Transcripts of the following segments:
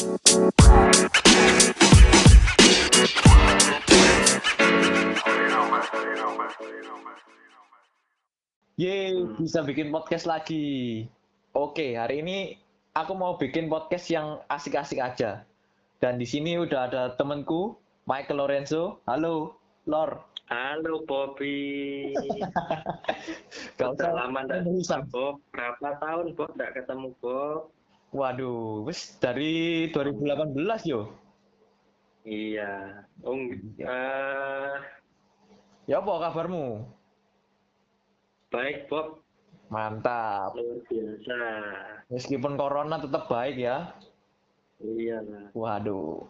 Yeay, bisa bikin podcast lagi. Oke, hari ini aku mau bikin podcast yang asik-asik aja. Dan di sini udah ada temenku, Michael Lorenzo. Halo, Lor. Halo Bobby. Gak usah lama. Bob. Berapa tahun Bob ndak ketemu Bob? Waduh, wis dari 2018 yo. Iya. Ung, eh, Ya apa kabarmu? baik Bob. Mantap. Luar biasa. Meskipun corona tetap baik ya. Iya lah. Waduh.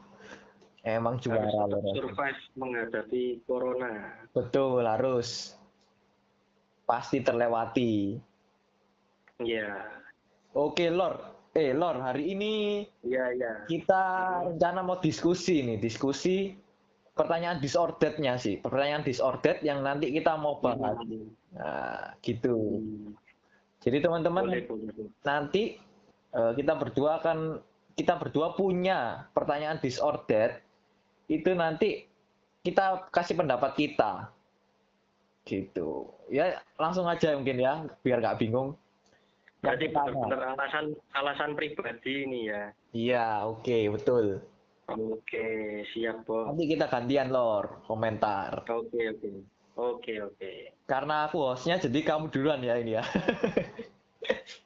Emang Harus juara tetap Lorenzo. survive menghadapi corona. Betul, harus. Pasti terlewati. Iya. Oke, Lor. Eh, Lor, hari ini Iya, iya. kita rencana mau diskusi nih, diskusi pertanyaan disordered-nya sih. Pertanyaan disordered yang nanti kita mau bahas. Hmm. Nah, gitu. Hmm. Jadi teman-teman nanti eh, kita berdua akan kita berdua punya pertanyaan disordered itu nanti kita kasih pendapat kita. Gitu. Ya, langsung aja mungkin ya, biar nggak bingung. Jadi benar-benar alasan alasan pribadi ini ya. Iya, oke, betul. Oke, siap Bob. Nanti kita gantian lor komentar. Oke, oke. Oke, oke. Karena aku hostnya, jadi kamu duluan ya ini ya.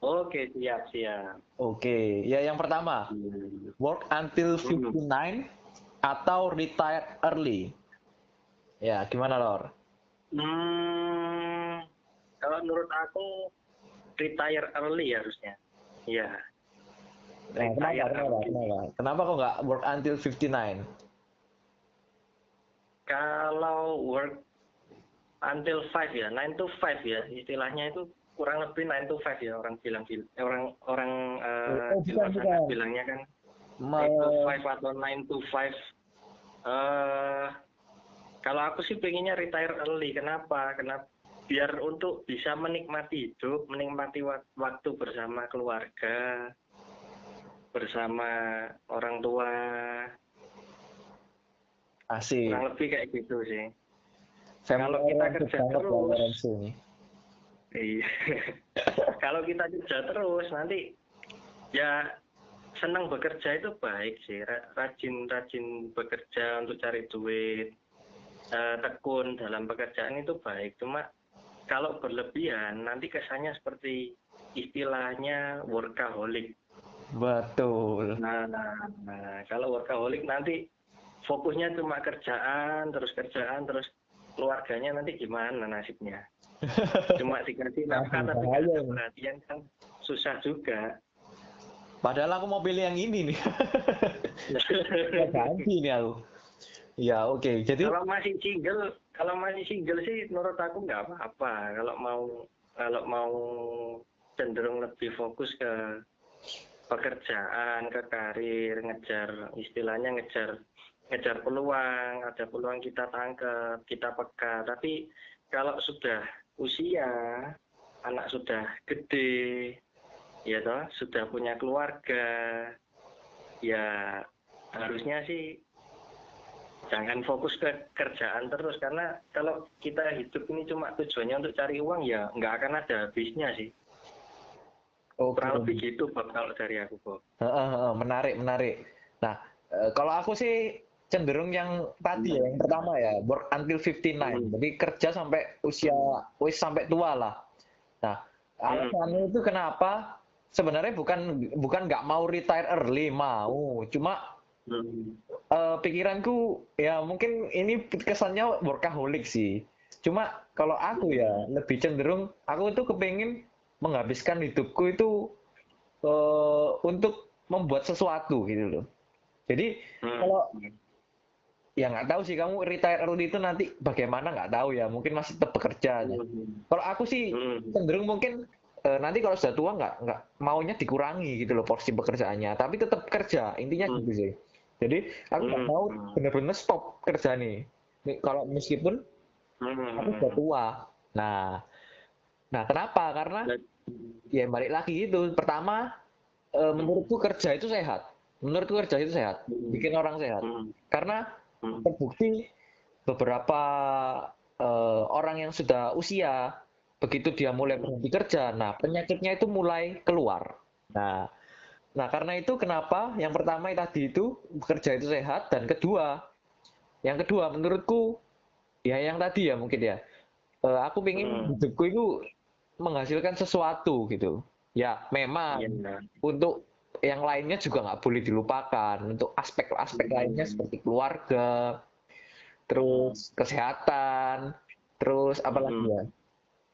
Oke, siap, siap. Oke, ya yang pertama, work until 59 atau retire early. Ya, gimana lor? Hmm, kalau menurut aku retire early harusnya. Ya. Nah, kenapa, kenapa, kenapa? Kenapa kok nggak work until 59? Kalau work until 5 ya, 9 to 5 ya, istilahnya itu kurang lebih 9 to 5 ya orang bilang eh, orang orang eh, Oh, bukan, bukan. bilangnya kan Me- 9 to 5 atau 9 to 5. Eh kalau aku sih pengennya retire early. Kenapa? Kenapa? Biar untuk bisa menikmati hidup, menikmati wak- waktu bersama keluarga, bersama orang tua. Asik. Kurang lebih kayak gitu sih. Family kalau kita kerja terus. Iya. kalau kita kerja terus nanti ya senang bekerja itu baik sih. Ra- Rajin-rajin bekerja untuk cari duit. eh, tekun dalam pekerjaan itu baik. Cuma kalau berlebihan nanti kesannya seperti istilahnya workaholic. Betul. Nah, nah, nah, kalau workaholic nanti fokusnya cuma kerjaan, terus kerjaan, terus keluarganya nanti gimana nasibnya? Cuma dikasih nafkah tapi perhatian kan susah juga. Padahal aku mau pilih yang ini nih. Ya, ganti nih aku. Ya, oke. Jadi kalau masih single, kalau masih single sih menurut aku nggak apa-apa. Kalau mau kalau mau cenderung lebih fokus ke pekerjaan, ke karir, ngejar istilahnya ngejar ngejar peluang, ada peluang kita tangkap, kita pegang. Tapi kalau sudah usia, anak sudah gede, ya toh, sudah punya keluarga, ya harusnya sih jangan fokus ke kerjaan terus karena kalau kita hidup ini cuma tujuannya untuk cari uang ya nggak akan ada habisnya sih oke. kurang lebih gitu Bob kalau dari aku Bob menarik, menarik. Nah, eh, kalau aku sih cenderung yang tadi ya, yang pertama ya, work until 59. Hmm. Jadi kerja sampai usia wis sampai tua lah. Nah, alasannya itu kenapa? Sebenarnya bukan bukan nggak mau retire early, mau. Cuma Hmm. eh, pikiranku ya mungkin ini kesannya workaholic sih. Cuma kalau aku ya lebih cenderung aku itu kepingin menghabiskan hidupku itu eh, untuk membuat sesuatu gitu loh. Jadi Hmm. kalau ya nggak tahu sih kamu retire early itu nanti bagaimana nggak tahu ya. Mungkin masih tetap bekerja. Hmm. Kalau aku sih Hmm. cenderung mungkin eh, nanti kalau sudah tua nggak nggak maunya dikurangi gitu loh porsi pekerjaannya. Tapi tetap kerja intinya Hmm. gitu sih. Jadi aku nggak Hmm. mau bener-bener stop kerja nih. Kalau meskipun Hmm. aku sudah tua. Nah, nah kenapa? Karena ya balik lagi gitu. Pertama, eh, menurutku kerja itu sehat. menurutku kerja itu sehat Hmm. bikin orang sehat Hmm. karena Hmm. terbukti beberapa eh, orang yang sudah usia begitu dia mulai berhenti kerja nah penyakitnya itu mulai keluar nah nah karena itu kenapa yang pertama tadi itu bekerja itu sehat dan kedua yang kedua menurutku ya yang tadi ya mungkin ya eh, aku pengen Hmm. hidupku itu menghasilkan sesuatu gitu ya memang Iya. untuk yang lainnya juga nggak boleh dilupakan untuk aspek-aspek lainnya seperti keluarga terus kesehatan terus apa lagi Hmm. ya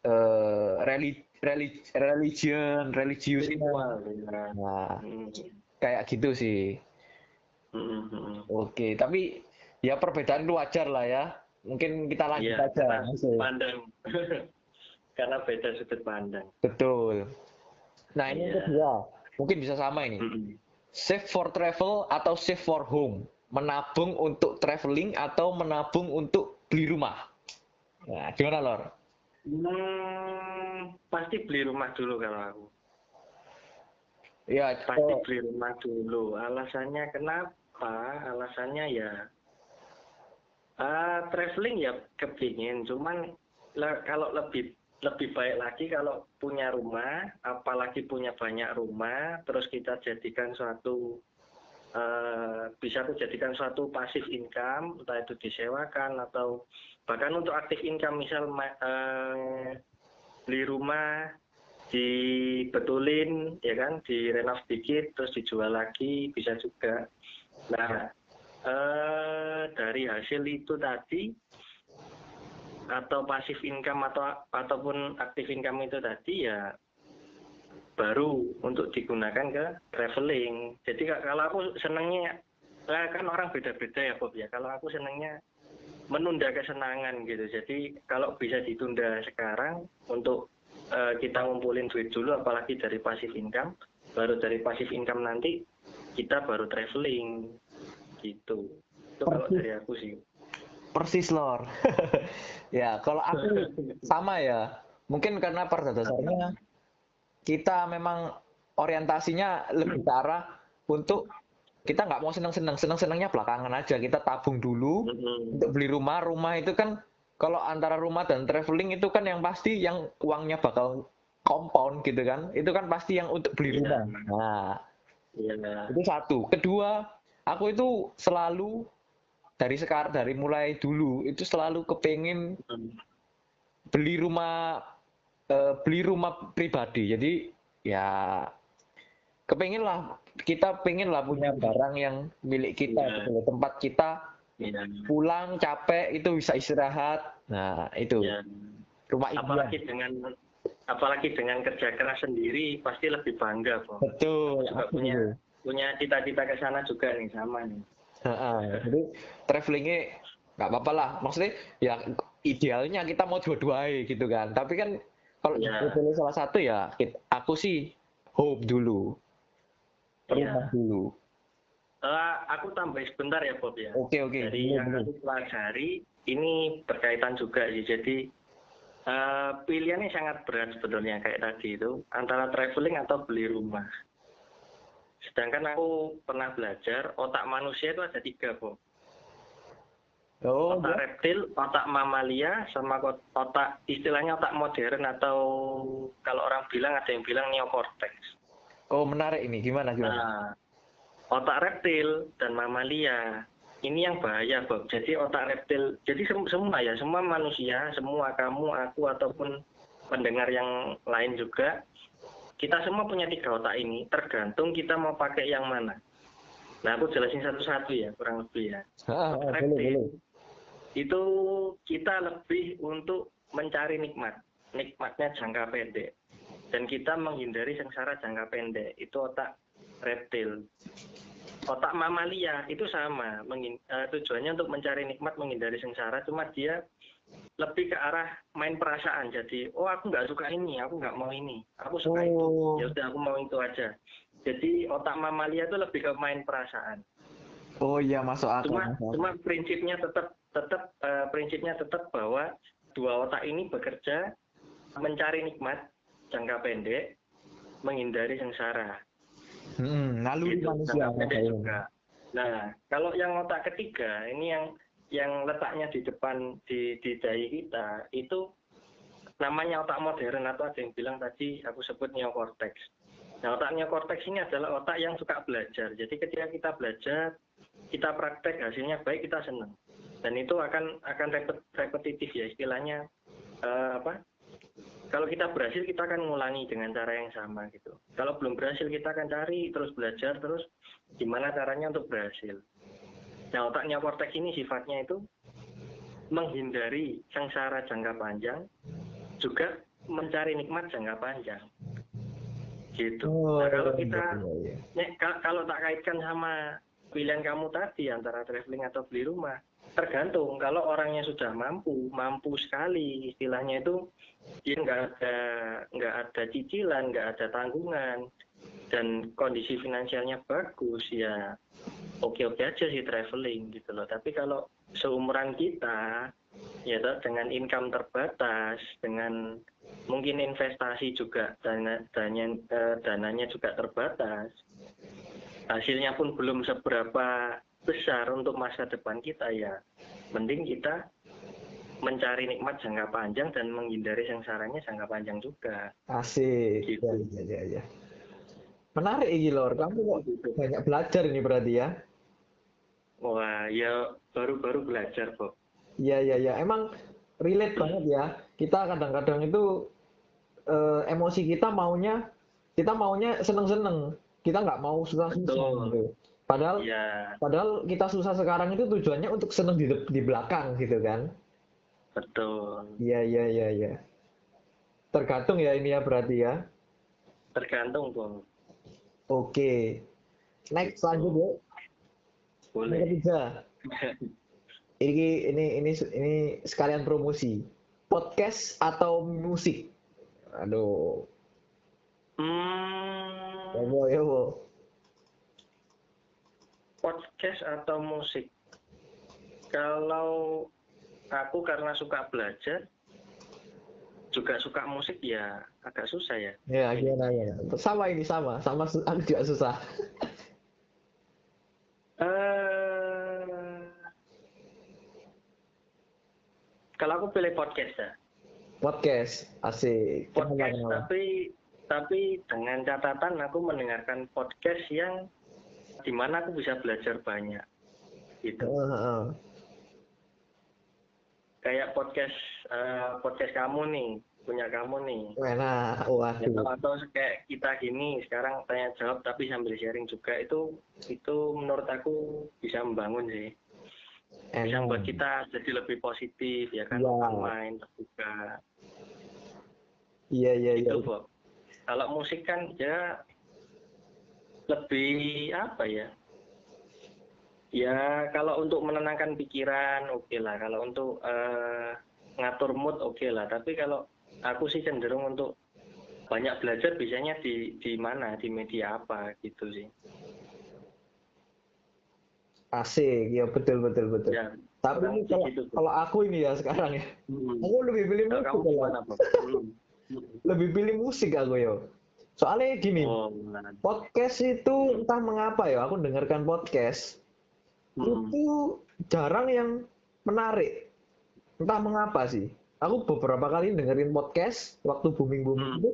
eh reli, reli- religion religius Spiritual, ya. nah Hmm. kayak gitu sih Hmm, oke tapi ya perbedaan itu wajar lah ya mungkin kita lanjut Iya, aja pandang. karena beda sudut pandang. betul nah ini Iya. kedua mungkin bisa sama ini Hmm. save for travel atau save for home menabung untuk traveling atau menabung untuk beli rumah nah gimana lor Hmm, pasti beli rumah dulu kalau aku. ya Pasti oh, beli rumah dulu. Alasannya kenapa? Alasannya ya ah traveling ya kepingin, cuman le- kalau lebih lebih baik lagi kalau punya rumah, apalagi punya banyak rumah, terus kita jadikan suatu eh, bisa tuh jadikan suatu passive income, entah itu disewakan atau bahkan untuk active income misal eh, beli rumah dibetulin ya kan direnov dikit terus dijual lagi bisa juga. Nah eh, dari hasil itu tadi atau pasif income atau ataupun aktif income itu tadi ya baru untuk digunakan ke traveling. Jadi ka- kalau aku senangnya kan orang beda-beda ya Bob ya. Kalau aku senangnya menunda kesenangan gitu. Jadi kalau bisa ditunda sekarang untuk eh, kita ngumpulin duit dulu apalagi dari pasif income baru dari pasif income nanti kita baru traveling gitu. Itu kalau dari aku sih. Persis lor. Ya kalau aku sama ya. Mungkin karena pada dasarnya kita memang orientasinya lebih ke arah untuk kita nggak mau senang-senang senang-senangnya belakangan aja kita tabung dulu Mm-mm. untuk beli rumah rumah itu kan kalau antara rumah dan traveling itu kan yang pasti yang uangnya bakal compound gitu kan itu kan pasti yang untuk beli Iya. rumah nah Iya. itu satu kedua aku itu selalu dari sekarang dari mulai dulu itu selalu kepengen Mm. beli rumah eh, beli rumah pribadi jadi ya kepengen lah kita pengen lah punya barang yang milik kita Iya. gitu tempat kita Iya. pulang capek itu bisa istirahat. Nah itu. Iya. rumah apalagi impian dengan apalagi dengan kerja keras sendiri pasti lebih bangga kok betul juga aku punya punya cita-cita ke sana juga nih sama nih. Ha-ha, jadi travelingnya nggak apa-apa lah. Maksudnya ya idealnya kita mau dua-duanya gitu kan. Tapi kan kalau Iya. dipilih salah satu ya aku sih hope dulu Iya. rumah dulu. Eh, aku tambah sebentar ya Bob ya. Oke oke. Dari Boleh, yang aku pelajari ini berkaitan juga sih. Jadi eh, pilihannya sangat berat sebetulnya kayak tadi itu antara traveling atau beli rumah. Sedangkan aku pernah belajar otak manusia itu ada tiga Bob. Oh otak ya. reptil, otak mamalia, sama otak istilahnya otak modern atau kalau orang bilang ada yang bilang neokortex. Oh menarik ini. Gimana gimana? Nah, otak reptil dan mamalia. Ini yang bahaya Bob. Jadi otak reptil, jadi sem- semua ya, semua manusia, semua kamu, aku ataupun pendengar yang lain juga, kita semua punya tiga otak ini. Tergantung kita mau pakai yang mana. Nah, aku jelasin satu-satu ya, kurang lebih ya. Ah, ah, boleh reptil boleh. itu kita lebih untuk mencari nikmat. Nikmatnya jangka pendek dan kita menghindari sengsara jangka pendek. Itu otak reptil. Otak mamalia itu sama. Mengin- eh, tujuannya untuk mencari nikmat menghindari sengsara. Cuma dia lebih ke arah main perasaan. Jadi oh aku nggak suka ini aku nggak mau ini. Aku suka itu. Oh. ya udah aku mau itu aja. Jadi otak mamalia itu lebih ke main perasaan. Oh iya masuk akal cuma masuk cuma prinsipnya tetap tetap eh, prinsipnya tetap bahwa dua otak ini bekerja mencari nikmat jangka pendek menghindari sengsara Hmm, Gitu, manusia. jangka pendek makanya. juga. Nah, kalau yang otak ketiga ini yang yang letaknya di depan di di dahi kita itu namanya otak modern atau ada yang bilang tadi aku sebut neokortex. Nah, otak neokortex ini adalah otak yang suka belajar. Jadi ketika kita belajar, kita praktek hasilnya baik kita senang. Dan itu akan akan repet, repetitif ya istilahnya eh, apa? Kalau kita berhasil kita akan ngulangi dengan cara yang sama gitu. Kalau belum berhasil kita akan cari terus belajar terus gimana caranya untuk berhasil. Nah otak neokortex ini sifatnya itu menghindari sengsara jangka panjang juga mencari nikmat jangka panjang. Gitu. Oh, Nah, kalau iya, kita. Nek, ka- kalau tak kaitkan sama pilihan kamu tadi antara traveling atau beli rumah, tergantung. Kalau orangnya sudah mampu, mampu sekali, istilahnya itu dia nggak ada nggak ada cicilan, nggak ada tanggungan, dan kondisi finansialnya bagus, ya oke-oke aja sih traveling gitu loh. Tapi kalau seumuran kita, ya toh, dengan income terbatas, dengan mungkin investasi juga dana dananya, eh, dananya juga terbatas hasilnya pun belum seberapa besar untuk masa depan kita ya mending kita mencari nikmat jangka panjang dan menghindari sengsaranya jangka panjang juga Asik. Gitu. Ya, ya, ya, ya. Menarik ini Lor. Kamu kok banyak belajar ini berarti ya? wah ya baru-baru belajar kok Iya, iya, iya. Emang relate banget ya. Kita kadang-kadang itu eh, emosi kita maunya kita maunya seneng-seneng. Kita nggak mau susah-susah Betul. gitu. Padahal ya padahal kita susah sekarang itu tujuannya untuk seneng di di belakang gitu kan. betul Iya, iya, iya, iya. Tergantung ya ini ya berarti ya. tergantung kok Oke. Next lanjut ya. Yang boleh ketiga. Ini ini ini ini sekalian promosi. Podcast atau musik? Aduh. hmm, Yowo, yowo. Podcast atau musik kalau aku karena suka belajar juga suka musik ya agak susah ya Ya, gimana ya? Sama ini sama, sama aku juga susah. eh kalau aku pilih podcast ya Podcast, asik. Podcast kenapa? tapi tapi dengan catatan aku mendengarkan podcast yang di mana aku bisa belajar banyak gitu. Heeh. kayak podcast eh, podcast kamu nih punya kamu nih. Ya, waduh. atau kayak kita gini sekarang tanya jawab tapi sambil sharing juga itu itu menurut aku bisa membangun sih. Bisa membuat kita jadi lebih positif ya kan open mind terbuka. Iya, iya, iya. kalau musik kan ya lebih apa ya ya kalau untuk menenangkan pikiran oke lah kalau untuk eh, ngatur mood oke lah tapi kalau aku sih cenderung untuk banyak belajar biasanya di di mana di media apa gitu sih Asik, ya betul, betul, betul. ya Tapi ini kalau, gitu, kalau aku ini ya sekarang ya, Hmm. aku lebih pilih Kalau musik kamu gimana? Hmm. lebih pilih musik aku yo. Soalnya gini, oh podcast itu entah mengapa ya, aku dengarkan podcast Hmm. itu jarang yang menarik. Entah mengapa sih. Aku beberapa kali dengerin podcast waktu booming booming Hmm. itu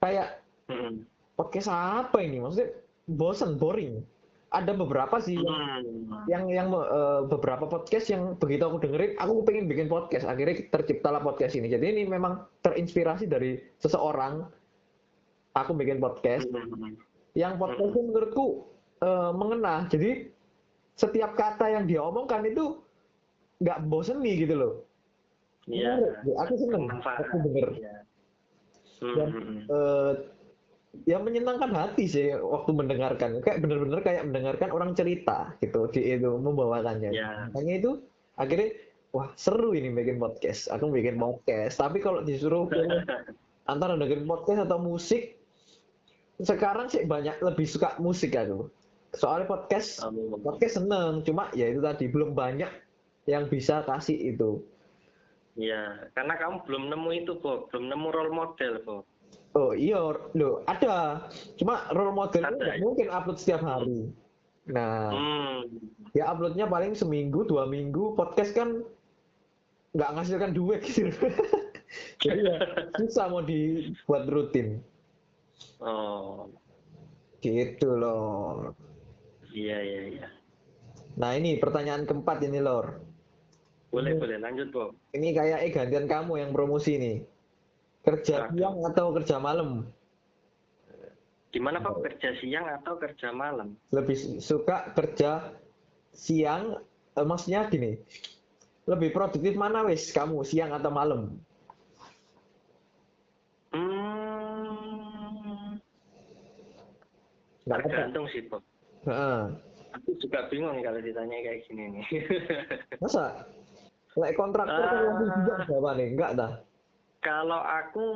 kayak Hmm. podcast apa ini? Maksudnya bosen, boring. Ada beberapa sih yang Hmm. yang yang eh, beberapa podcast yang begitu aku dengerin aku pengen bikin podcast akhirnya terciptalah podcast ini jadi ini memang terinspirasi dari seseorang aku bikin podcast. Hmm. yang podcast itu menurutku eh, mengena. Jadi setiap kata yang dia omongkan itu nggak bosen nih gitu loh. Iya. Aku seneng. Aku denger. Iya. Hmm, Dan, hmm, hmm. eh, ya menyenangkan hati sih waktu mendengarkan. Kayak bener-bener kayak mendengarkan orang cerita gitu di itu membawakannya. Ya. makanya itu akhirnya wah seru ini bikin podcast. Aku bikin podcast. Tapi kalau disuruh antara dengerin podcast atau musik sekarang sih banyak lebih suka musik aku soalnya podcast podcast seneng cuma ya itu tadi belum banyak yang bisa kasih itu Iya, karena kamu belum nemu itu, Bob. Belum nemu role model, Bob. Oh iya, loh ada. Cuma role model itu Ada, ya? mungkin upload setiap hari. Nah, Hmm. ya uploadnya paling seminggu, dua minggu. Podcast kan nggak ngasilkan duit gitu. Jadi ya susah mau dibuat rutin. Oh, Gitu loh. iya iya iya. Nah ini pertanyaan keempat ini Lor. Boleh Hmm. boleh lanjut Bob. Ini kayak eh gantian kamu yang promosi nih. Kerja Waduh. siang atau kerja malam? Gimana Pak kerja siang atau kerja malam? Lebih suka kerja siang, eh, maksudnya gini. Lebih produktif mana wis kamu siang atau malam? Tergantung sih Bob. Heeh. Aku juga bingung nih kalau ditanya kayak gini nih. Masa? Lek kontraktor kan Ah. lebih juga berapa nih? Enggak dah. kalau aku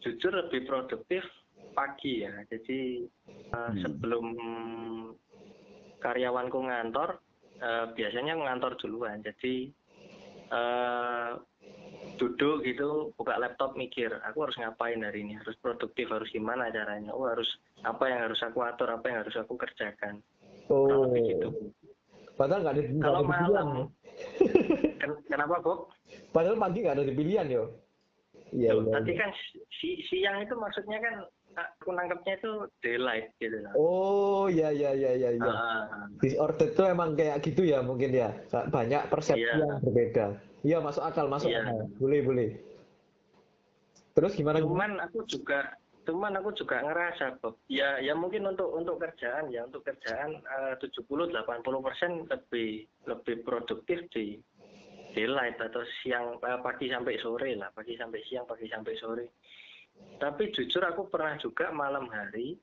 jujur lebih produktif pagi ya. Jadi uh, Hmm. sebelum karyawanku ngantor, uh, biasanya ngantor duluan. Jadi uh, duduk gitu, buka laptop mikir, aku harus ngapain hari ini, harus produktif, harus gimana caranya, oh harus apa yang harus aku atur, apa yang harus aku kerjakan. Oh. gitu. Padahal nggak ada, Kalau ada pilihan. malam, ya. Ken- kenapa Bob? Padahal pagi nggak ada pilihan yo. Iya. Tadi kan si- siang itu maksudnya kan aku nangkepnya itu daylight gitu lah. Oh, iya iya iya iya. iya. Ah, Disorder tuh emang kayak gitu ya mungkin ya. Banyak persepsi Iya. yang berbeda. Iya masuk akal, masuk Iya. akal. Boleh boleh. Terus gimana? cuman aku juga cuman aku juga ngerasa Bob ya ya mungkin untuk untuk kerjaan ya untuk kerjaan eh, 70 80 persen lebih lebih produktif di daylight atau siang eh, pagi sampai sore lah pagi sampai siang pagi sampai sore tapi jujur aku pernah juga malam hari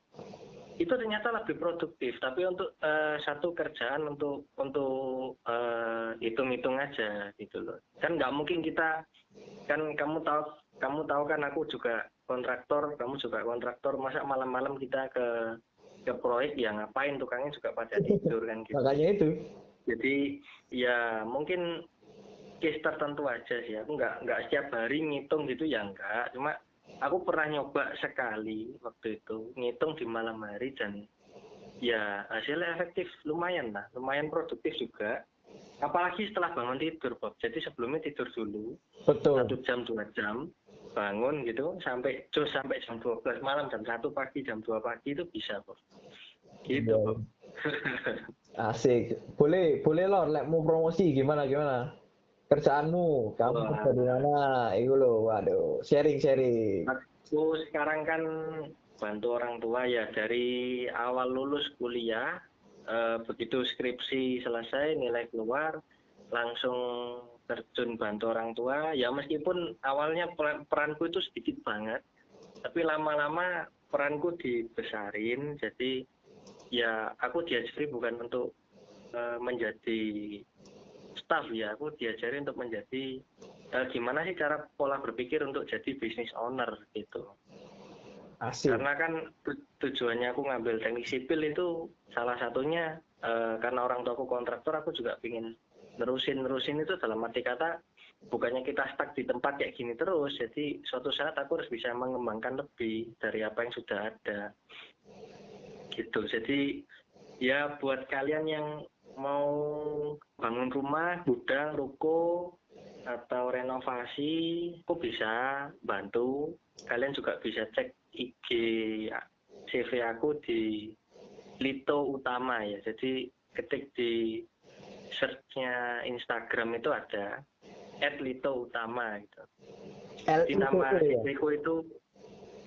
itu ternyata lebih produktif tapi untuk eh, satu kerjaan untuk untuk eh, hitung-hitung aja gitu loh. Kan nggak mungkin kita kan kamu tahu kamu tahu kan aku juga kontraktor kamu juga kontraktor masa malam-malam kita ke ke proyek ya ngapain tukangnya juga pada tidur kan gitu. Makanya itu. jadi ya mungkin case tertentu aja sih. Aku nggak nggak setiap hari ngitung gitu ya enggak cuma aku pernah nyoba sekali waktu itu ngitung di malam hari dan ya hasilnya efektif lumayan lah lumayan produktif juga apalagi setelah bangun tidur Bob jadi sebelumnya tidur dulu Betul. satu jam dua jam bangun gitu sampai terus sampai jam 12 malam jam satu pagi jam 2 pagi itu bisa Bob gitu Iya. Bob Asik. Boleh boleh Lor, lek mau promosi gimana gimana? Kerjaanmu, kamu Wah. kerja di mana? Itu loh, waduh. Sharing sharing. Aku sekarang kan bantu orang tua ya dari awal lulus kuliah, eh, begitu skripsi selesai, nilai keluar, langsung terjun bantu orang tua. Ya meskipun awalnya peran- peranku itu sedikit banget, tapi lama-lama peranku dibesarin. Jadi ya aku diajari bukan untuk eh, menjadi staff ya, aku diajari untuk menjadi eh, gimana sih cara pola berpikir untuk jadi business owner gitu. Asik. Karena kan tu- tujuannya aku ngambil teknik sipil itu salah satunya eh, karena orang tuaku kontraktor aku juga pingin nerusin nerusin itu dalam arti kata bukannya kita stuck di tempat kayak gini terus jadi suatu saat aku harus bisa mengembangkan lebih dari apa yang sudah ada gitu jadi ya buat kalian yang mau bangun rumah gudang ruko atau renovasi kok bisa bantu kalian juga bisa cek IG CV aku di Lito Utama ya jadi ketik di searchnya Instagram itu ada @lito utama gitu L I T nama O ya. CV ku itu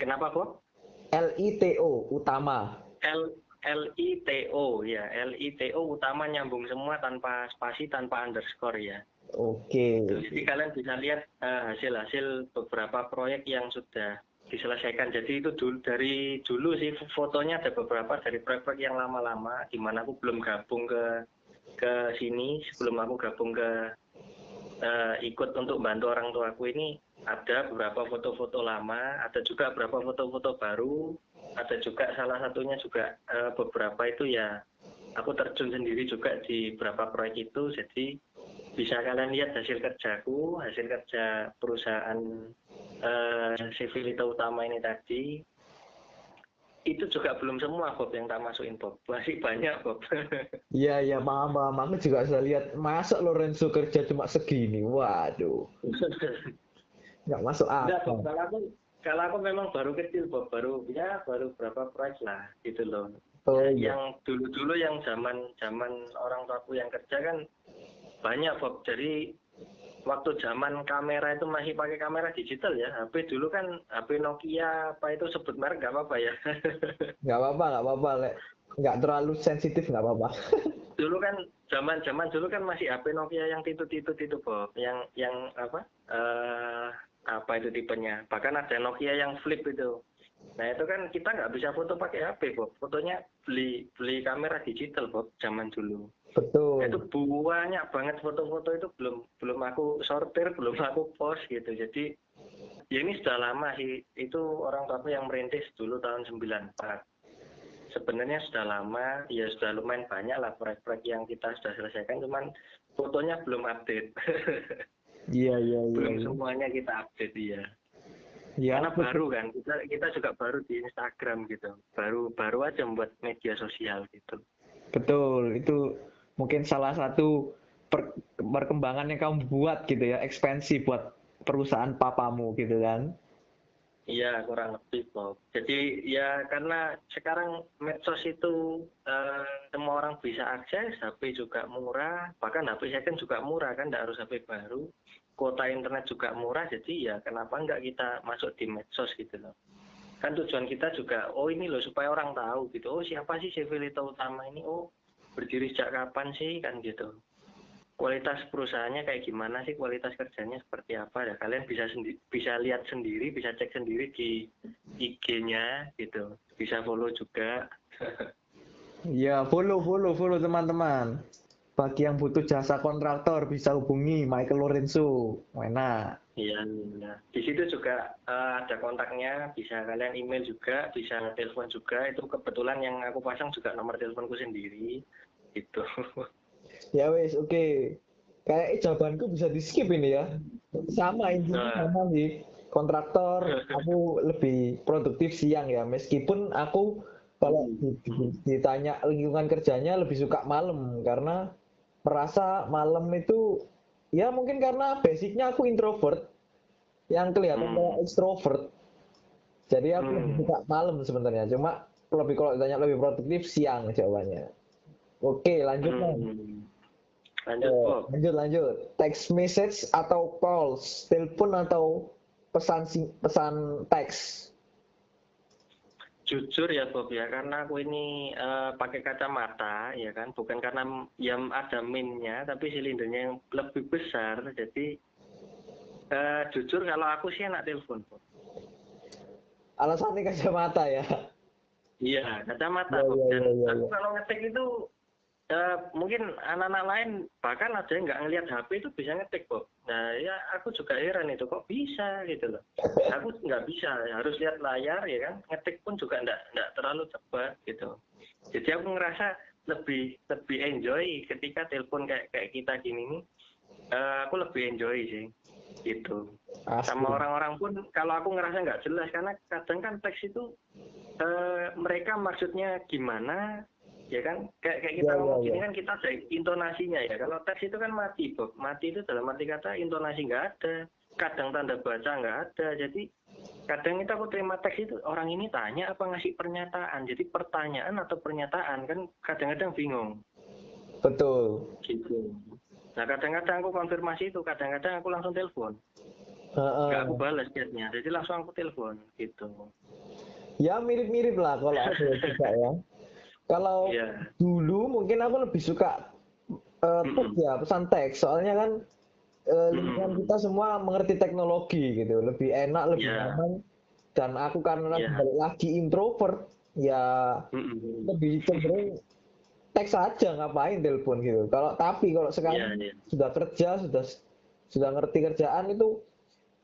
kenapa kok L I T O utama. L L I T O ya. L I T O utama nyambung semua tanpa spasi tanpa underscore ya. Oke. jadi kalian bisa lihat eh, hasil-hasil beberapa proyek yang sudah diselesaikan. Jadi itu dulu dari dulu sih fotonya ada beberapa dari proyek-proyek yang lama-lama di mana aku belum gabung ke ke sini sebelum aku gabung ke eh, ikut untuk bantu orang tuaku ini ada beberapa foto-foto lama ada juga beberapa foto-foto baru ada juga salah satunya juga eh, beberapa itu ya aku terjun sendiri juga di beberapa proyek itu. Jadi bisa kalian lihat hasil kerjaku hasil kerja perusahaan uh, civilita utama ini tadi. Itu juga belum semua Bob yang tak masukin Bob. Masih banyak Bob. Iya iya paham paham. Aku juga sudah lihat masa Lorenzo kerja cuma segini. Waduh. Nggak masuk kalau aku kalau aku memang baru kecil Bob baru ya baru berapa proyek lah gitu loh oh, iya. yang dulu dulu yang zaman zaman orang tuaku yang kerja kan banyak Bob jadi waktu zaman kamera itu masih pakai kamera digital ya. HP dulu kan HP Nokia apa itu sebut merek nggak apa-apa ya. Nggak apa-apa, nggak apa-apa, Lek. Nggak terlalu sensitif nggak apa-apa. dulu kan zaman zaman dulu kan masih HP Nokia yang titut-titut itu, Bob. Yang yang apa? Uh, apa itu tipenya? Bahkan ada Nokia yang flip itu. Nah itu kan kita nggak bisa foto pakai HP, Bob. Fotonya beli beli kamera digital, Bob, zaman dulu. Betul. Itu banyak banget foto-foto itu belum belum aku sortir, belum aku post gitu. Jadi ya ini sudah lama sih. Itu orang tua yang merintis dulu tahun 94. Sebenarnya sudah lama, ya sudah lumayan banyak lah proyek-proyek yang kita sudah selesaikan, cuman fotonya belum update. Iya, iya, iya. Belum iya. semuanya kita update, ya. Ya, Karena baru kan, kita kita juga baru di Instagram gitu, baru baru aja membuat media sosial gitu. Betul, itu mungkin salah satu per, perkembangan yang kamu buat gitu ya, ekspansi buat perusahaan papamu gitu kan? Iya kurang lebih kok. Jadi ya karena sekarang medsos itu uh, semua orang bisa akses, HP juga murah, bahkan HP second juga murah kan, tidak harus HP baru kuota internet juga murah jadi ya kenapa enggak kita masuk di medsos gitu loh. Kan tujuan kita juga oh ini loh supaya orang tahu gitu. Oh siapa sih civilita utama ini? Oh berdiri sejak kapan sih? Kan gitu. Kualitas perusahaannya kayak gimana sih? Kualitas kerjanya seperti apa? Ya kalian bisa sendi bisa lihat sendiri bisa cek sendiri di IG-nya gitu. Bisa follow juga. Ya follow follow follow teman-teman bagi yang butuh jasa kontraktor bisa hubungi Michael Lorenzo. Mana? Iya, iya. Di situ juga uh, ada kontaknya, bisa kalian email juga, bisa telepon juga. Itu kebetulan yang aku pasang juga nomor teleponku sendiri. Itu. Ya wes, oke. Okay. Kayak jawabanku bisa di skip ini ya. Sama intinya nah. sama sih. Kontraktor, aku lebih produktif siang ya. Meskipun aku kalau ditanya lingkungan kerjanya lebih suka malam karena merasa malam itu ya mungkin karena basicnya aku introvert yang kelihatan hmm. kayak extrovert jadi aku hmm. suka malam sebenarnya cuma lebih kalau ditanya lebih produktif siang jawabannya oke lanjut hmm. lanjut oh, lanjut lanjut text message atau calls telepon atau pesan pesan teks jujur ya Bob ya karena aku ini uh, pakai kacamata ya kan bukan karena yang ada minnya tapi silindernya yang lebih besar jadi uh, jujur kalau aku sih enak telepon Bob. Alasannya kacamata ya? Iya kacamata ya, Bob. Ya, Dan ya, ya, aku kalau ngetik itu mungkin anak-anak lain bahkan ada yang nggak ngelihat HP itu bisa ngetik kok. Nah ya aku juga heran itu kok bisa gitu loh. Aku nggak bisa harus lihat layar ya kan. Ngetik pun juga nggak nggak terlalu cepat gitu. Jadi aku ngerasa lebih lebih enjoy ketika telepon kayak kayak kita gini nih. Uh, aku lebih enjoy sih gitu. Asli. Sama orang-orang pun kalau aku ngerasa nggak jelas karena kadang kan teks itu uh, mereka maksudnya gimana ya kan? Kayak kayak kita ya, ngomong ya, gini ya. kan kita ada intonasinya ya. Kalau teks itu kan mati Bob mati itu dalam arti kata intonasi nggak ada kadang tanda baca nggak ada. Jadi kadang kita aku terima teks itu orang ini tanya apa ngasih pernyataan. Jadi pertanyaan atau pernyataan kan kadang-kadang bingung. Betul. Gitu. Nah kadang-kadang aku konfirmasi itu kadang-kadang aku langsung telepon. Nggak aku balas chatnya jadi langsung aku telepon gitu. Ya mirip-mirip lah kalau aku juga ya kalau yeah. dulu mungkin aku lebih suka uh, mm ya pesan teks, soalnya kan uh, lingkungan kita semua mengerti teknologi gitu, lebih enak, lebih yeah. aman. Dan aku karena yeah. balik lagi introvert, ya mm lebih cenderung teks aja ngapain telepon gitu. Kalau tapi kalau sekarang yeah, yeah. sudah kerja, sudah sudah ngerti kerjaan itu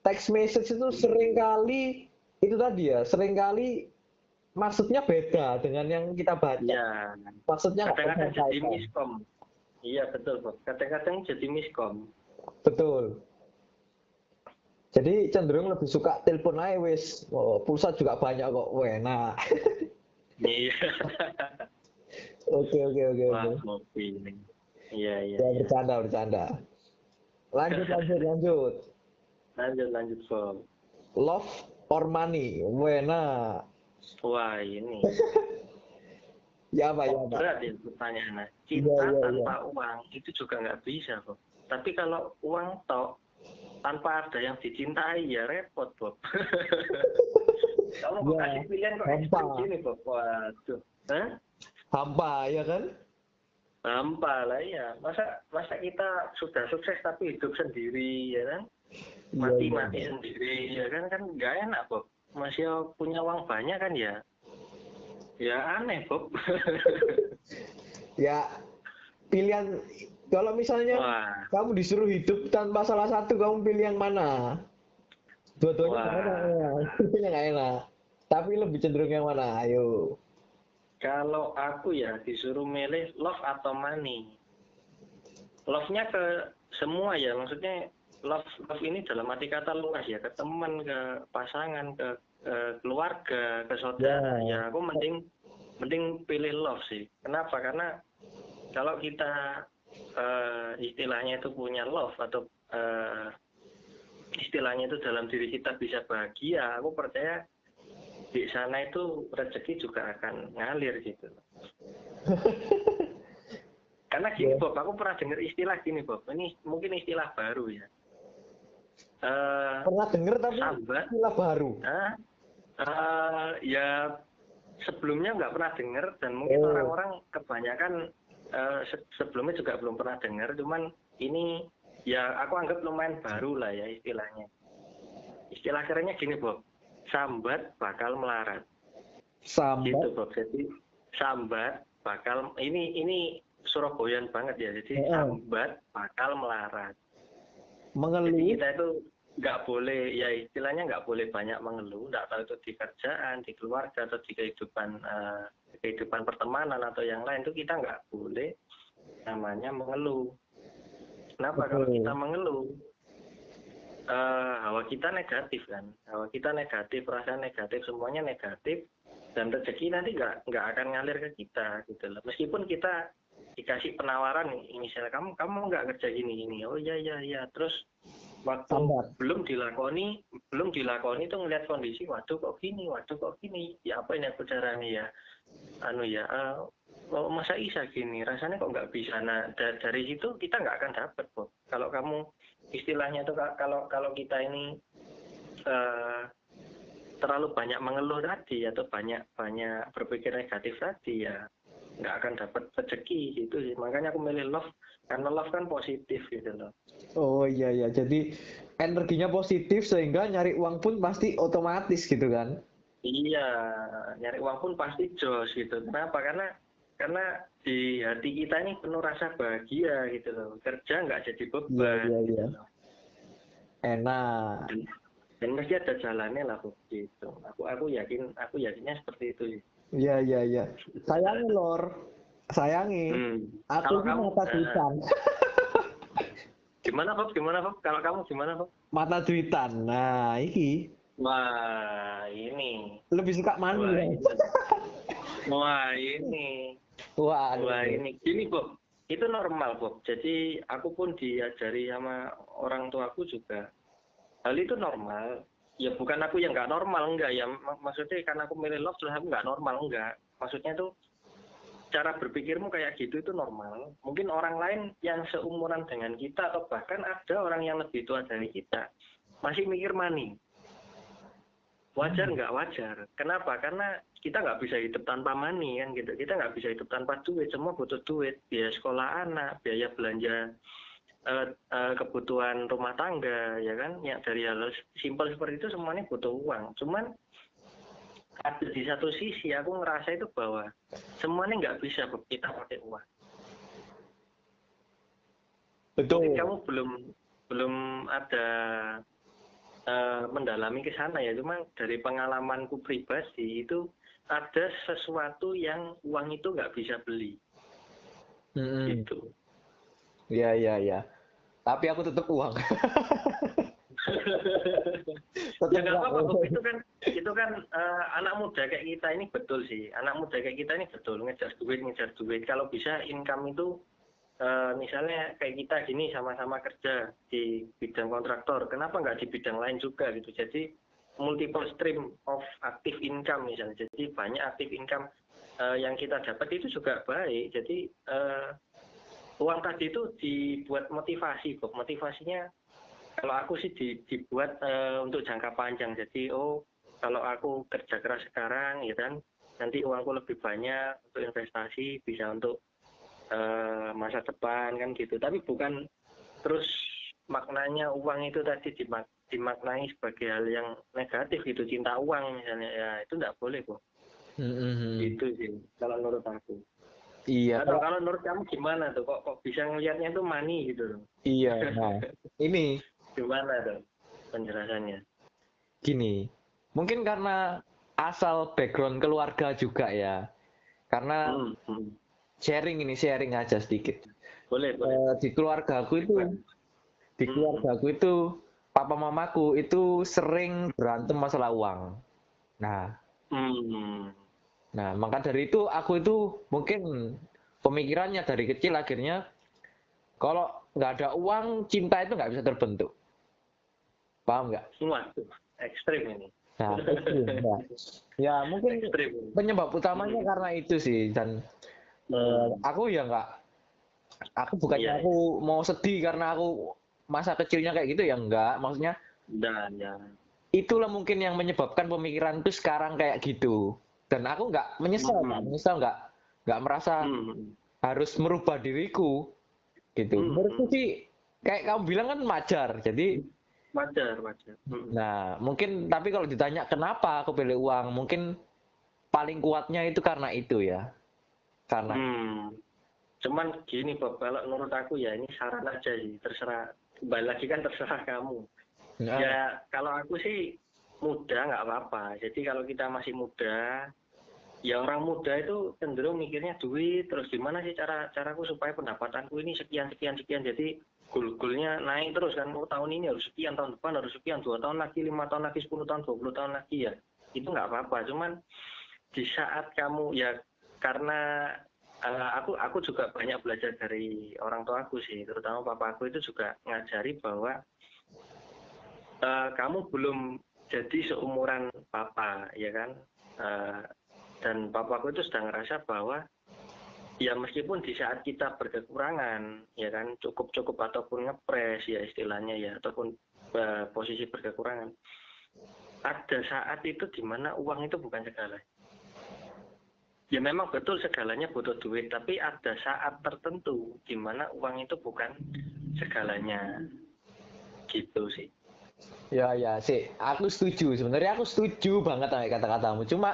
text message itu sering kali itu tadi ya, sering kali maksudnya beda dengan yang kita baca. Iya. Maksudnya kadang-kadang jadi miskom. Iya betul, Bob. Kadang-kadang jadi miskom. Betul. Jadi cenderung lebih suka telepon aja wis. Oh, pulsa juga banyak kok. Wena. Iya. Oke oke oke. Iya, iya. Ya iya. bercanda bercanda. Lanjut lanjut lanjut. Lanjut, lanjut, Bob. Love or money? Wena. Wah, ini. Ya apa ya apa? Berat ya pertanyaannya. Cinta Iya, iya, tanpa uang itu juga nggak bisa, Bob. Tapi kalau uang tok, tanpa ada yang dicintai ya repot, Bob. Kamu Ya, kasih pilihan kok hampa. gini, Bob. Waduh. Hah? Hampa ya kan? Hampa lah ya. Masa masa kita sudah sukses tapi hidup sendiri ya kan? Iya, Mati-mati iya. sendiri ya kan kan nggak enak Bob. Masih punya uang banyak kan ya? Ya aneh Bob. Ya pilihan kalau misalnya Wah, kamu disuruh hidup tanpa salah satu kamu pilih yang mana? Dua-duanya enak, ya. Dua-duanya nggak enak. Tapi lebih cenderung yang mana? Ayo. kalau aku ya disuruh milih love atau money. Love-nya ke semua ya, maksudnya love love ini dalam arti kata luas ya, ke teman, ke pasangan, ke, ke keluarga, ke saudara. Ya. Ya, aku mending mending pilih love sih. Kenapa? Karena kalau kita eh, istilahnya itu punya love atau eh, istilahnya itu dalam diri kita bisa bahagia, aku percaya di sana itu rezeki juga akan ngalir gitu. Karena gini Ya. Bob, aku pernah dengar istilah gini Bob. Ini mungkin istilah baru ya. Eh, Pernah denger tapi Sambat. istilah baru. ah, eh, ya sebelumnya nggak pernah dengar dan mungkin Oh. orang-orang kebanyakan eh, se- sebelumnya juga belum pernah dengar. Cuman ini ya aku anggap lumayan baru lah ya istilahnya. Istilah kerennya gini Bob, sambat bakal melarat. Sambat. gitu Bob jadi sambat bakal ini ini Surabayaan banget ya jadi Heeh. sambat bakal melarat jadi Mengeluh. kita itu nggak boleh ya istilahnya nggak boleh banyak mengeluh nggak tahu itu di kerjaan di keluarga atau di kehidupan eh, kehidupan pertemanan atau yang lain itu kita nggak boleh namanya mengeluh. Kenapa? Kalau Betul. kita mengeluh eh, hawa kita negatif kan? Hawa kita negatif perasaan negatif semuanya negatif dan rezeki nanti nggak nggak akan ngalir ke kita gitu loh. Meskipun kita dikasih penawaran misalnya kamu kamu nggak kerja gini gini oh iya iya iya. Terus waktu Sambat. belum dilakoni belum dilakoni tuh ngeliat kondisi waduh kok gini? Waduh kok gini? Ya apa ini aku caranya ya? Anu ya oh, masa isa gini? Rasanya kok nggak bisa? Nah da- dari situ kita nggak akan dapat Bob. Kalau kamu istilahnya tuh ka- kalau kalau kita ini eh, terlalu banyak mengeluh tadi atau banyak banyak berpikir negatif tadi ya nggak akan dapat rezeki gitu sih makanya aku milih love karena love kan positif gitu loh Oh iya iya. Jadi energinya positif sehingga nyari uang pun pasti otomatis gitu kan? Iya, nyari uang pun pasti jos gitu. Kenapa? Karena karena di hati kita ini penuh rasa bahagia gitu loh. Kerja nggak jadi beban. Iya, iya, gitu iya. loh. Enak. Dan, dan mesti ada jalannya lah gitu. Aku aku yakin aku yakinnya seperti itu. sih. Iya iya iya. Sayangi lor. Sayangi. Hmm. Aku kamu mata eh, duitan. gimana Bob? Gimana Bob? Kalau kamu gimana Bob? Mata duitan. Nah, iki Wah, ini. lebih suka Wah, mani. ya. ini. Wah, ini. Wah, Wah ini gini Bob, itu normal Bob. Jadi aku pun diajari sama orang tuaku juga. Hal itu normal. Ya bukan aku yang nggak normal enggak ya. Mak- Maksudnya karena aku milih love terus aku nggak normal enggak. Maksudnya itu cara berpikirmu kayak gitu itu normal. Mungkin orang lain yang seumuran dengan kita atau bahkan ada orang yang lebih tua dari kita masih mikir money. Wajar nggak wajar? Kenapa? Karena kita nggak bisa hidup tanpa money kan gitu. Kita nggak bisa hidup tanpa duit. Semua butuh duit. Biaya sekolah anak, biaya belanja kebutuhan rumah tangga, ya kan? Ya dari hal simpel seperti itu semuanya butuh uang. Cuman ada di satu sisi aku ngerasa itu bahwa semuanya nggak bisa kita pakai uang. Betul. Mungkin kamu belum belum ada eh, mendalami ke sana ya, cuma dari pengalamanku pribadi itu ada sesuatu yang uang itu nggak bisa beli Mm-mm. gitu. Iya iya iya. Tapi aku tetap uang. ya nggak apa-apa itu kan itu kan eh, anak muda kayak kita ini betul sih. Anak muda kayak kita ini betul ngejar duit ngejar duit. Kalau bisa income itu eh, misalnya kayak kita gini sama-sama kerja di bidang kontraktor kenapa nggak di bidang lain juga gitu? Jadi multiple stream of active income misalnya. Jadi banyak active income eh, yang kita dapat itu juga baik. Jadi eh, uang tadi itu dibuat motivasi Bob motivasinya kalau aku sih di, dibuat uh, untuk jangka panjang. Jadi oh kalau aku kerja keras sekarang ya kan nanti uangku lebih banyak untuk investasi bisa untuk uh, masa depan kan gitu. Tapi bukan terus maknanya uang itu tadi dimak dimaknai sebagai hal yang negatif gitu. Cinta uang misalnya. Ya itu tidak boleh kok mm-hmm. itu sih kalau menurut aku iya kalau, kalau menurut kamu gimana tuh kok kok bisa ngelihatnya tuh money gitu loh iya nah ini Gimana dong penjelasannya? Gini, mungkin karena asal background keluarga juga ya. Karena hmm, hmm. sharing ini sharing aja sedikit. Boleh, boleh. Uh, di keluargaku itu di hmm. keluargaku itu papa mamaku itu sering berantem masalah uang. Nah, hmm. Nah maka dari itu aku itu mungkin pemikirannya dari kecil akhirnya kalau nggak ada uang cinta itu nggak bisa terbentuk. Paham nggak? Semua ekstrim ini. Nah, ekstrim, ya. ya mungkin ekstrim. penyebab utamanya hmm. karena itu sih dan hmm. aku ya nggak aku bukannya yeah. aku mau sedih karena aku masa kecilnya kayak gitu ya enggak maksudnya dan ya itulah mungkin yang menyebabkan pemikiran itu sekarang kayak gitu dan aku nggak menyesal hmm. menyesal nggak nggak merasa hmm. harus merubah diriku gitu hmm. menurutku sih kayak kamu bilang kan majar jadi wajar wajar nah mungkin tapi kalau ditanya kenapa aku pilih uang mungkin paling kuatnya itu karena itu ya karena hmm. cuman gini Bob kalau menurut aku ya ini saran aja sih terserah kembali lagi kan terserah kamu nah. ya kalau aku sih muda nggak apa-apa. Jadi kalau kita masih muda ya orang muda itu cenderung mikirnya duit. Terus gimana sih cara caraku supaya pendapatanku ini sekian sekian sekian. Jadi goal-goalnya naik terus kan. Oh tahun ini harus sekian tahun depan harus sekian. Dua tahun lagi lima tahun lagi sepuluh tahun dua puluh tahun lagi ya. Itu nggak apa-apa. Cuman di saat kamu ya karena uh, aku aku juga banyak belajar dari orang tua aku sih. Terutama papa aku itu juga ngajari bahwa uh, kamu belum jadi seumuran papa ya kan? Uh, dan papaku itu sudah ngerasa bahwa ya meskipun di saat kita berkekurangan ya kan cukup cukup ataupun ngepres ya istilahnya ya ataupun uh, posisi berkekurangan ada saat itu di mana uang itu bukan segala. Ya memang betul segalanya butuh duit tapi ada saat tertentu di mana uang itu bukan segalanya. Gitu sih ya ya sih aku setuju sebenarnya aku setuju banget sama kata-katamu cuma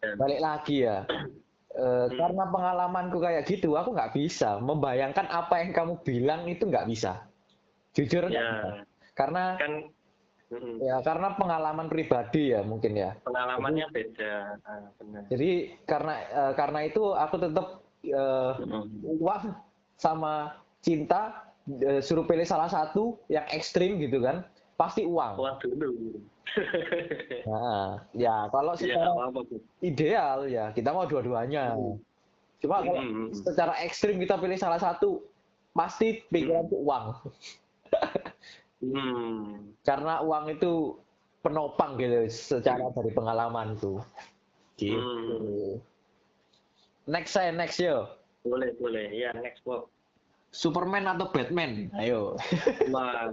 ya. balik lagi ya hmm. Karena pengalamanku kayak gitu, aku nggak bisa membayangkan apa yang kamu bilang itu nggak bisa. Jujur ya. Karena kan hmm. ya karena pengalaman pribadi ya mungkin ya. Pengalamannya jadi, beda. Ah, benar. Jadi karena uh, karena itu aku tetap uh, hmm. uang sama cinta uh, suruh pilih salah satu yang ekstrim gitu kan, pasti uang. Uang dulu. Nah, ya kalau iya, secara ya, apa, ideal ya kita mau dua-duanya. Hmm. Cuma kalau hmm. secara ekstrim kita pilih salah satu, pasti pikiran itu uang. hmm. Karena uang itu penopang gitu secara dari pengalaman tuh. Gitu. Hmm. Next saya next yo. Boleh boleh ya next Bob. Superman atau Batman? Ayo. Wah.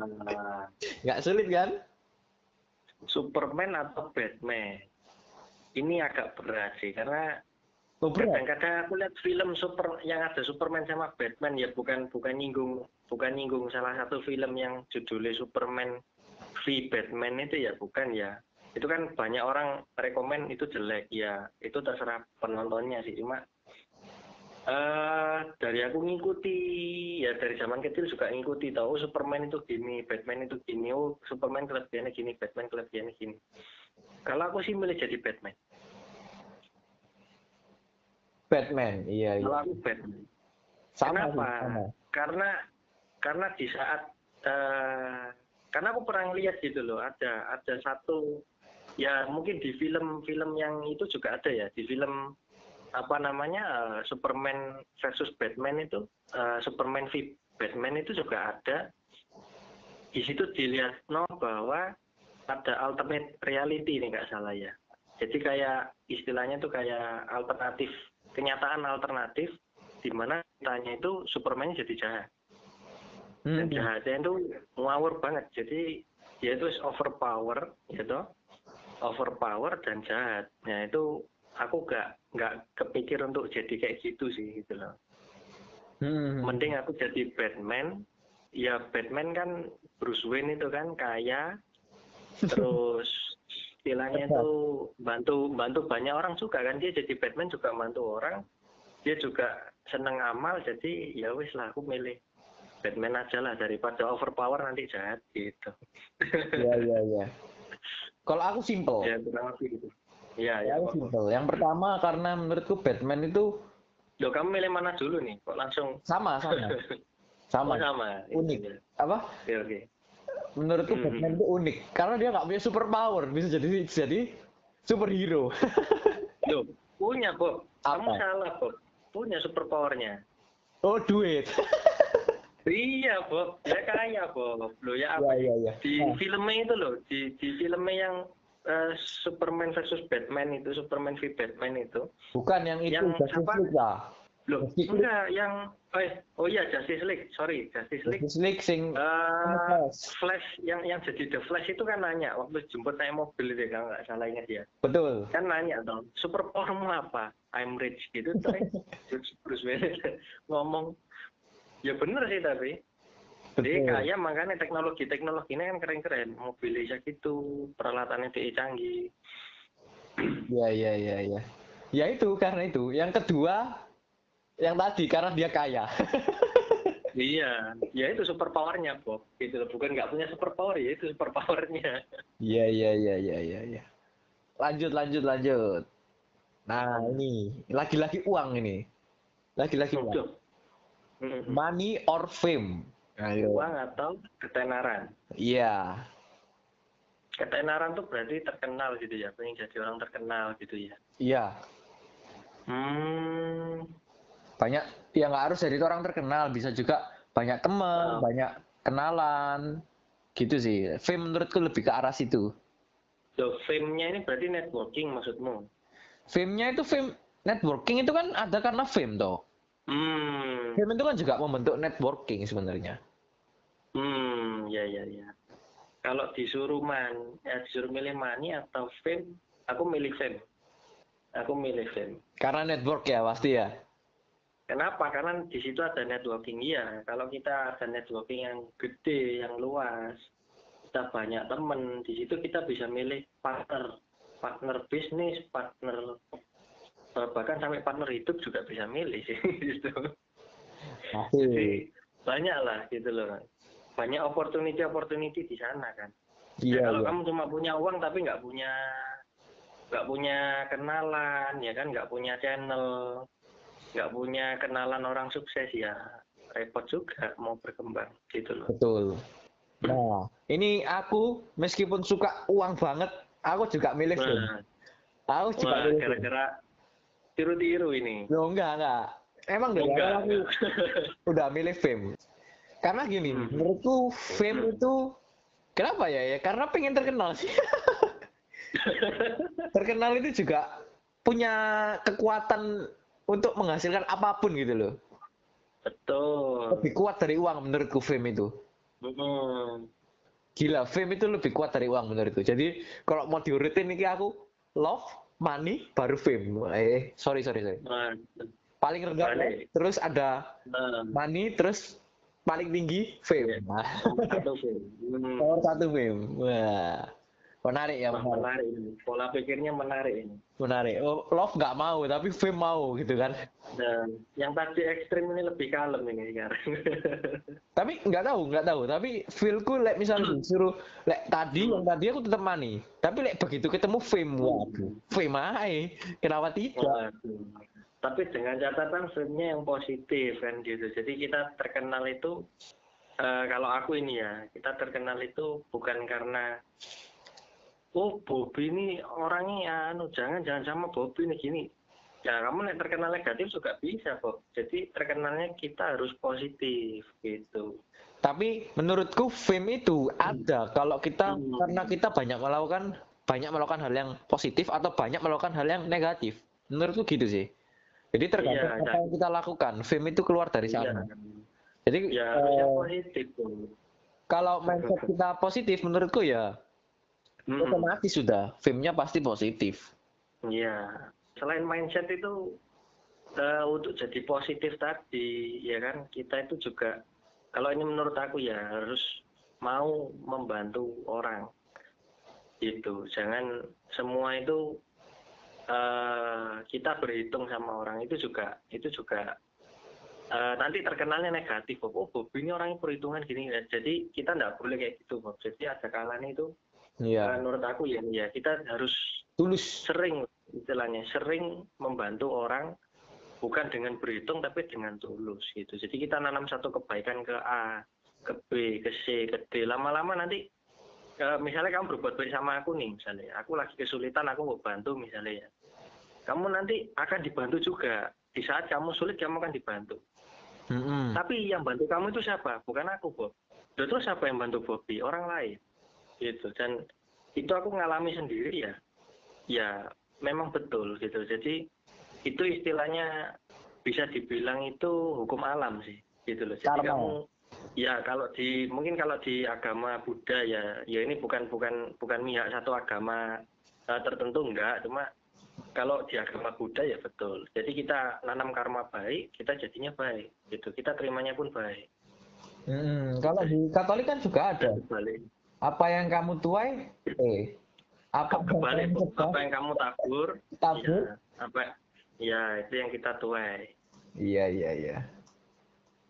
Nggak sulit kan? Superman atau Batman? Ini agak berat sih karena oh, kadang-kadang aku lihat film super yang ada Superman sama Batman ya bukan bukan nyinggung bukan nyinggung salah satu film yang judulnya Superman v Batman itu ya bukan ya itu kan banyak orang rekomend itu jelek ya itu terserah penontonnya sih cuma Uh, dari aku ngikuti ya dari zaman kecil juga ngikuti tahu oh, Superman itu gini, Batman itu gini, oh Superman kelebihannya gini, Batman kelebihannya gini. Kalau aku sih milih jadi Batman. Batman, iya. iya. Kalau aku Batman. Sama, Kenapa? Sama. Karena karena di saat uh, karena aku pernah lihat gitu loh ada ada satu ya mungkin di film-film yang itu juga ada ya di film apa namanya uh, Superman versus Batman itu uh, Superman v Batman itu juga ada. Di situ dilihat no bahwa ada alternate reality ini nggak salah ya. Jadi kayak istilahnya tuh kayak alternatif kenyataan alternatif di mana tanya itu Superman jadi jahat. Dan Hmm. jahatnya itu ngawur banget. Jadi dia itu overpower gitu. Overpower dan jahat nah itu aku nggak nggak kepikir untuk jadi kayak gitu sih gitu loh. Hmm. mending aku jadi Batman. Ya Batman kan Bruce Wayne itu kan kaya. Terus istilahnya itu bantu bantu banyak orang juga kan. Dia jadi Batman juga bantu orang. Dia juga seneng amal jadi ya wis lah aku milih Batman aja lah daripada overpower nanti jahat gitu. Iya iya iya. Kalau aku simple. ya gitu ya ya simple. Yang pertama karena menurutku Batman itu Loh, kamu milih mana dulu nih kok langsung sama sama sama sama sama unik. Gitu. Apa? oke oke Menurutku Hmm. Batman itu unik karena dia nggak punya super power bisa jadi jadi superhero. Loh, punya kamu Apa? salah Bob punya super powernya oh duit. Iya, Bob. Dia kaya, Bob. Loh, ya Iya apa? iya iya. Di Nah, filmnya itu loh, di, di filmnya yang eh, Superman versus Batman itu, Superman v Batman itu. bukan yang itu yang Justice apa? League lah. Loh, Justice League. enggak, yang... Oh, iya. oh iya, Justice League. Sorry, Justice League. Justice League sing Eh, Flash. Yang yang jadi The Flash itu kan nanya, waktu jemput naik mobil itu, kalau nggak salah ingat dia. betul. Kan nanya dong, super powermu apa? I'm rich gitu. Terus Bruce Wayne ngomong, ya bener sih tapi. Jadi Betul. kaya makanya teknologi teknologinya kan keren-keren, mobil bisa gitu, peralatannya TI canggih. Iya iya iya iya. Ya itu karena itu. Yang kedua yang tadi karena dia kaya. Iya, ya itu super powernya Bob. Gitu loh, bukan nggak punya super power ya itu super powernya. Iya iya iya iya iya iya. Lanjut lanjut lanjut. Nah ini lagi-lagi uang ini. Lagi-lagi uang. Money or fame. Ayo. Uang atau ketenaran. Iya. Ketenaran tuh berarti terkenal gitu ya, pengen jadi orang terkenal gitu ya. Iya. Hmm, Banyak ya nggak harus jadi orang terkenal, bisa juga banyak teman, Oh. banyak kenalan. Gitu sih. Fame menurutku lebih ke arah situ. so fame-nya ini berarti networking maksudmu? Fame-nya itu fame networking itu kan ada karena fame toh. Hmm, Fame itu kan juga membentuk networking sebenarnya. Hmm, ya ya ya. Kalau disuruh man, ya disuruh milih money atau fame, aku milih fame. Aku milih fame. Karena network ya pasti ya. Kenapa? Karena di situ ada networking ya. Kalau kita ada networking yang gede, yang luas, kita banyak temen, di situ kita bisa milih partner, partner bisnis, partner eh, bahkan sampai partner hidup juga bisa milih sih gitu. Jadi banyak lah gitu loh. Banyak opportunity opportunity di sana kan. Ya, Iya kalau iya. kamu cuma punya uang tapi nggak punya nggak punya kenalan ya kan nggak punya channel nggak punya kenalan orang sukses ya repot juga mau berkembang gitu loh Betul. Nah, ini aku meskipun suka uang banget, aku juga milih nah, Aku juga wah milih gara-gara tiru-tiru ini Loh, enggak, enggak. Emang dari enggak aku udah milih fame. Karena gini, Hmm. menurutku fame itu kenapa ya? Ya karena pengen terkenal sih. terkenal itu juga punya kekuatan untuk menghasilkan apa pun gitu loh. betul Lebih kuat dari uang menurutku fame itu. Hmm. Gila, fame itu lebih kuat dari uang menurutku. Jadi kalau mau diurutin ini aku love, money, baru fame. Eh, sorry sorry sorry. Nah, Paling rendah terus ada nah, money, terus paling tinggi fame. Nah, satu. Hmm. nomor satu fame. Wah, menarik ya menarik. menarik ini pola pikirnya menarik ini Menarik. Oh, love nggak mau, tapi fame mau gitu kan. dan yang tadi ekstrim ini lebih kalem ini sekarang Tapi nggak tahu, nggak tahu. Tapi feelku, like misalnya disuruh, like tadi yang tadi aku tetap money. Tapi like begitu ketemu fame, waduh, fame aja. Kenapa tidak? Waduh. Tapi dengan catatan filmnya yang positif kan gitu. Jadi kita terkenal itu eh, kalau aku ini ya kita terkenal itu bukan karena oh Bobby ini orangnya anu jangan jangan sama Bobby ini gini ya kamu nek terkenal negatif juga bisa Bob jadi terkenalnya kita harus positif gitu Tapi menurutku fame itu ada kalau kita Hmm. karena kita banyak melakukan banyak melakukan hal yang positif atau banyak melakukan hal yang negatif. Menurutku gitu sih. Jadi tergantung Iya, apa iya. yang kita lakukan. Fame itu keluar dari Iya. sana. Jadi ya eh, positif kalau mindset kita positif menurutku ya Mm-mm. otomatis sudah fame-nya pasti positif. Iya, selain mindset itu eh, untuk jadi positif tadi, ya kan kita itu juga kalau ini menurut aku ya harus mau membantu orang, gitu. Jangan semua itu kita berhitung sama orang itu juga itu juga eh, nanti terkenalnya negatif. Bob. Oh, Bob ini orangnya perhitungan gini. ya. Jadi kita nggak boleh kayak gitu, Bob. Jadi ada kalanya itu eh, Iya. menurut aku ya, ya kita harus Tulus. sering istilahnya sering membantu orang bukan dengan berhitung tapi dengan tulus gitu jadi kita nanam satu kebaikan ke A ke B ke C ke D lama-lama nanti eh, misalnya kamu berbuat baik sama aku nih misalnya aku lagi kesulitan aku mau bantu misalnya ya kamu nanti akan dibantu juga. Di saat kamu sulit kamu akan dibantu. Mm-mm. tapi yang bantu kamu itu siapa? Bukan aku Bob. Loh, terus siapa yang bantu Bobby? Orang lain. Gitu. Dan itu aku ngalami sendiri ya. Ya memang betul gitu. Jadi itu istilahnya bisa dibilang itu hukum alam sih gitu loh. Jadi Karma. kamu ya kalau di mungkin kalau di agama Buddha ya ya ini bukan bukan bukan mihak satu agama eh, tertentu enggak. Cuma kalau di agama Buddha ya betul jadi kita nanam karma baik kita jadinya baik gitu kita terimanya pun baik Mm-mm. Kalau di Katolik kan juga ada. Apa yang kamu tuai, eh. Apa yang kebalik kamu apa yang kamu tabur tabur. ya apa ya itu yang kita tuai Iya, iya, iya.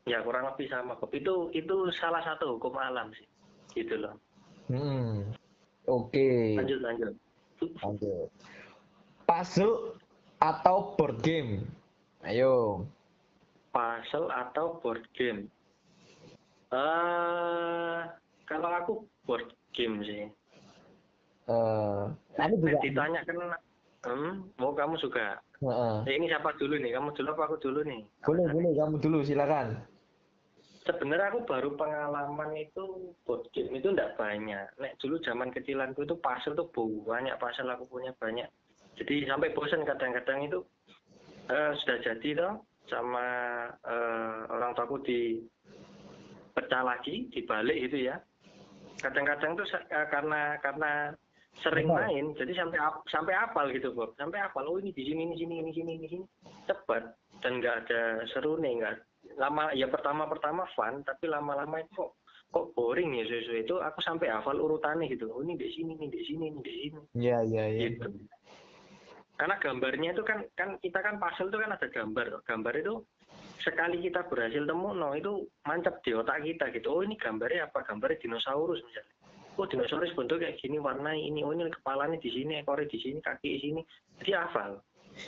ya kurang lebih sama itu itu salah satu hukum alam sih gitu loh Hmm. Oke. lanjut lanjut Lanjut. Puzzle atau board game? Ayo. puzzle atau board game eh kalau aku board game sih Eh, aku juga. ditanya kan hmm, mau kamu juga Heeh. Eh, ini siapa dulu nih kamu dulu apa aku dulu nih Boleh, boleh. Kamu dulu, silakan. sebenarnya aku baru pengalaman itu board game itu enggak banyak. Nek dulu zaman kecilanku itu puzzle tuh banyak puzzle aku punya banyak. Jadi sampai bosan kadang-kadang itu eh, sudah jadi toh sama eh, orang tuaku di pecah lagi dibalik itu ya. Kadang-kadang tuh eh, karena karena sering Benar. main jadi sampai ap- sampai apal gitu Bob. Sampai apal oh ini di sini ini sini ini sini ini sini cepat dan nggak ada seru nih nggak lama ya pertama pertama fun tapi lama-lama itu kok kok boring ya sesuai itu aku sampai hafal urutannya gitu oh ini di sini ini di sini ini di sini Iya, iya, iya. gitu karena gambarnya itu kan kan kita kan puzzle itu kan ada gambar. Gambar itu sekali kita berhasil temu no itu mantap di otak kita gitu. Oh ini gambarnya apa? Gambarnya dinosaurus misalnya. Oh dinosaurus bentuk kayak gini warna ini. Oh ini kepalanya di sini ekornya di sini kaki di sini. Jadi hafal.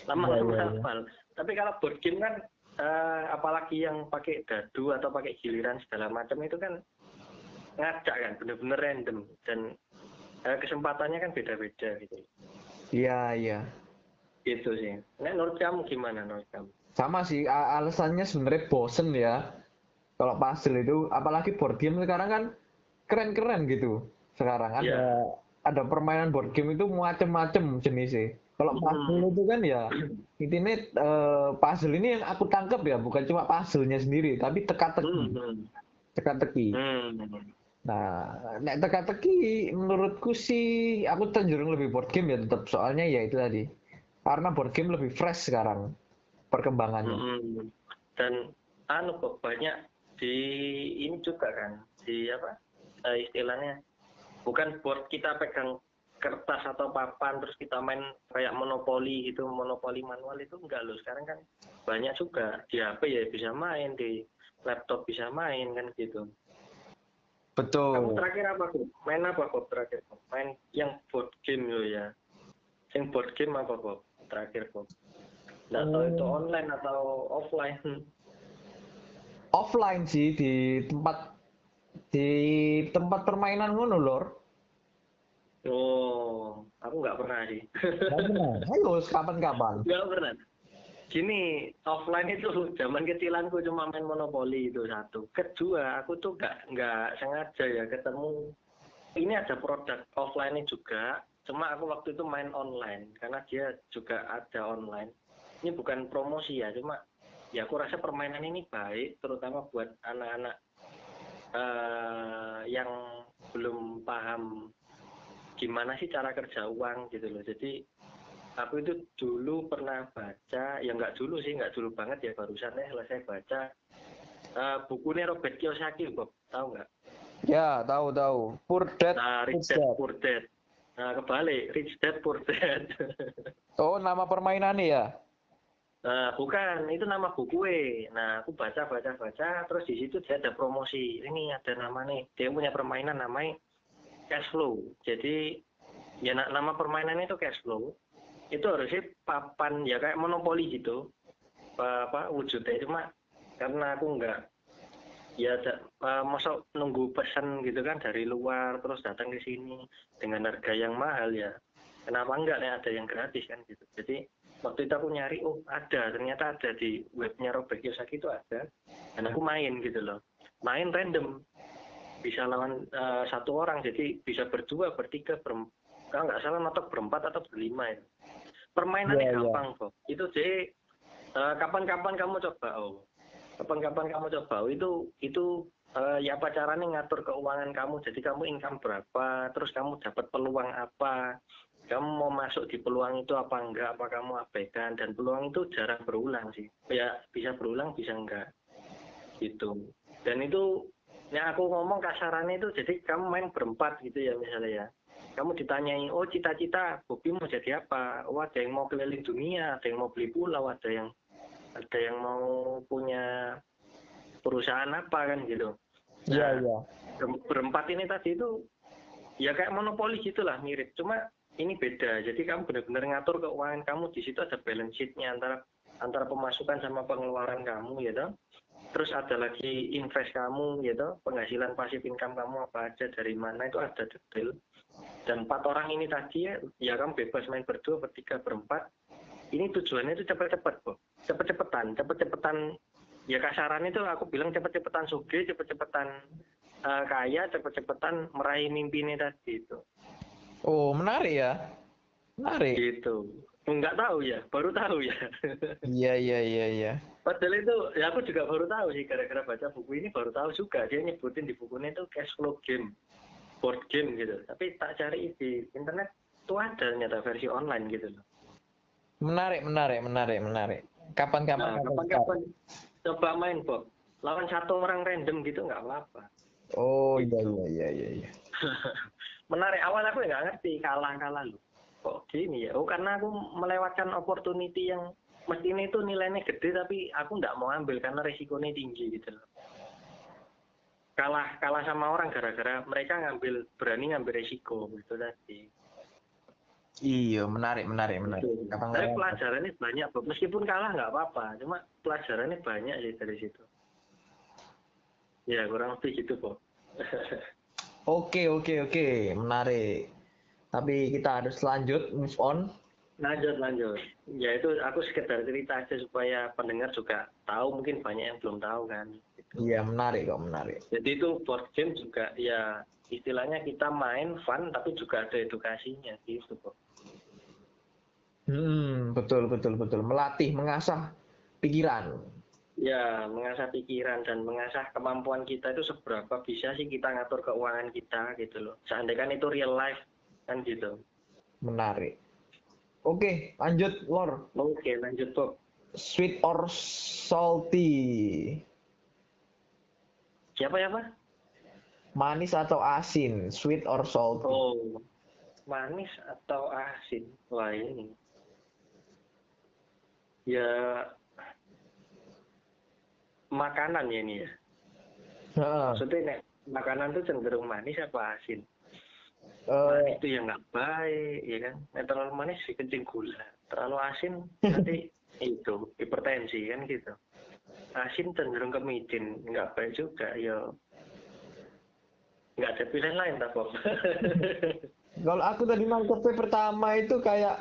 Lama-lama Iya, iya, iya. hafal. Tapi kalau board game kan eh, apalagi yang pakai dadu atau pakai giliran segala macam itu kan ngajak kan bener-bener random. Dan eh, kesempatannya kan beda-beda gitu. Iya, iya. Gitu sih. Nah, menurut kamu gimana menurut kamu? Sama sih, alasannya sebenarnya bosen ya. Kalau puzzle itu, apalagi board game sekarang kan keren-keren gitu. Sekarang ada Iya. ada permainan board game itu macem-macem jenisnya. Kalau Hmm. puzzle itu kan ya, intinya eh, puzzle ini yang aku tangkap ya, bukan cuma puzzle-nya sendiri, tapi teka-teki, Hmm. teka-teki. Hmm. Nah, nek teka-teki menurutku sih aku cenderung lebih board game ya tetap soalnya ya itu tadi. Karena board game lebih fresh sekarang perkembangannya. Hmm. Dan anu kok banyak di ini juga kan di apa eh, istilahnya bukan board kita pegang kertas atau papan terus kita main kayak monopoli gitu monopoli manual itu enggak loh sekarang kan banyak juga di HP ya bisa main di laptop bisa main kan gitu Kamu Betul. terakhir apa Bob? Main apa Bob terakhir? Bob? Main yang board game lo ya. Yang board game apa Bob? Terakhir Bob. Nggak tahu itu Hmm. online atau offline. Offline sih di tempat di tempat permainan ngono lor Oh, aku nggak pernah sih. Nggak pernah. ayo kapan-kapan Nggak pernah. Gini, offline itu zaman kecilanku cuma main monopoli itu satu. Kedua, aku tuh nggak nggak sengaja ya ketemu. Ini ada produk offline juga, cuma aku waktu itu main online karena dia juga ada online. Ini bukan promosi ya, cuma ya aku rasa permainan ini baik, terutama buat anak-anak eh, yang belum paham gimana sih cara kerja uang gitu loh. Jadi aku itu dulu pernah baca, ya nggak dulu sih, nggak dulu banget ya barusan ya selesai baca eh, bukunya Robert Kiyosaki, Bob, tahu nggak? ya tahu tahu poor dad Nah, Rich Rich Dad Dad. Poor Dad. Nah, kebalik, Rich Dad Poor Dad. oh nama permainannya ya nah, bukan, itu nama buku Nah, aku baca, baca, baca, terus di situ dia ada promosi. Ini ada nama nih, dia punya permainan namanya cash flow. Jadi, ya na- nama permainannya itu cash flow. Itu harusnya papan, ya kayak monopoli gitu. Apa, apa wujudnya, cuma karena aku nggak ya da, eh, masuk nunggu pesan gitu kan dari luar terus datang ke sini dengan harga yang mahal ya. Kenapa enggak nih ada yang gratis kan gitu. Jadi waktu itu aku nyari oh ada ternyata ada di webnya Robert Kiyosaki itu ada. Dan aku main gitu loh. Main random. Bisa lawan eh, satu orang. Jadi bisa berdua bertiga ber kalau nggak salah notok berempat atau berlima ya. Permainannya Iya, iya. gampang kok itu jadi eh, kapan-kapan kamu coba oh kapan-kapan kamu coba. Oh, itu itu eh, ya apa caranya ngatur keuangan kamu. Jadi kamu income berapa terus kamu dapat peluang apa kamu mau masuk di peluang itu apa enggak apa kamu abaikan. Dan peluang itu jarang berulang sih. Ya bisa berulang bisa enggak. Gitu. Dan itu yang aku ngomong kasarannya itu jadi kamu main berempat gitu ya misalnya ya. Kamu ditanyai oh cita-cita Bobi mau jadi apa? Oh ada yang mau keliling dunia ada yang mau beli pulau ada yang ada yang mau punya perusahaan apa kan gitu. Iya Nah, iya. ber- berempat ini tadi itu ya kayak monopoli gitulah mirip. Cuma ini beda. Jadi kamu benar-benar ngatur keuangan kamu di situ ada balance sheet-nya antara antara pemasukan sama pengeluaran kamu ya toh. Terus ada lagi invest kamu ya toh. Penghasilan pasif income kamu apa aja dari mana itu ada detail. Dan empat orang ini tadi ya, ya kamu bebas main berdua bertiga berempat ini tujuannya itu cepet-cepet kok cepet-cepetan cepet-cepetan. Ya kasaran itu aku bilang cepet-cepetan suge cepet-cepetan eh, kaya cepet-cepetan meraih mimpinya tadi itu. Oh menarik ya. Menarik. Gitu. Nggak tahu ya baru tahu ya. Iya iya iya iya. Padahal itu ya aku juga baru tahu sih gara-gara baca buku ini baru tahu juga. Dia nyebutin di bukunya itu cash flow game board game gitu. Tapi tak cari di internet itu ada ternyata versi online gitu loh menarik menarik menarik menarik. Kapan-kapan nah kapan-kapan coba main Bob. Lawan satu orang random gitu nggak apa-apa. Oh iya iya iya iya iya. Menarik. Awal aku nggak ngerti kalah kalah loh kok gini ya? Oh karena aku melewatkan opportunity yang mestinya itu nilainya gede tapi aku nggak mau ambil karena resikonya tinggi gitu loh. Kalah kalah sama orang gara-gara mereka ngambil berani ngambil resiko gitu tadi iya menarik menarik menarik tapi kapan-kapan pelajarannya banyak Bob. meskipun kalah nggak apa-apa cuma pelajarannya banyak sih dari situ ya kurang lebih gitu Bob Oke oke oke menarik. Tapi kita harus lanjut move on. Lanjut, lanjut. Ya itu aku sekedar cerita aja supaya pendengar juga tahu, mungkin banyak yang belum tahu kan. Iya menarik kok menarik. Jadi itu board game juga ya istilahnya kita main fun tapi juga ada edukasinya gitu kok. Hmm betul betul betul melatih mengasah pikiran. Ya mengasah pikiran dan mengasah kemampuan kita itu seberapa bisa sih kita ngatur keuangan kita gitu loh. Seandainya kan itu real life kan gitu. Menarik. Oke lanjut Lor. Oke lanjut Bob. Sweet or salty? Siapa ya Pak? Manis atau asin? Sweet or salty? Oh manis atau asin? Wah ini. Ya makanan ya ini ya. Heeh. Maksudnya nek makanan tuh cenderung manis apa asin? Eh, Manis itu yang nggak baik, ya kan? Nek terlalu manis sih kencing gula. Terlalu asin nanti itu hipertensi kan gitu. Asin cenderung ke micin, nggak baik juga ya. Nggak ada pilihan lain tak Bob Kalau aku tadi nangkepnya pertama itu kayak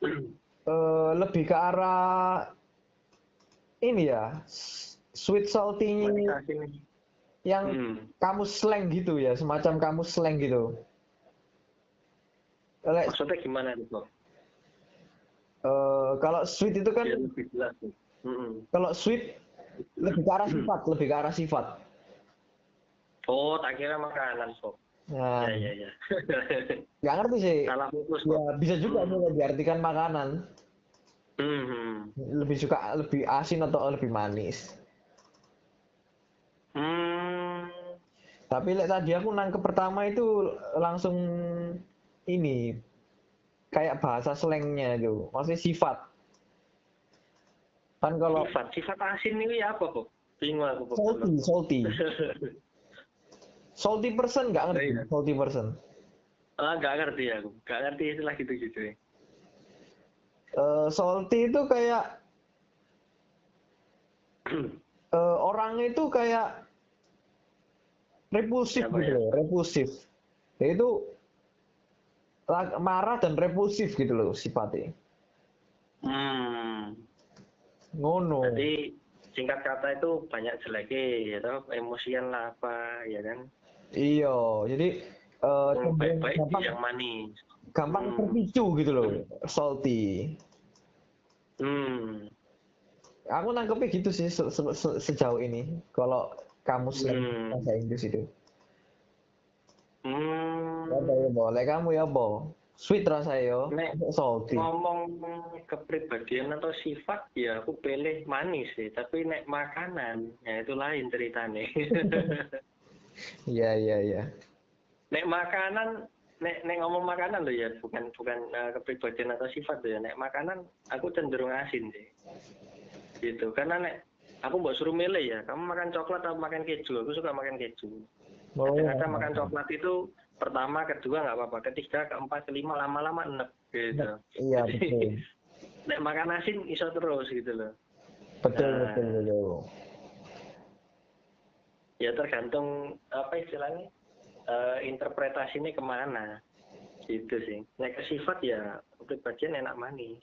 eh, lebih ke arah ini ya sweet salty yang Hmm. kamu slang gitu ya, semacam kamu slang gitu. Lek, maksudnya gimana tuh Bob eh, kalau sweet itu kan, biar lebih jelas nih Mm-mm. kalau sweet lebih ke arah sifat, lebih ke arah sifat. Oh tak kira makanan Bob Nah, ya ya ya nggak ngerti sih. salah fokus Ya bisa juga sih diartikan makanan. Hmm. Lebih suka lebih asin atau lebih manis. Hmm. Tapi lek tadi aku nangkep pertama itu langsung ini kayak bahasa slangnya itu, maksudnya sifat. Kan kalau sifat sifat asin ini apa Bob bingung aku Bob salty, salty, salty person nggak ngerti, Iya. salty person. ah nggak ngerti aku nggak ngerti istilah gitu gitu ya Eh, salty itu kayak eh, orangnya itu kayak repulsif Siapa gitu ya? loh, repulsif. Dia itu la- marah dan repulsif gitu loh sifatnya. hmm. Ngono. Jadi singkat kata itu banyak jeleknya, ya toh, emosian lah apa, ya kan? Iya, jadi eh, Yang baik-baik gampang, yang manis. gampang Hmm. terpicu gitu loh, salty. Hmm. Aku nangkepnya gitu sih se- se- se- sejauh ini. Kalau kamu slang Hmm. bahasa Inggris itu. Hmm. Ya, boleh kamu ya, Bo? Sweet rasanya yo, Nek, salty. Ngomong kepribadian atau sifat, ya aku pilih manis sih. Tapi nek makanan, ya itu lain ceritanya. Iya, iya, iya. nek makanan, nek, nek ngomong makanan loh ya, bukan bukan eh, kepribadian atau sifat loh ya. Nek makanan, aku cenderung asin sih. Gitu. Karena nek aku mau suruh milih ya, kamu makan coklat atau makan keju? Aku suka makan keju. Oh, Kadang-kadang makan coklat itu pertama, kedua nggak apa-apa, ketiga, keempat, kelima lama-lama enek gitu. Iya, Jadi, betul. Nek makan asin iso terus gitu loh. Betul, Nah. betul, betul. Ya tergantung apa istilahnya eh, interpretasinya ke mana gitu sih. Nek ke sifat ya kepribadian enak manis,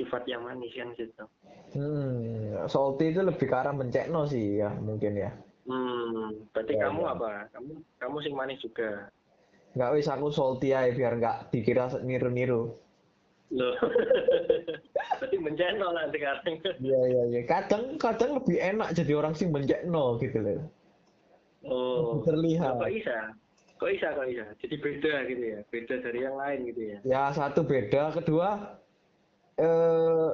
sifat yang manis kan gitu. Hmm, salty itu lebih ke arah mencekno sih ya, mungkin ya. Hmm, berarti Ya, kamu ya. apa? Kamu kamu sing manis juga. Nggak wis aku salty aja biar nggak dikira niru-niru. Loh. berarti menceno lah sekarang. Iya, iya, iya. Kadang, kadang lebih enak jadi orang sing mencekno gitu loh. Oh. Terlihat. Kok bisa? Kok bisa? Kok bisa? Jadi beda gitu ya? Beda dari yang lain gitu ya? Ya satu beda, kedua eh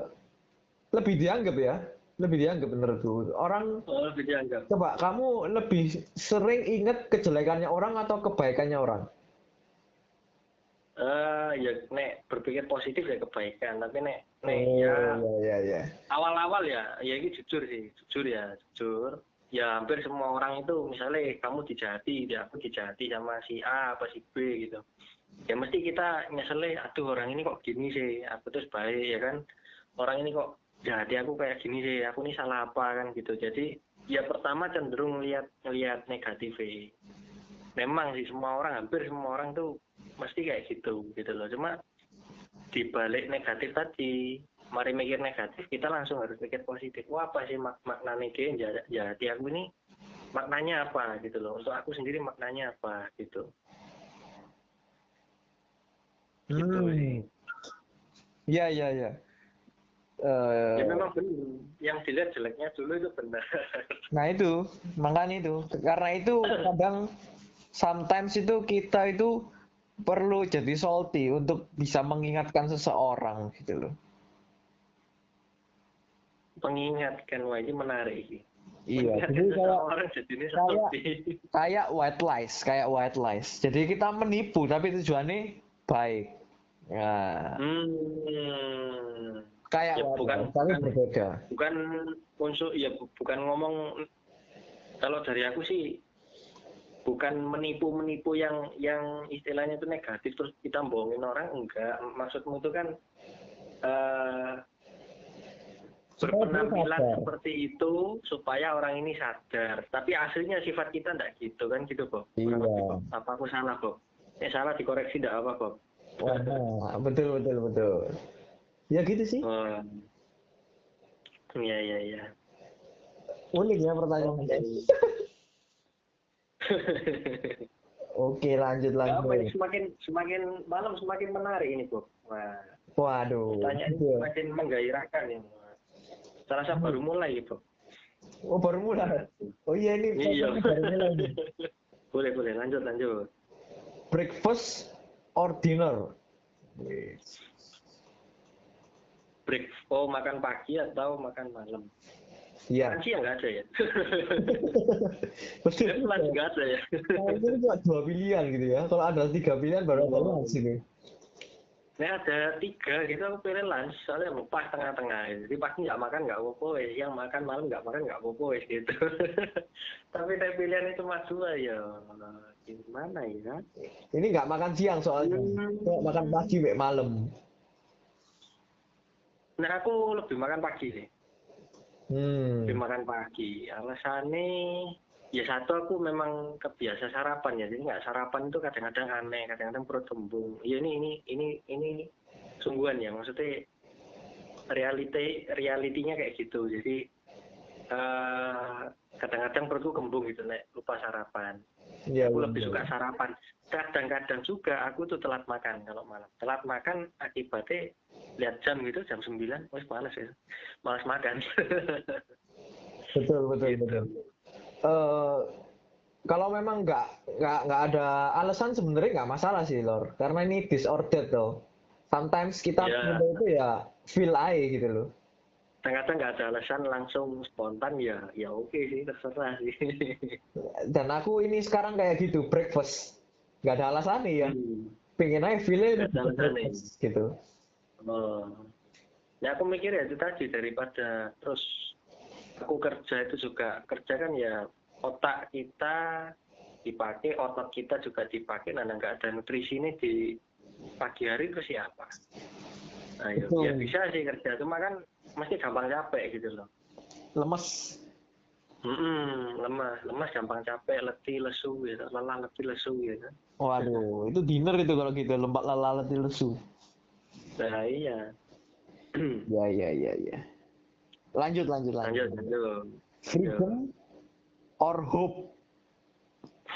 lebih dianggap ya, lebih dianggap menurutku. Orang Oh, lebih dianggap. coba kamu lebih sering ingat kejelekannya orang atau kebaikannya orang? Eh, ya nek berpikir positif ya kebaikan, tapi nek nek Oh, ya iya, iya, iya. awal-awal ya, ya ini jujur sih, jujur ya, jujur. Ya hampir semua orang itu misalnya kamu dijahati, ya aku dijahati sama si A apa si B gitu. Ya mesti kita nyeselnya, aduh orang ini kok gini sih, aku terus baik ya kan. Orang ini kok jahati aku kayak gini sih, aku ini salah apa kan gitu. Jadi ya pertama cenderung ngeliat ngeliat negatifnya. Memang sih semua orang, hampir semua orang tuh mesti kayak gitu gitu loh. Cuma di balik negatif tadi mari mikir negatif kita langsung harus mikir positif wah apa sih mak maknanya kayak ya, ya aku ini maknanya apa gitu loh untuk aku sendiri maknanya apa gitu Gitu Hmm. sih. Iya, iya, iya. Eh, ya memang benar yang dilihat jeleknya dulu itu benar Nah itu, makanya itu. Karena itu kadang sometimes itu kita itu perlu jadi salty untuk bisa mengingatkan seseorang gitu loh. Mengingatkan wah ini menarik Iya, jadi kayak seseorang jadi ini kayak- kayak white lies, kayak white lies. Jadi kita menipu tapi tujuannya baik. Nah, hmm, kayak Ya, white bukan- lies, tapi bukan- berbeda. bukan unsur ya bu- bukan ngomong kalau dari aku sih bukan menipu-menipu yang yang istilahnya itu negatif terus kita bohongin orang enggak maksudmu itu kan eh dia berpenampilan sadar. seperti itu supaya orang ini sadar. Tapi aslinya sifat kita enggak gitu kan gitu, Bob. Iya. Apa aku salah, Bob? Eh salah dikoreksi enggak apa, Bob? Wah, betul betul betul. Ya gitu sih. Oh. Iya, iya, iya. Unik ya pertanyaan. Oke, lanjut Apa ini lanjut. semakin semakin malam semakin menarik ini, Bob. Wah, Waduh. pertanyaan ini gitu ya. semakin menggairahkan ini. Terasa Hmm. baru mulai, Bob. Oh, baru mulai. Oh iya ini Iya. podcastnya baru mulai nih. boleh, boleh. Lanjut, lanjut. Breakfast or dinner? Break. Oh, makan pagi atau makan malam? Iya. Makan siang nggak ada ya? Betul. Lunch nggak ada ya? Nah, itu cuma dua pilihan gitu ya. Kalau ada tiga pilihan baru ada lunch ini. Nah ada tiga gitu aku pilih lunch. Soalnya pas tengah-tengah. Jadi pasti nggak makan nggak apa-apa wes yang makan malam nggak makan nggak apa-apa wes gitu. Tapi saya pilihan itu cuma dua ya. Gimana ya? Ini nggak makan siang soalnya. Hmm. Makan pagi mek malam. nah aku lebih makan pagi sih. Hmm. lebih makan pagi. Alasannya ya satu aku memang kebiasa sarapan ya. Jadi nggak sarapan itu kadang-kadang aneh kadang-kadang perut kembung. Ya ini ini ini ini sungguhan ya. Maksudnya reality realitinya kayak gitu. Jadi eh, kadang-kadang perutku kembung gitu nek. Lupa sarapan. Iya. aku bener. lebih suka sarapan. Kadang-kadang juga aku tuh telat makan kalau malam. Telat makan akibatnya lihat jam gitu jam 9 wes males ya. Malas makan. Betul betul Gitu. betul. Eh, kalau memang nggak nggak nggak ada alasan sebenarnya nggak masalah sih lor karena ini disordered tuh sometimes kita Iya. muda itu ya feel aja gitu loh kadang-kadang nggak ada alasan langsung spontan ya ya oke sih terserah sih dan aku ini sekarang kayak gitu breakfast nggak ada alasan nih ya Hmm. pengen aja feel aja nih. gitu Oh. Ya aku mikir ya itu tadi daripada terus aku kerja itu juga kerja kan ya otak kita dipakai, otot kita juga dipakai, nah nggak ada nutrisi ini di pagi hari terus siapa? Ayo, Betul. ya bisa sih kerja, cuma kan mesti gampang capek gitu loh. lemes Mm-mm, lemah, lemas gampang capek, letih, lesu gitu, lelah, letih, lesu gitu. waduh itu dinner itu kalau gitu lembak lala letih lesu Nah iya. ya ya ya ya lanjut lanjut lanjut, lanjut lanjut. freedom or hope?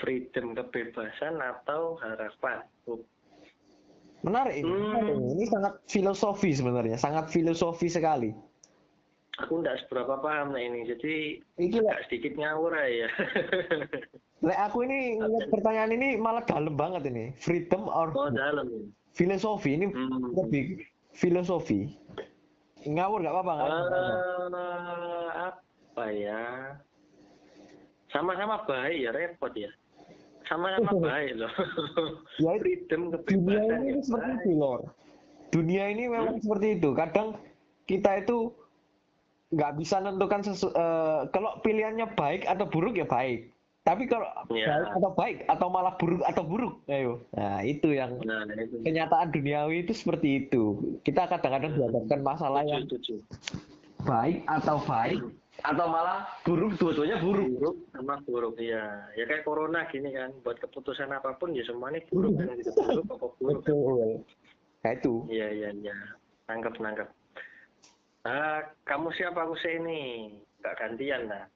Freedom kebebasan atau harapan? Oh, menarik ini. Hmm. menarik ini. ini sangat filosofi sebenarnya. Sangat filosofi sekali. Aku enggak seberapa paham nah ini jadi Iki lek, agak sedikit ngawur ya. Lek aku ini ngeliat pertanyaan ini malah dalam banget ini. Freedom or oh hope. dalam ini? Filosofi ini Hmm. lebih filosofi ngawur nggak apa-apa nggak. Eh, apa ya? Sama-sama baik ya repot ya. Sama-sama baik loh. Ya itu freedom dunia ini ya seperti baik. itu lor. Dunia ini memang seperti itu. Kadang kita itu nggak bisa menentukan sesu- eh, kalau pilihannya baik atau buruk ya baik tapi kalau Ya. baik atau baik atau malah buruk atau buruk ayo nah itu yang nah itu kenyataan duniawi itu seperti itu kita kadang-kadang dihadapkan masalah yang Setuju, setuju. baik atau baik atau malah buruk dua-duanya buruk buruk sama buruk ya ya kayak corona gini kan buat keputusan apa pun ya semuanya buruk kan gitu buruk apa buruk betul nah itu Iya iya iya. Nangkep nangkep. Ah, kamu siapa aku sih ini? Gak gantian lah.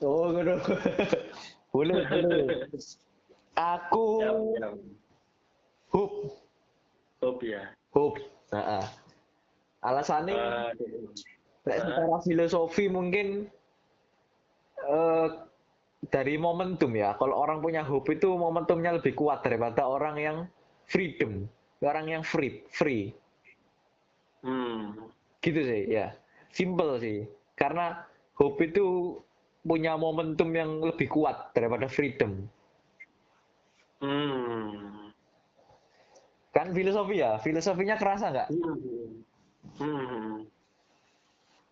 oh gitu boleh boleh aku hope Hope ya. hope nah, alasannya Ah, Lek secara filosofi mungkin eh dari momentum ya. Kalau orang punya hope itu momentumnya lebih kuat daripada orang yang freedom, orang yang free, free. hmm. Gitu sih, ya. Simple sih. Karena hope itu punya momentum yang lebih kuat daripada freedom. Hmm. Kan filosofi ya, filosofinya kerasa nggak? Hmm. Hmm.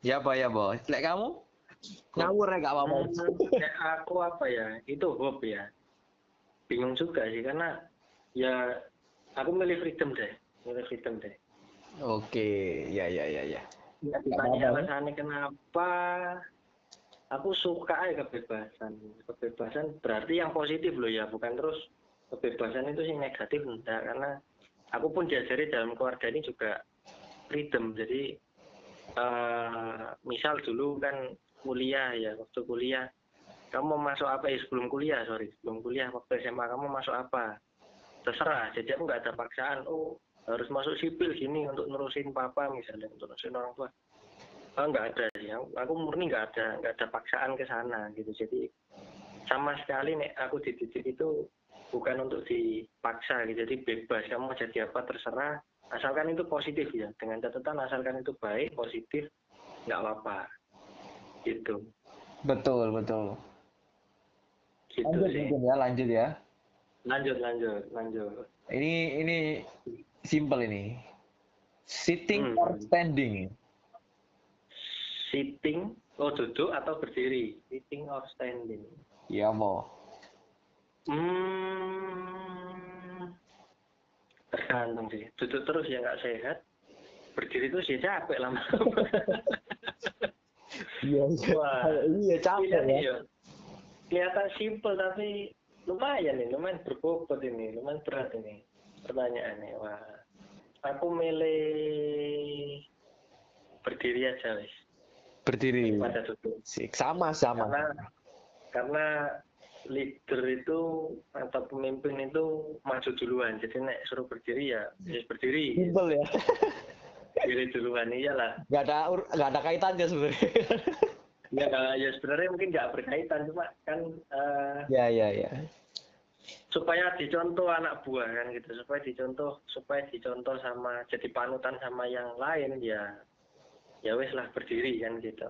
Ya apa ya, Bos? Lek kamu? Ngawur ya nggak apa-apa. Hmm, kayak aku apa ya? Itu hope ya. Bingung juga sih karena ya aku milih freedom deh. Milih freedom deh. Oke, ya ya ya ya. nggak ditanya alasannya kenapa aku suka aja kebebasan. Kebebasan berarti yang positif loh ya bukan terus kebebasan itu sih negatif enggak. Karena aku pun diajari dalam keluarga ini juga freedom. Jadi uh, misal dulu kan kuliah ya waktu kuliah kamu masuk apa? Ya sebelum kuliah sorry sebelum kuliah. Waktu SMA kamu masuk apa? Terserah. Jadi aku nggak ada paksaan oh harus masuk sipil sini untuk nerusin papa misalnya untuk nerusin orang tua oh, nggak ada sih aku murni nggak ada nggak ada paksaan ke sana gitu. Jadi sama sekali nih aku dididik itu bukan untuk dipaksa gitu. Jadi bebas. Kamu mau jadi apa terserah. Asalkan itu positif ya. Dengan catatan asalkan itu baik positif nggak apa-apa. Gitu. Betul betul. Gitu lanjut sih. ya lanjut ya. Lanjut lanjut lanjut. Ini ini simple ini. Sitting Hmm. or standing? Sitting oh duduk atau berdiri sitting or standing Ya mau. hmm tergantung sih duduk terus ya nggak sehat berdiri terus ya capek lama Iya, Wah. iya capek Iya, ya. iya. kelihatan simple tapi lumayan nih lumayan berbobot ini lumayan berat ini pertanyaannya wah aku milih berdiri aja wis Berdiri. pada duduk Sama sama. karena karena leader itu atau pemimpin itu maju duluan jadi nek suruh berdiri ya ya berdiri Simple ya. berdiri duluan iyalah Gak ada ur- gak ada kaitannya sebenarnya. ya ya sebenarnya mungkin nggak berkaitan cuma kan eh, ya ya ya. supaya dicontoh anak buah kan gitu supaya dicontoh supaya dicontoh sama jadi panutan sama yang lain ya ya wes lah berdiri kan gitu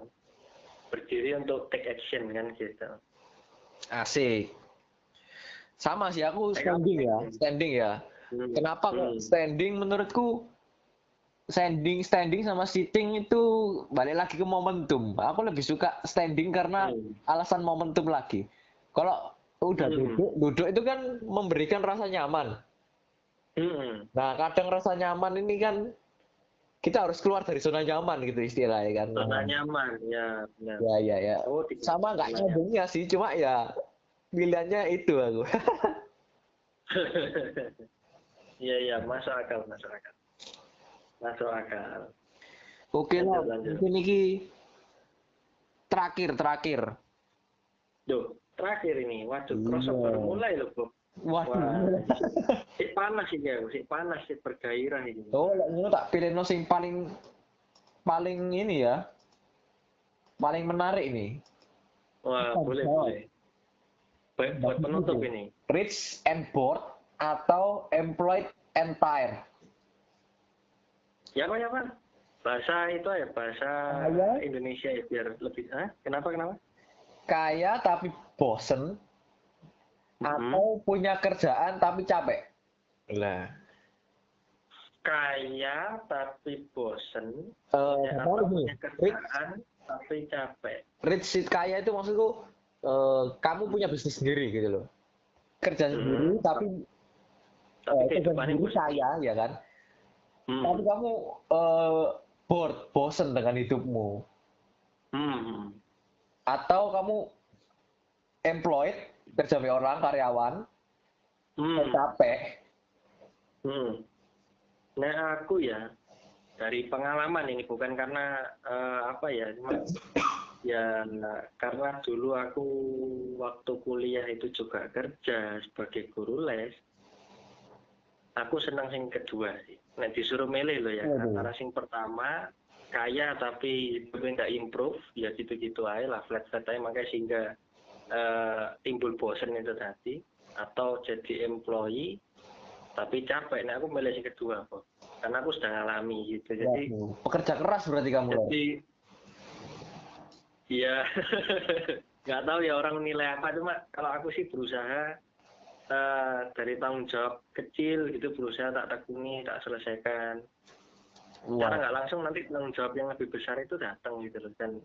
berdiri untuk take action kan gitu Asik. Sama sih aku standing ya, standing ya. Hmm. Kenapa Hmm. standing menurutku standing standing sama sitting itu balik lagi ke momentum. Aku lebih suka standing karena Hmm. alasan momentum lagi. Kalau udah Hmm. duduk, duduk itu kan memberikan rasa nyaman. Hmm. Nah, kadang rasa nyaman ini kan kita harus keluar dari zona nyaman gitu istilahnya kan. zona nyaman ya benar Ya ya ya. oh Sama nggak nyambungnya sih, cuma ya pilihannya itu aku. Iya iya masuk akal masuk akal masuk akal. Oke lah, mungkin ini terakhir terakhir. Duh terakhir ini waduh Iya. crossover mulai loh Bob. Waduh. Wah. Si panas ini ya, si panas si bergairah ini. Oh, lek ngono tak pilih no sing paling paling ini ya. Paling menarik ini. Wah Bukan, boleh jawab. boleh. Baik buat penutup ini. Rich and bored atau employed and tired? Ya apa ya apa? Bahasa itu ya bahasa Kaya? Indonesia ya biar lebih. Hah? Kenapa kenapa? Kaya tapi bosen. Atau punya kerjaan tapi capek? Lah. Kaya tapi bosen. Atau ini? punya Rich, kerjaan tapi capek. rich kaya itu maksudku eh, kamu punya bisnis sendiri gitu loh. Kerja Hmm. sendiri tapi Tapi eh, kehidupannya bosen. kaya ya kan? Hmm. Tapi kamu eh, bored, bosen dengan hidupmu. Hmm. Atau kamu employed, kerja orang, karyawan, Hmm. capek. Hmm. Nah aku ya dari pengalaman ini bukan karena eh, apa ya, ya karena dulu aku waktu kuliah itu juga kerja sebagai guru les. Aku senang sing kedua sih. Nah disuruh milih loh ya Waduh. antara sing pertama kaya tapi nggak improve ya gitu-gitu aja lah flat flat aja makanya sehingga eh, timbul bosen itu tadi atau jadi employee tapi capek. Nah aku milih yang kedua kok karena aku sudah ngalami gitu. Jadi Waduh, pekerja keras berarti kamu. Jadi ya nggak tahu ya orang nilai apa. Cuma kalau aku sih berusaha eh, dari tanggung jawab kecil itu berusaha tak tekuni tak selesaikan. Secara Wah, nggak langsung nanti tanggung jawab yang lebih besar itu datang gitu loh. Dan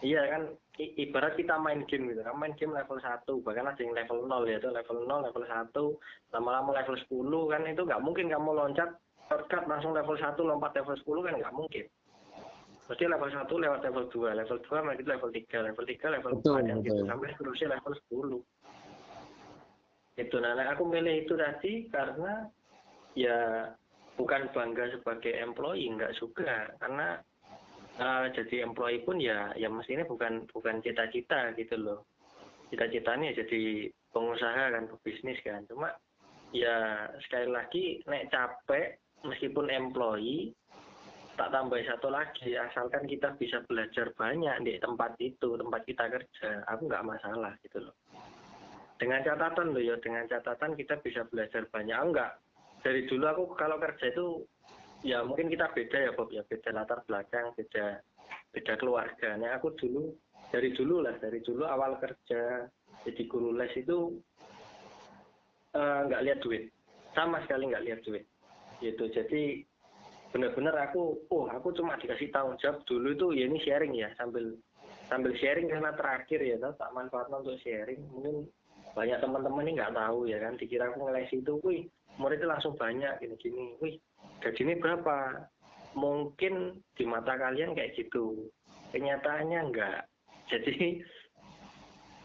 iya kan i- ibarat kita main game gitu kan main game level 1 bahkan ada yang level 0 ya itu level 0 level 1 lama-lama level 10 kan itu nggak mungkin kamu loncat shortcut langsung level 1 lompat level 10 kan nggak mungkin Berarti level 1 lewat level 2, level 2 lagi level 3, level 3 level Betul, 4 dan gitu betul. sampai seterusnya level 10. Itu nah, nah, aku milih itu tadi karena ya bukan bangga sebagai employee, nggak suka karena eh, jadi employee pun ya ya mestinya bukan bukan cita-cita gitu loh. Cita-citanya jadi pengusaha kan, pebisnis kan. Cuma ya sekali lagi nek capek meskipun employee tak tambah satu lagi asalkan kita bisa belajar banyak di tempat itu tempat kita kerja aku nggak masalah gitu loh dengan catatan loh ya dengan catatan kita bisa belajar banyak Aku nggak dari dulu aku kalau kerja itu ya mungkin kita beda ya Bob ya. Beda latar belakang beda beda keluarga. Nah aku dulu dari dulu lah dari dulu awal kerja jadi guru les itu eh, nggak lihat duit. Sama sekali nggak lihat duit. Gitu. Jadi benar-benar aku oh aku cuma dikasih tanggung jawab dulu itu ya ini sharing ya sambil sambil sharing karena terakhir ya tau, tak manfaatnya untuk sharing. Mungkin banyak teman-teman ini nggak tahu ya kan dikira aku ngeles itu wih muridnya langsung banyak gini-gini. Wih gajinya berapa? Mungkin di mata kalian kayak gitu. Kenyataannya enggak. Jadi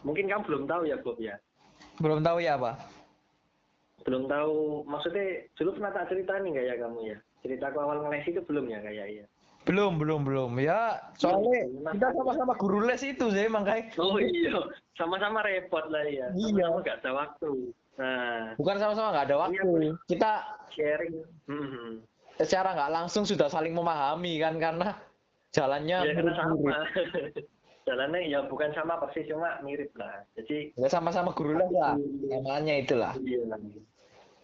mungkin kamu belum tahu ya Bob ya? Belum tahu ya, Pak? belum tahu. Maksudnya dulu pernah tak cerita nih ya kamu ya? Cerita aku awal ngeles itu belum ya kayak ya? Belum, belum, belum. Ya, soalnya Belum. kita sama-sama guru les itu sih, makanya. Oh iya. Sama-sama repot lah ya. Iya. nggak ada waktu nah bukan sama-sama nggak ada waktu. Kita sharing hmm. secara nggak langsung sudah saling memahami kan karena jalannya ya karena sama mirip-mirip. jalannya ya bukan sama persis cuma mirip lah jadi Ya sama-sama guru lah. Namanya itulah. Iya,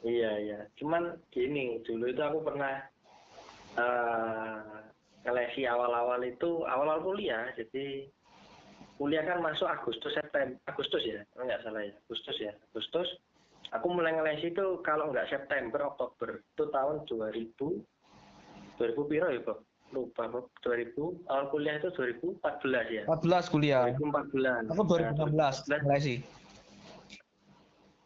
iya, iya. Cuman gini, dulu itu aku pernah eh ngelesi awal-awal itu awal-awal kuliah. Jadi kuliah kan masuk Agustus September Agustus ya, kalau nggak salah ya, Agustus ya, Agustus. Aku mulai ngelesi itu kalau nggak September Oktober itu tahun 2000 2000 piro ya, Bob? Lupa, Bob. 2000 awal kuliah itu 2014 ya. 14 kuliah. 2014. Aku 2016 Nah, mulai sih.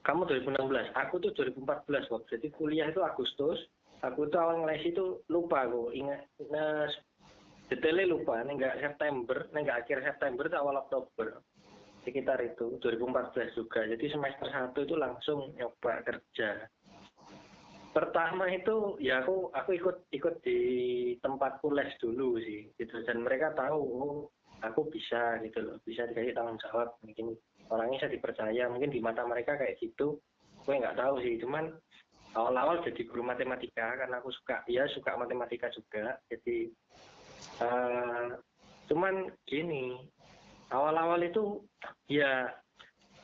kamu 2016 aku tuh 2014 waktu jadi kuliah itu Agustus aku tuh awal ngeles itu lupa aku ingat nah, detailnya lupa nih nggak September nih nggak akhir September itu awal Oktober sekitar itu 2014 juga. Jadi semester satu itu langsung nyoba kerja. Pertama itu ya aku aku ikut ikut di tempat les dulu sih gitu. Dan mereka tahu oh, aku bisa gitu loh. Bisa dikasih tanggung jawab. Mungkin orangnya saya dipercaya mungkin di mata mereka kayak gitu. Gue nggak tahu sih cuman awal-awal jadi guru matematika karena aku suka ya suka matematika juga. Jadi eh, cuman gini awal-awal itu ya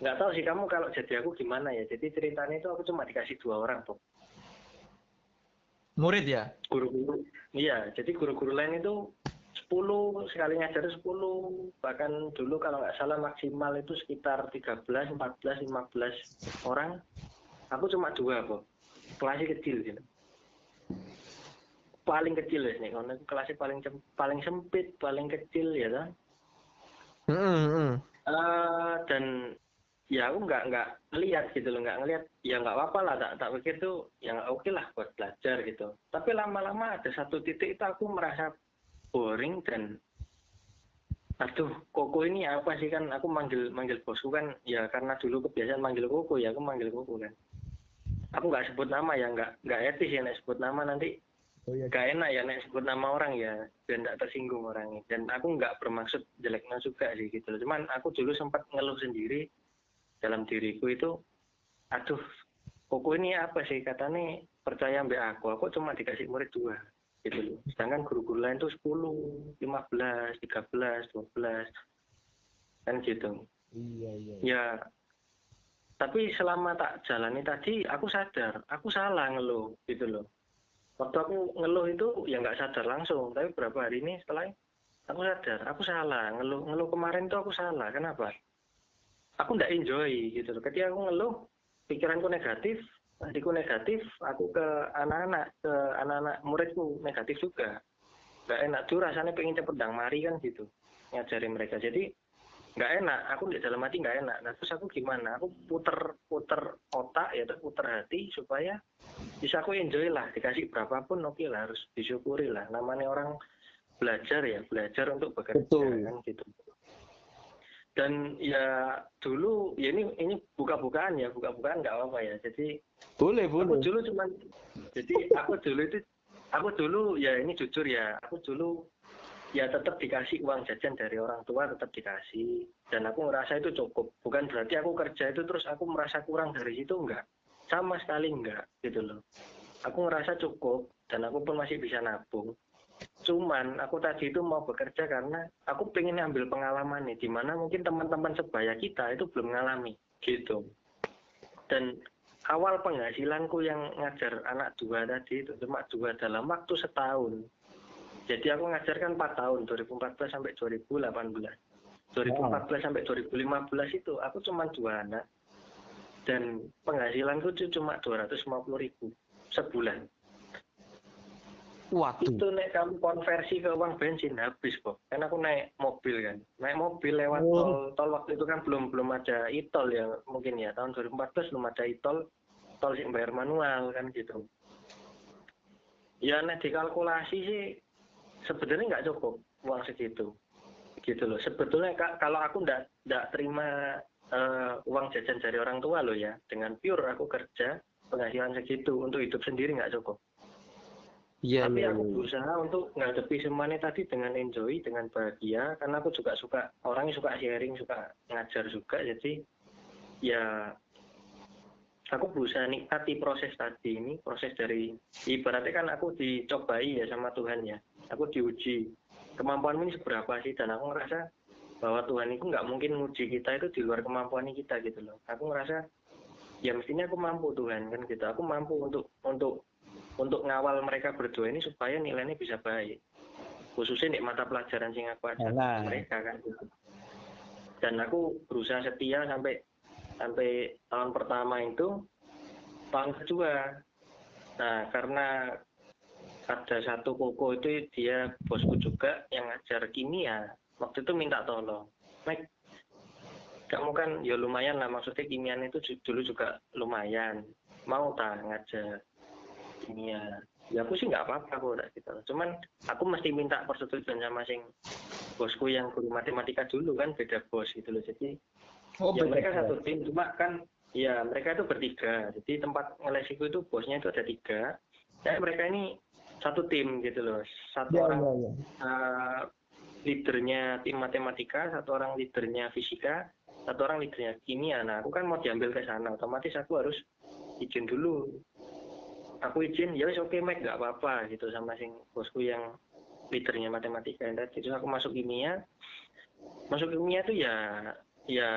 nggak tahu sih kamu kalau jadi aku gimana ya. Jadi ceritanya itu aku cuma dikasih dua orang tuh Murid ya? guru-guru. Iya jadi guru-guru lain itu 10 sekali ngajar 10 bahkan dulu kalau nggak salah maksimal itu sekitar 13 14 15 orang. Aku cuma dua kok kelasnya kecil gitu. Paling kecil ya nih karena kelasnya paling paling sempit paling kecil ya kan Heeh, Eh, dan ya aku nggak nggak ngelihat gitu loh nggak ngelihat ya nggak apa-apa lah tak tak pikir tuh ya nggak oke lah buat belajar gitu. Tapi lama-lama ada satu titik itu aku merasa boring dan aduh koko ini apa sih? Kan aku manggil manggil bosku kan ya karena dulu kebiasaan manggil koko ya aku manggil koko kan. Aku nggak sebut nama ya nggak nggak etis ya nek sebut nama nanti Oh iya. gak enak ya nek sebut nama orang ya biar tidak tersinggung orangnya. Dan aku nggak bermaksud jeleknya juga sih gitu loh. Cuman aku dulu sempat ngeluh sendiri dalam diriku itu aduh koko ini apa sih? Katanya percaya mbak aku aku cuma dikasih murid dua gitu loh. Sedangkan guru-guru lain tuh 10, 15, 13, 12 kan gitu. Iya, iya. ya tapi selama tak jalani tadi aku sadar aku salah ngeluh gitu loh waktu aku ngeluh itu ya nggak sadar langsung. Tapi beberapa hari ini setelah aku sadar aku salah. Ngeluh ngeluh kemarin itu aku salah. Kenapa? Aku nggak enjoy gitu loh. Ketika aku ngeluh pikiranku negatif hatiku negatif aku ke anak-anak ke anak-anak muridku negatif juga. Nggak enak tuh rasanya pengen cepet dang mari kan gitu. Ngajari mereka. Jadi nggak enak. Aku di dalam hati nggak enak. Nah terus aku gimana? Aku puter puter otak ya puter hati supaya bisa aku enjoy lah. Dikasih berapapun oke lah harus disyukuri lah. Namanya orang belajar ya belajar untuk bekerja Betul. kan gitu. Dan ya dulu ya ini ini buka-bukaan ya buka-bukaan nggak apa-apa ya. Jadi Boleh, aku boleh. dulu cuman jadi aku dulu itu aku dulu ya ini jujur ya aku dulu ya tetap dikasih uang jajan dari orang tua tetap dikasih. Dan aku ngerasa itu cukup. Bukan berarti aku kerja itu terus aku merasa kurang dari situ enggak. Sama sekali enggak gitu loh. Aku ngerasa cukup dan aku pun masih bisa nabung. Cuman aku tadi itu mau bekerja karena aku pengen ambil pengalaman nih di mana mungkin teman-teman sebaya kita itu belum ngalami gitu. Dan awal penghasilanku yang ngajar anak dua tadi itu cuma dua dalam waktu setahun jadi aku ngajarkan 4 tahun 2014 sampai 2018 2014 sampai 2015 itu aku cuma dua anak. Dan penghasilanku itu cuma 250 ribu sebulan. Waduh. itu naik kamu konversi ke uang bensin habis kok kan aku naik mobil kan. Naik mobil lewat Oh. tol. Tol waktu itu kan belum belum ada e-tol ya mungkin ya. Tahun 2014 belum ada e-tol. Tol sih bayar manual kan gitu. Ya nek dikalkulasi sih sebenarnya nggak cukup uang segitu. Gitu loh. Sebetulnya Kak, kalau aku ndak ndak terima eh, uang jajan dari orang tua loh ya dengan pure aku kerja penghasilan segitu untuk hidup sendiri nggak cukup. Iya, tapi iya, aku iya. berusaha untuk ngadepi semuanya tadi dengan enjoy dengan bahagia karena aku juga suka orangnya suka sharing suka ngajar juga jadi ya aku berusaha nikmati proses tadi ini proses dari ibaratnya kan aku dicobai ya sama Tuhan ya. Aku diuji. Kemampuanmu ini seberapa sih? Dan aku ngerasa bahwa Tuhan itu nggak mungkin nguji kita itu di luar kemampuan kita gitu loh. Aku ngerasa ya mestinya aku mampu Tuhan kan gitu. Aku mampu untuk untuk untuk ngawal mereka berdua ini supaya nilainya bisa baik. Khususnya di mata pelajaran sing aku ajar Nah. mereka kan gitu. Dan aku berusaha setia sampai sampai tahun pertama itu tahun kedua. Nah karena ada satu koko itu dia bosku juga yang ngajar kimia. Waktu itu minta tolong. Mike kamu kan ya lumayan lah maksudnya kimian itu dulu juga lumayan. Mau tak ngajar kimia? Ya aku sih nggak apa-apa kok udah gitu. Cuman aku mesti minta persetujuan sama sing bosku yang guru matematika dulu kan beda bos gitu loh. Jadi Oh, ya mereka satu tim cuma kan ya mereka itu bertiga. Jadi tempat ngelesiku itu bosnya itu ada tiga. Dan mereka ini satu tim gitu loh. Satu Iya, orang iya, iya. eh, leadernya tim matematika satu orang leadernya fisika satu orang leadernya kimia. Nah aku kan mau diambil ke sana. Otomatis aku harus izin dulu. Aku izin ya wis oke Mike nggak apa-apa gitu sama sing bosku yang leadernya matematika tadi. Terus aku masuk kimia. Masuk kimia itu ya ya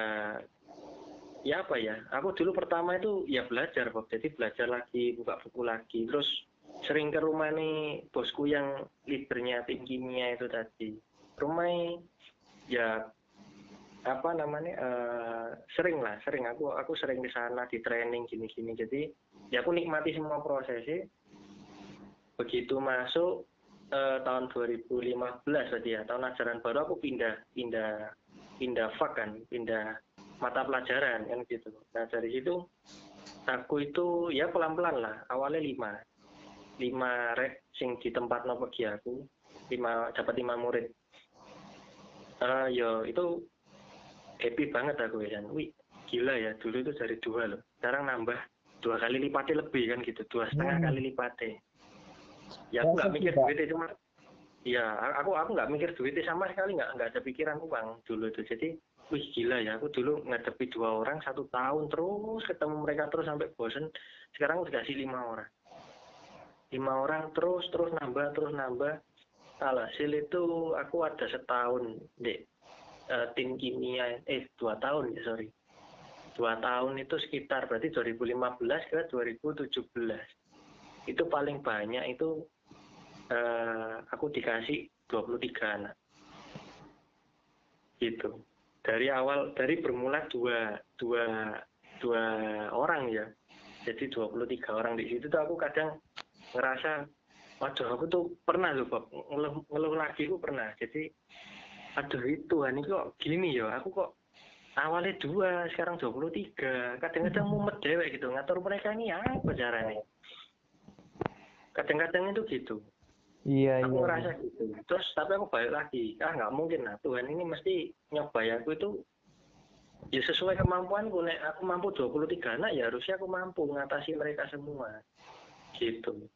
ya apa ya? Aku dulu pertama itu ya belajar Bob. Jadi belajar lagi buka buku lagi. Terus sering ke rumah nih bosku yang leadernya kimia itu tadi. Rumah ya apa namanya eh, sering lah sering. Aku aku sering di sana di training gini-gini. Jadi ya aku nikmati semua prosesnya begitu masuk eh, tahun 2015 tadi ya tahun ajaran baru aku pindah pindah pindah fak kan pindah mata pelajaran kan gitu. Nah dari situ aku itu ya pelan-pelan lah awalnya lima. Lima rek sing di tempat no pergi aku lima dapat lima murid. Eh yo itu happy banget aku ya dan wih gila ya dulu itu dari dua loh. Sekarang nambah dua kali lipatnya lebih kan gitu dua setengah Hmm. kali lipatnya. Ya aku nggak mikir duitnya cuma ya aku aku nggak mikir duitnya sama sekali nggak nggak ada pikiran uang dulu itu. Jadi wih gila ya aku dulu ngadepi dua orang satu tahun terus ketemu mereka terus sampai bosen. Sekarang udah kasih lima orang. Lima orang terus terus nambah terus nambah. Alhasil itu aku ada setahun di eh, tim kimia eh dua tahun ya sorry. Dua tahun itu sekitar berarti 2015 ke 2017 itu paling banyak itu eh, aku dikasih 23 anak. Gitu. Dari awal dari bermula dua dua dua orang ya. Jadi 23 orang di situ tuh aku kadang ngerasa waduh aku tuh pernah loh Bob. Ngeluh, ngeluh lagi aku pernah. Jadi aduh itu ini kok gini ya? Aku kok awalnya dua sekarang 23 kadang-kadang mumet dewek gitu ngatur mereka ini apa caranya? Kadang-kadang itu gitu Iya, aku iya. ngerasa gitu. Terus tapi aku balik lagi ah nggak mungkin lah Tuhan ini mesti nyobai aku itu. Ya sesuai kemampuanku nek aku mampu 23 anak ya harusnya aku mampu mengatasi mereka semua. Gitu.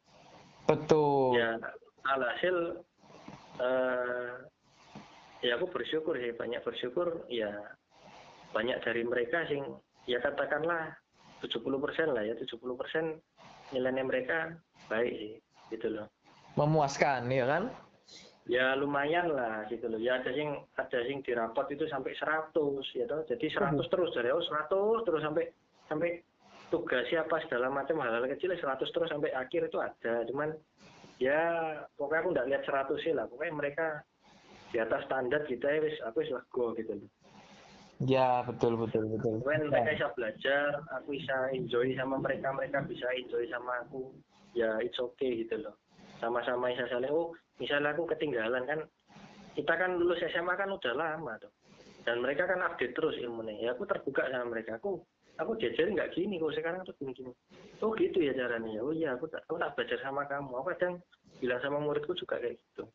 Betul. ya alhasil eh ya aku bersyukur sih banyak bersyukur ya banyak dari mereka sing ya katakanlah 70% lah ya 70% nilainya mereka baik sih gitu loh Memuaskan, ya kan? ya lumayan lah gitu loh ya ada sing ada sing di rapot itu sampai 100 ya toh jadi 100 terus dari oh 100 terus sampai sampai tugas siapa segala macam hal-hal kecil 100 terus sampai akhir itu ada cuman ya pokoknya aku nggak lihat 100 sih lah pokoknya mereka di atas standar kita ya wis aku wis lego gitu loh Ya, betul, betul, betul. When mereka bisa belajar, aku bisa enjoy sama mereka, mereka bisa enjoy sama aku. Ya it's okay gitu loh. Sama-sama bisa saling, oh misalnya aku ketinggalan kan, kita kan lulus SMA kan udah lama tuh. Dan mereka kan update terus ilmunya. Ya aku terbuka sama mereka. Aku aku diajarin nggak gini kok sekarang tuh gini-gini. Oh gitu ya caranya. Oh iya aku tak, aku tak belajar sama kamu. Aku kadang bilang sama muridku juga kayak gitu.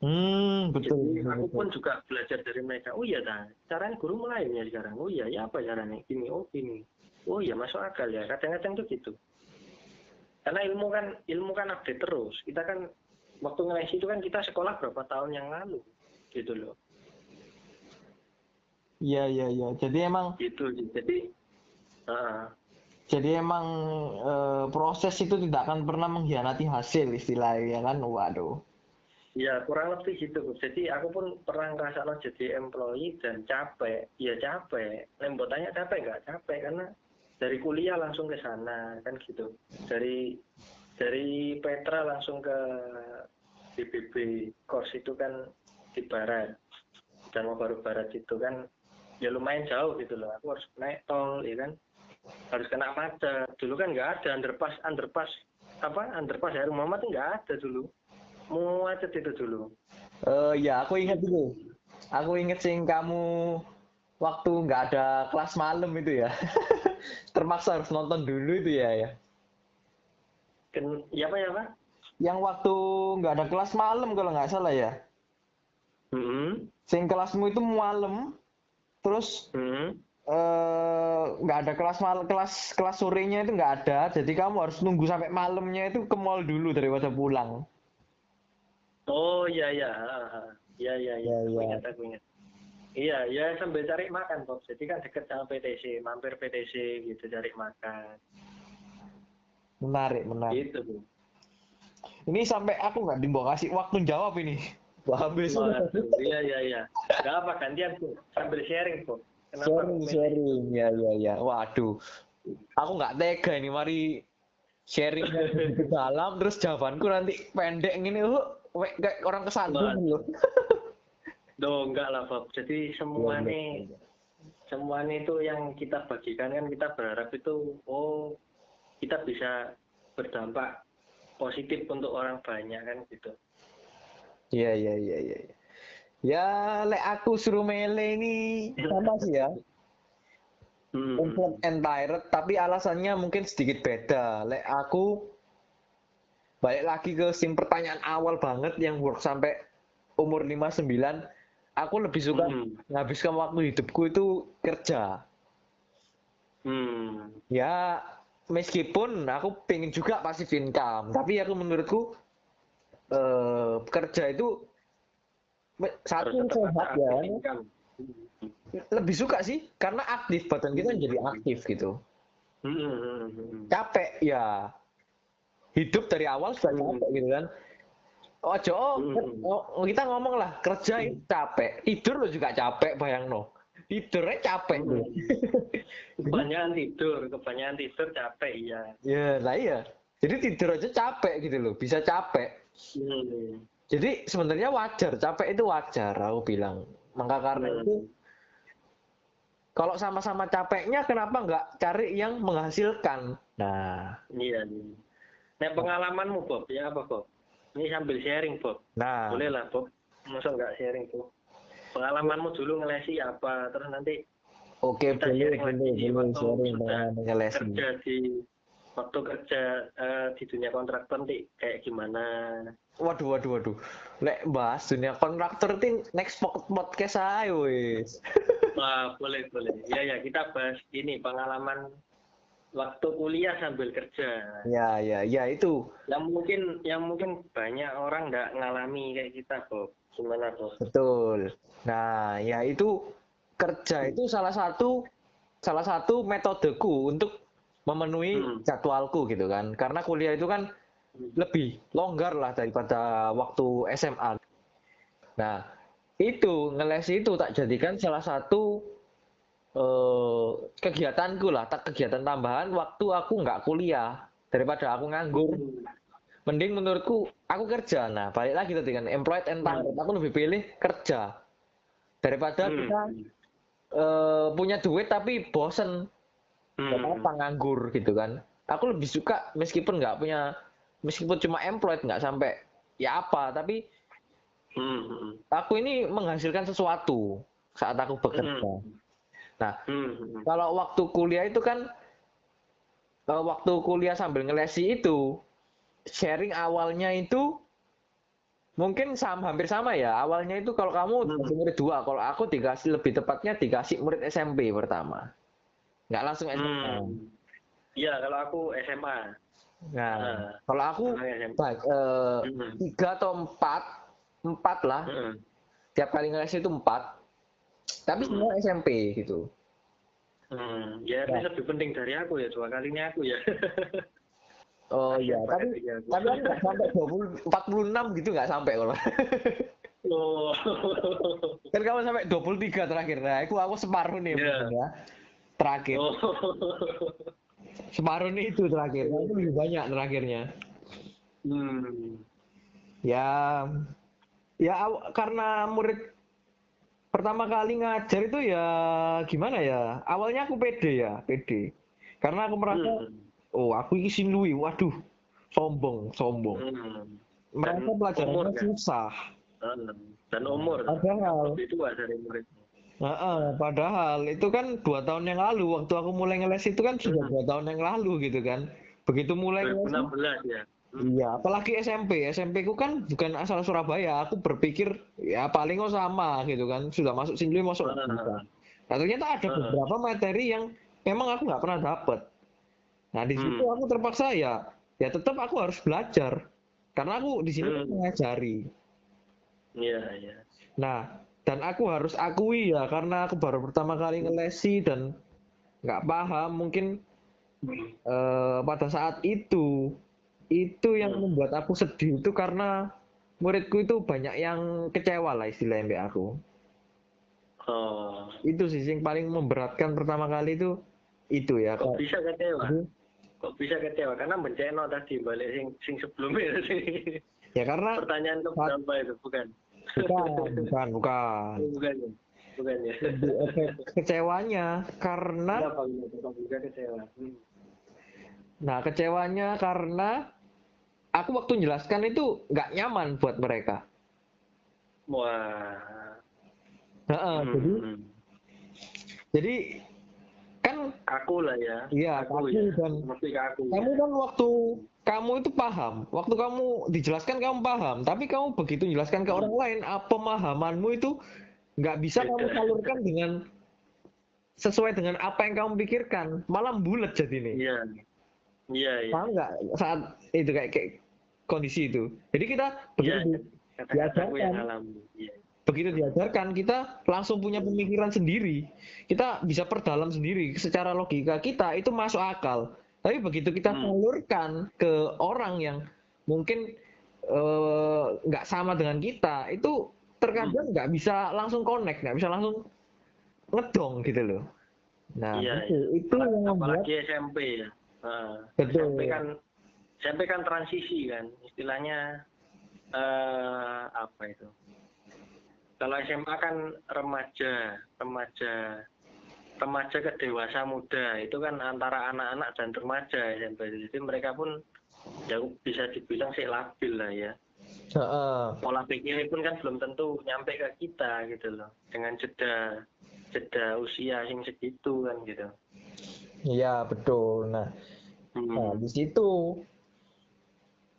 Hmm, betul. Jadi aku betul. pun juga belajar dari mereka. Oh iya, dah. caranya guru mulai ya sekarang. Oh iya, ya apa caranya? Gini, oh gini. Oh iya, masuk akal ya. Kadang-kadang tuh gitu. Karena ilmu kan ilmu kan update terus. Kita kan waktu ngelesi itu kan kita sekolah berapa tahun yang lalu, gitu loh. Iya, iya, iya. Jadi emang Gitu. Jadi, uh, jadi emang eh, proses itu tidak akan pernah mengkhianati hasil istilahnya ya kan? Waduh. ya kurang lebih gitu. Jadi aku pun pernah ngerasa jadi employee dan capek. Ya capek. Lembut tanya capek nggak? Capek karena dari kuliah langsung ke sana kan gitu. Dari dari Petra langsung ke BBB course itu kan di barat dan mau baru barat itu kan ya lumayan jauh gitu loh. Aku harus naik tol ya kan. Harus kena macet. Dulu kan nggak ada underpass underpass apa underpass Heru Muhammad nggak ada dulu. Mau macet itu dulu. Eh ya, aku ingat itu. Aku ingat sing kamu waktu nggak ada kelas malam itu ya. Termaksa harus nonton dulu itu ya ya. Ken, ya apa ya pak? Yang waktu nggak ada kelas malam kalau nggak salah ya. Hmm. Sing kelasmu itu malam, terus Hmm. eh, nggak ada kelas mal kelas kelas sorenya itu nggak ada, jadi kamu harus nunggu sampai malamnya itu ke mall dulu daripada pulang. Oh iya iya. Iya iya iya. Ya, Aku ya. ingat aku ingat. Iya ya sambil cari makan Bob. Jadi kan deket sama PTC, mampir PTC gitu cari makan. Menarik, menarik. Gitu bu. Ini sampai aku nggak dibawa kasih waktu jawab ini. Wah, habis. Iya iya iya. Gak apa gantian bu. Sambil sharing Bob. Kenapa Sharing, sharing. Ya, ya, ya. Waduh. Aku nggak tega ini, mari sharing ke dalam, terus jawabanku nanti pendek gini, we- kayak orang kesandung loh. Duh, enggak lah Bob. Jadi semua Iya, nih semua nih itu yang kita bagikan kan kita berharap itu oh kita bisa berdampak positif untuk orang banyak kan gitu. Iya, iya, iya, iya. iya. Ya, lek aku suruh mele ini sama sih ya. Hmm. Entire, tapi alasannya mungkin sedikit beda. Lek aku balik lagi ke sim pertanyaan awal banget yang work sampai umur 59, aku lebih suka Hmm. menghabiskan waktu hidupku itu kerja. Hmm. Ya, meskipun aku pengen juga passive income, tapi aku menurutku eh, kerja itu satu sehat ya, lebih suka sih karena aktif badan kita jadi aktif gitu. Hmm, hmm, hmm, hmm. Capek ya, hidup dari awal sudah capek gitu kan. Ojo, oh, Hmm. oh, kita ngomong lah kerja itu capek, tidur lo juga capek, bayang no. Tidurnya capek. Hmm. Kebanyakan tidur, kebanyakan tidur capek iya. Ya, lah iya. Jadi tidur aja capek gitu loh, bisa capek. Hmm. Jadi sebenarnya wajar, capek itu wajar aku bilang. Maka karena Hmm. itu kalau sama-sama capeknya kenapa nggak cari yang menghasilkan? Nah, Iya. iya. Nah pengalamanmu Bob, ya apa Bob? Ini sambil sharing Bob. nah, Boleh lah Bob. Masa nggak sharing Bob? Pengalamanmu dulu ngelesi apa, terus nanti oke kita boleh sharing boleh lagi waktu kerja di waktu kerja eh, di dunia kontraktor nanti kayak gimana Waduh, waduh, waduh. Lek bahas dunia kontraktor itu next pod- podcast ayo wis. wah boleh boleh ya ya kita bahas ini pengalaman waktu kuliah sambil kerja Ya, ya, ya itu. yang mungkin yang mungkin banyak orang nggak ngalami kayak kita Bob gimana Bob Betul. Nah, ya itu kerja itu salah satu salah satu metodeku untuk memenuhi Hmm. jadwalku gitu kan. Karena kuliah itu kan lebih longgar lah daripada waktu SMA. Nah, itu ngeles itu tak jadikan salah satu eh, kegiatanku lah, tak kegiatan tambahan waktu aku nggak kuliah daripada aku nganggur. Mending menurutku aku kerja. Nah, balik lagi tadi kan employed and target. Aku lebih pilih kerja daripada Hmm. kita eh, punya duit tapi bosen Hmm. Apa nganggur gitu kan. Aku lebih suka meskipun nggak punya meskipun cuma employed nggak sampai ya apa tapi Hmm, hmm, aku ini menghasilkan sesuatu saat aku bekerja. Hmm. Nah, hmm, kalau waktu kuliah itu kan eh, waktu kuliah sambil ngelesi itu sharing awalnya itu mungkin sama hampir sama ya. Awalnya itu kalau kamu Hmm. murid dua, kalau aku dikasih lebih tepatnya dikasih murid SMP pertama. Nggak langsung SMA. Hmm. Iya, kalau aku SMA. Nah, Nah. kalau aku Kalau SMA. baik, eh, Hmm. tiga atau empat, empat lah. Hmm. Tiap kali ngeles itu empat. Tapi semua SMP gitu. Hmm. Ya, Ya. lebih penting dari aku ya, dua kalinya aku ya. Oh iya, tapi ya tapi nggak sampai 20, 46 gitu nggak sampai kalau. Oh. kan kamu sampai 23 terakhir. Nah, aku aku separuh nih mungkin ya. Terakhir. Oh. Separuh nih itu terakhir. Aku lebih banyak terakhirnya. Hmm. Ya ya karena murid pertama kali ngajar itu ya gimana ya? Awalnya aku pede ya, pede. Karena aku merasa Hmm. oh aku ini sinlui, waduh. Sombong, sombong. Hmm. Merasa pelajarannya kan? susah. Hmm. Dan umur. Padahal tua dari murid. Heeh, padahal itu kan dua tahun yang lalu waktu aku mulai ngeles itu kan sudah Hmm. dua tahun yang lalu gitu kan begitu mulai ngeles 2016 ya. Iya apalagi SMP SMP ku kan bukan asal Surabaya aku berpikir ya paling oh sama gitu kan sudah masuk Sinlui masuk Ah. bisa nah ternyata ada Ah. beberapa materi yang memang aku nggak pernah dapet nah di situ Hmm. aku terpaksa ya ya tetap aku harus belajar karena aku di sini Hmm. mengajari Iya, iya. Nah, dan aku harus akui ya karena aku baru pertama kali ngelesi dan nggak paham mungkin eh, pada saat itu itu yang Hmm. membuat aku sedih itu karena muridku itu banyak yang kecewa lah istilahnya mbak aku. Oh. Itu sih yang paling memberatkan pertama kali itu itu ya. Kok Kak. bisa kecewa? Jadi, Kok bisa kecewa? Karena bencana tadi balik sing sing sebelumnya sih. Ya karena Pertanyaan ke berapa itu? Bukan. bukan bukan bukan. Oh, bukan ya. Bukan ya. Efek kecewanya karena Kenapa kenapa bisa kecewa? Hmm. Nah, kecewanya karena aku waktu menjelaskan itu nggak nyaman buat mereka. Wah. Heeh, Hmm, jadi hmm. jadi kan Aku lah ya. Iya, aku aku ya. dan- aku. ya. kamu kan waktu kamu itu paham, waktu kamu dijelaskan kamu paham, tapi kamu begitu menjelaskan ke orang lain, apa pemahamanmu itu nggak bisa kamu salurkan dengan sesuai dengan apa yang kamu pikirkan, malah bulat jadi nih. Iya. Iya, iya. Paham nggak saat itu kayak, kayak kondisi itu. Jadi kita begitu Iya. aku yang diajarkan. Iya. begitu diajarkan kita langsung punya pemikiran sendiri kita bisa perdalam sendiri secara logika kita itu masuk akal tapi begitu kita Hmm. salurkan ke orang yang mungkin eh, nggak sama dengan kita itu terkadang nggak bisa langsung connect nggak bisa langsung ngedong gitu loh nah Iya, itu itu yang membuat Apalagi SMP ya. Betul. SMP kan SMP kan transisi kan, istilahnya eh apa itu? Kalau SMA kan remaja, remaja, remaja ke dewasa muda itu kan antara anak-anak dan remaja SMP. Jadi mereka pun ya bisa dibilang sih labil lah ya. Pola pikirnya pun kan belum tentu nyampe ke kita gitu loh. Dengan jeda jeda usia yang segitu kan gitu. Iya betul. Nah Nah, Hmm. di situ.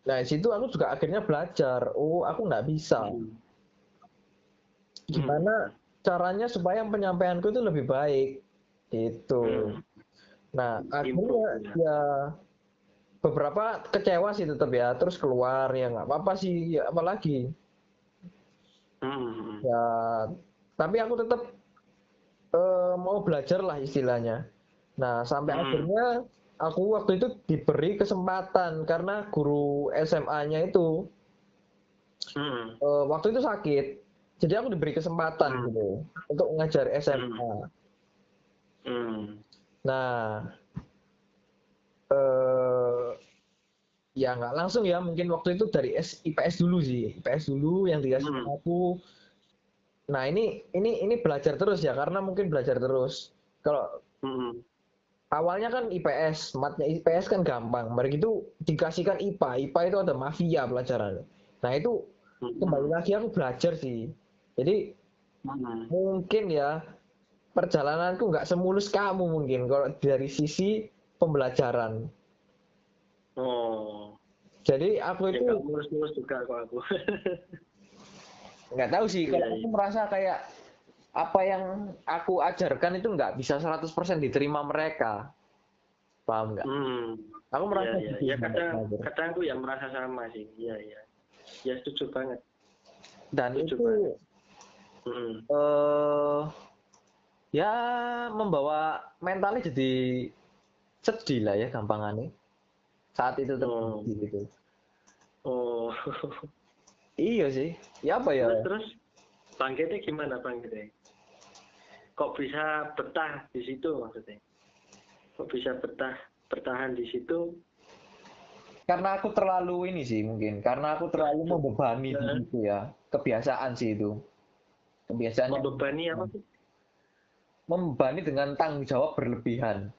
Nah, di situ aku juga akhirnya belajar. Oh, aku nggak bisa. Hmm. Gimana caranya supaya penyampaianku itu lebih baik. Gitu. Hmm. Nah, akhirnya ya beberapa kecewa sih tetap ya. Terus keluar ya nggak apa-apa sih. Ya, apalagi Hmm. ya. Tapi aku tetap eh, mau belajar lah istilahnya. Nah, sampai akhirnya aku waktu itu diberi kesempatan karena guru SMA-nya itu Hmm. eh, waktu itu sakit. Jadi aku diberi kesempatan Hmm. gitu untuk ngajar SMA. Hmm. Nah, eh ya nggak langsung ya, mungkin waktu itu dari S, IPS dulu sih, IPS dulu yang dikasih Hmm. aku. Nah ini ini ini belajar terus ya, karena mungkin belajar terus. Kalau Hmm. Awalnya kan IPS, matnya IPS kan gampang. Mereka itu dikasihkan IPA, IPA itu ada mafia pelajaran. Nah itu Hmm. kembali lagi aku belajar sih. Jadi Hmm. mungkin ya perjalananku nggak semulus kamu mungkin kalau dari sisi pembelajaran. Oh. Jadi aku Ya itu nggak mulus-mulus juga aku. nggak tahu sih kalau Iya, aku iya. merasa kayak apa yang aku ajarkan itu nggak bisa 100% diterima mereka. Paham nggak? Hmm. Aku merasa Iya, iya. gitu Ya sama kadang kadang aku ya merasa sama sih. Iya, iya. Ya setuju banget. Dan setuju itu banget. Hmm. eh ya membawa mentalnya jadi sedih lah ya gampangannya. Saat itu Oh. terjadi gitu. Oh. Iya sih. Ya apa ya? Terus terus bangkitnya gimana bangkitnya? Kok bisa betah di situ maksudnya? Kok bisa betah bertahan di situ? Karena aku terlalu ini sih mungkin. Karena aku terlalu membebani Nah. situ ya. Kebiasaan sih itu. Kebiasaan Membebani apa sih? membebani dengan tanggung jawab berlebihan.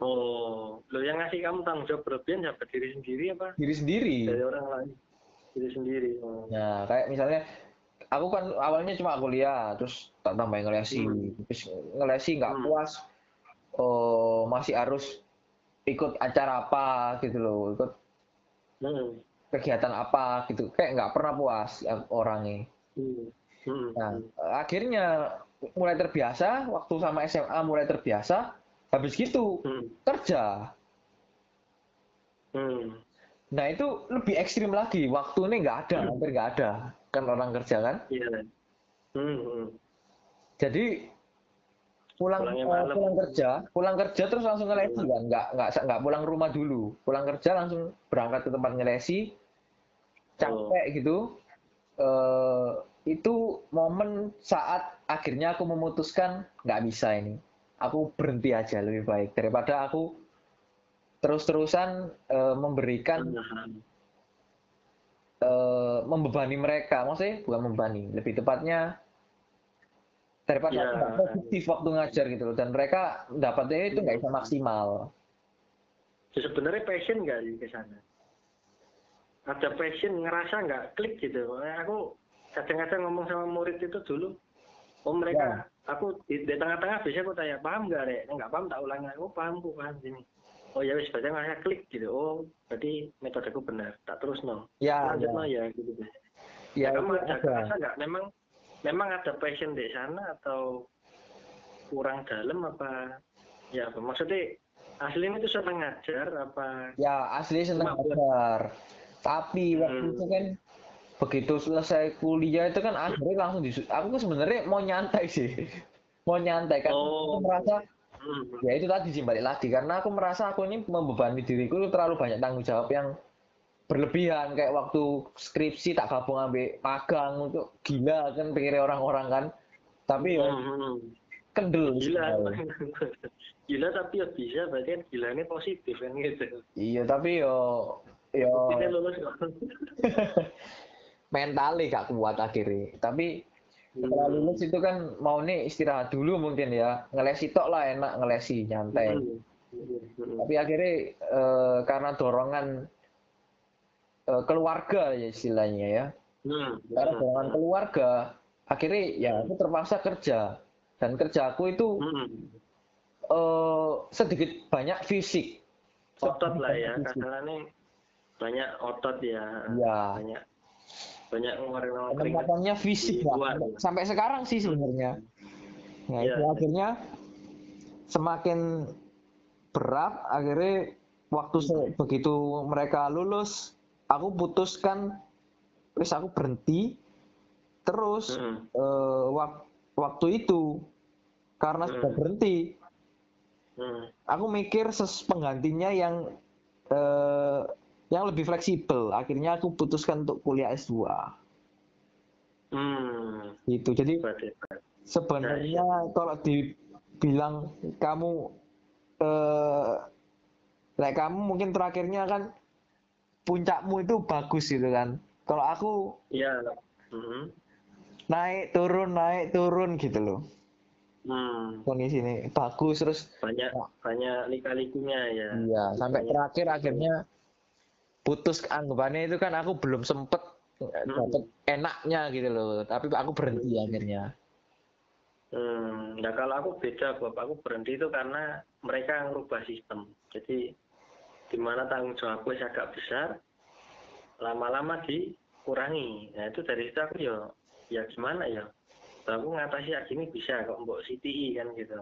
Oh, lo yang ngasih kamu tanggung jawab berlebihan siapa diri sendiri apa Diri sendiri. dari orang lain? Diri sendiri. Oh. Nah, kayak misalnya aku kan awalnya cuma kuliah, terus tak tambahin ngelesi, Hmm. terus ngelesi nggak Hmm. puas, oh masih harus ikut acara apa gitu loh, ikut Hmm. kegiatan apa gitu, kayak nggak pernah puas ya, orangnya. Hmm. Hmm. Nah, akhirnya mulai terbiasa, waktu sama SMA mulai terbiasa, habis gitu Hmm. kerja. Hmm. Nah itu lebih ekstrim lagi, waktu ini nggak ada, hampir nggak ada, kan orang kerja kan. Iya. Hmm. Hmm. Jadi pulang Pulangnya eh, pulang kerja, pulang kerja terus langsung ngelesi kan, nggak nggak nggak pulang rumah dulu, pulang kerja langsung berangkat ke tempat ngelesi, capek gitu. Eh, itu momen saat akhirnya aku memutuskan nggak bisa ini, aku berhenti aja lebih baik daripada aku terus-terusan eh, memberikan Eh, membebani mereka, maksudnya bukan membebani, lebih tepatnya daripada aku nggak produktif waktu ngajar gitu loh, dan mereka dapatnya itu nggak bisa maksimal. Ya, sebenarnya passion nggak sih ke sana? Ada passion ngerasa nggak klik gitu. Aku kadang-kadang ngomong sama murid itu dulu, oh mereka, aku di, di tengah-tengah biasanya aku tanya paham nggak rek? Nggak paham tak ulangi, oh paham aku paham sini. Oh ya wis berarti ngerasa klik gitu. Oh berarti metodeku benar. Tak terus no. Ya, Lanjut ya, no ya gitu. ya, Ya, kamu itu ada kerasa nggak memang memang ada passion di sana atau kurang dalam apa ya apa maksudnya aslinya itu senang ngajar apa Ya asli senang ngajar, tapi waktu Hmm. itu kan begitu selesai kuliah itu kan akhirnya langsung disu aku sebenarnya mau nyantai sih, mau nyantai kan. Oh. Aku merasa ya itu tadi sih balik lagi karena aku merasa aku ini membebani diriku terlalu banyak tanggung jawab yang berlebihan kayak waktu skripsi tak gabung ambil magang untuk gila kan pikirnya orang-orang kan. Tapi ya hmm, hmm. kendel gila. gila tapi ya bisa berarti kan gilanya positif kan gitu. Iya tapi yo yo mentalnya gak kuat akhirnya. Tapi setelah lulus itu kan mau nih istirahat dulu mungkin ya. Ngelesi tok lah enak ngelesi nyantai. Hmm, hmm, hmm. tapi akhirnya eh, karena dorongan eh, keluarga ya istilahnya ya. Hmm, karena hmm, dorongan keluarga akhirnya ya aku terpaksa kerja. Dan kerjaku itu hmm. eh, sedikit banyak fisik. Otot lah ya kasarannya banyak otot ya. Iya. banyak banyak ngeluarin keringat penempatannya fisik lah sampai sekarang sih sebenarnya nah Iya. itu akhirnya semakin berat akhirnya waktu se- begitu mereka lulus aku putuskan terus aku berhenti terus Mm-mm. eh, wak- waktu itu karena sudah Hmm. berhenti Hmm. aku mikir ses penggantinya yang eh, yang lebih fleksibel akhirnya aku putuskan untuk kuliah S2 Hmm. gitu jadi sebenarnya kalau dibilang kamu eh kayak kamu mungkin terakhirnya kan puncakmu itu bagus gitu kan kalau aku Iya. Hmm. naik turun naik turun gitu loh Hmm. kondisi ini bagus terus Banyak banyak lika-likunya ya. iya sampai Banyak. terakhir akhirnya putus anggapannya itu kan aku belum sempet dapet enaknya gitu loh tapi aku berhenti akhirnya Hmm, nah kalau aku beda, Bob. Aku berhenti itu karena mereka ngerubah sistem. Jadi di mana tanggung jawabku agak besar, lama-lama dikurangi. Nah itu dari situ aku ya, ya gimana ya? Aku ngatasi ya gini bisa kok mbok CTI kan gitu.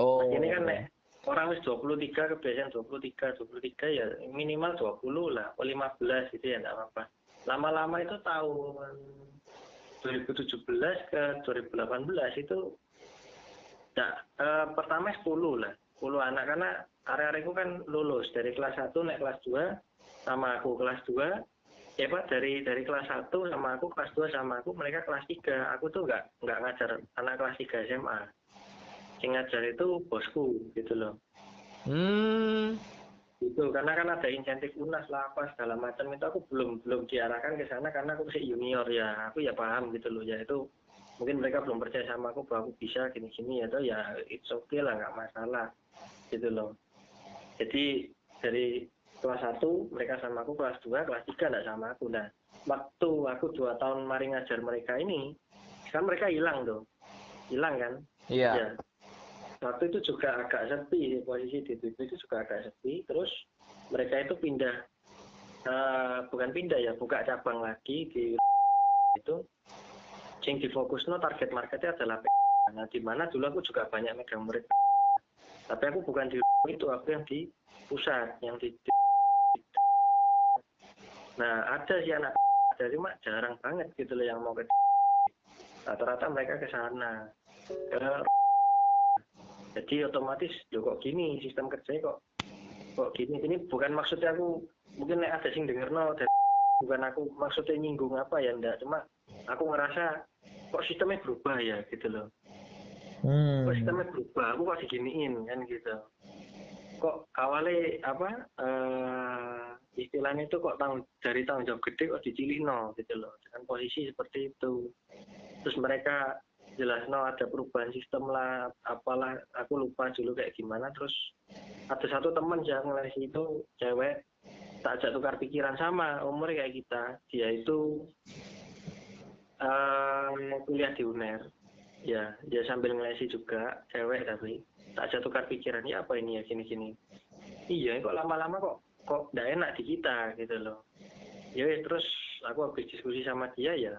oh Ini kan nek orang wis 23 kebiasaan 23, 23 ya minimal 20 lah, atau 15 gitu ya enggak apa-apa. Lama-lama itu tahun 2017 ke 2018 itu nah, eh, pertama 10 lah, 10 anak. Karena area itu kan lulus dari kelas 1 naik kelas 2 sama aku kelas 2 ya Pak dari dari kelas 1 sama aku kelas 2 sama aku mereka kelas 3 aku tuh nggak nggak ngajar anak kelas 3 SMA yang ngajar itu bosku gitu loh. Hmm. Itu karena kan ada insentif unas lah apa segala macam itu aku belum belum diarahkan ke sana karena aku masih junior ya. Aku ya paham gitu loh ya itu mungkin mereka belum percaya sama aku bahwa aku bisa gini gini ya tuh ya it's okay lah nggak masalah gitu loh. Jadi dari kelas 1 mereka sama aku kelas 2 kelas 3 nggak sama aku. Nah waktu aku dua tahun mari ngajar mereka ini kan mereka hilang tuh hilang kan? Iya. Ya. Waktu itu juga agak sepi posisi di TV itu juga agak sepi. Terus mereka itu pindah, eh, bukan pindah ya, buka cabang lagi di itu. Yang difokusno target marketnya adalah. Nah, di mana dulu aku juga banyak megang murid. Tapi aku bukan di itu, aku yang di pusat, yang di. Nah, ada sih anak dari mak jarang banget gitu loh yang mau ke rata-rata mereka ke sana ke jadi otomatis lo kok gini sistem kerjanya kok kok gini? Ini bukan maksudnya aku mungkin ada sing denger no dan bukan aku maksudnya nyinggung apa ya enggak cuma aku ngerasa kok sistemnya berubah ya? Gitu loh. Hmm. Kok sistemnya berubah? Aku kok diginiin? Kan gitu. Kok awalnya apa eh istilahnya itu kok tanggung dari tanggung jawab gede kok dicilihno gitu loh. Dengan posisi seperti itu. Terus mereka jelas no ada perubahan sistem lah apalah aku lupa dulu kayak gimana. Terus ada satu teman yang ngeles itu cewek tak ajak tukar pikiran sama umurnya kayak kita. Dia itu eh kuliah di UNER. Ya dia sambil ngelesi juga cewek tapi tak ajak tukar pikiran ya apa ini ya gini gini iya kok lama-lama kok kok nggak enak di kita gitu loh. Ya terus aku habis diskusi sama dia ya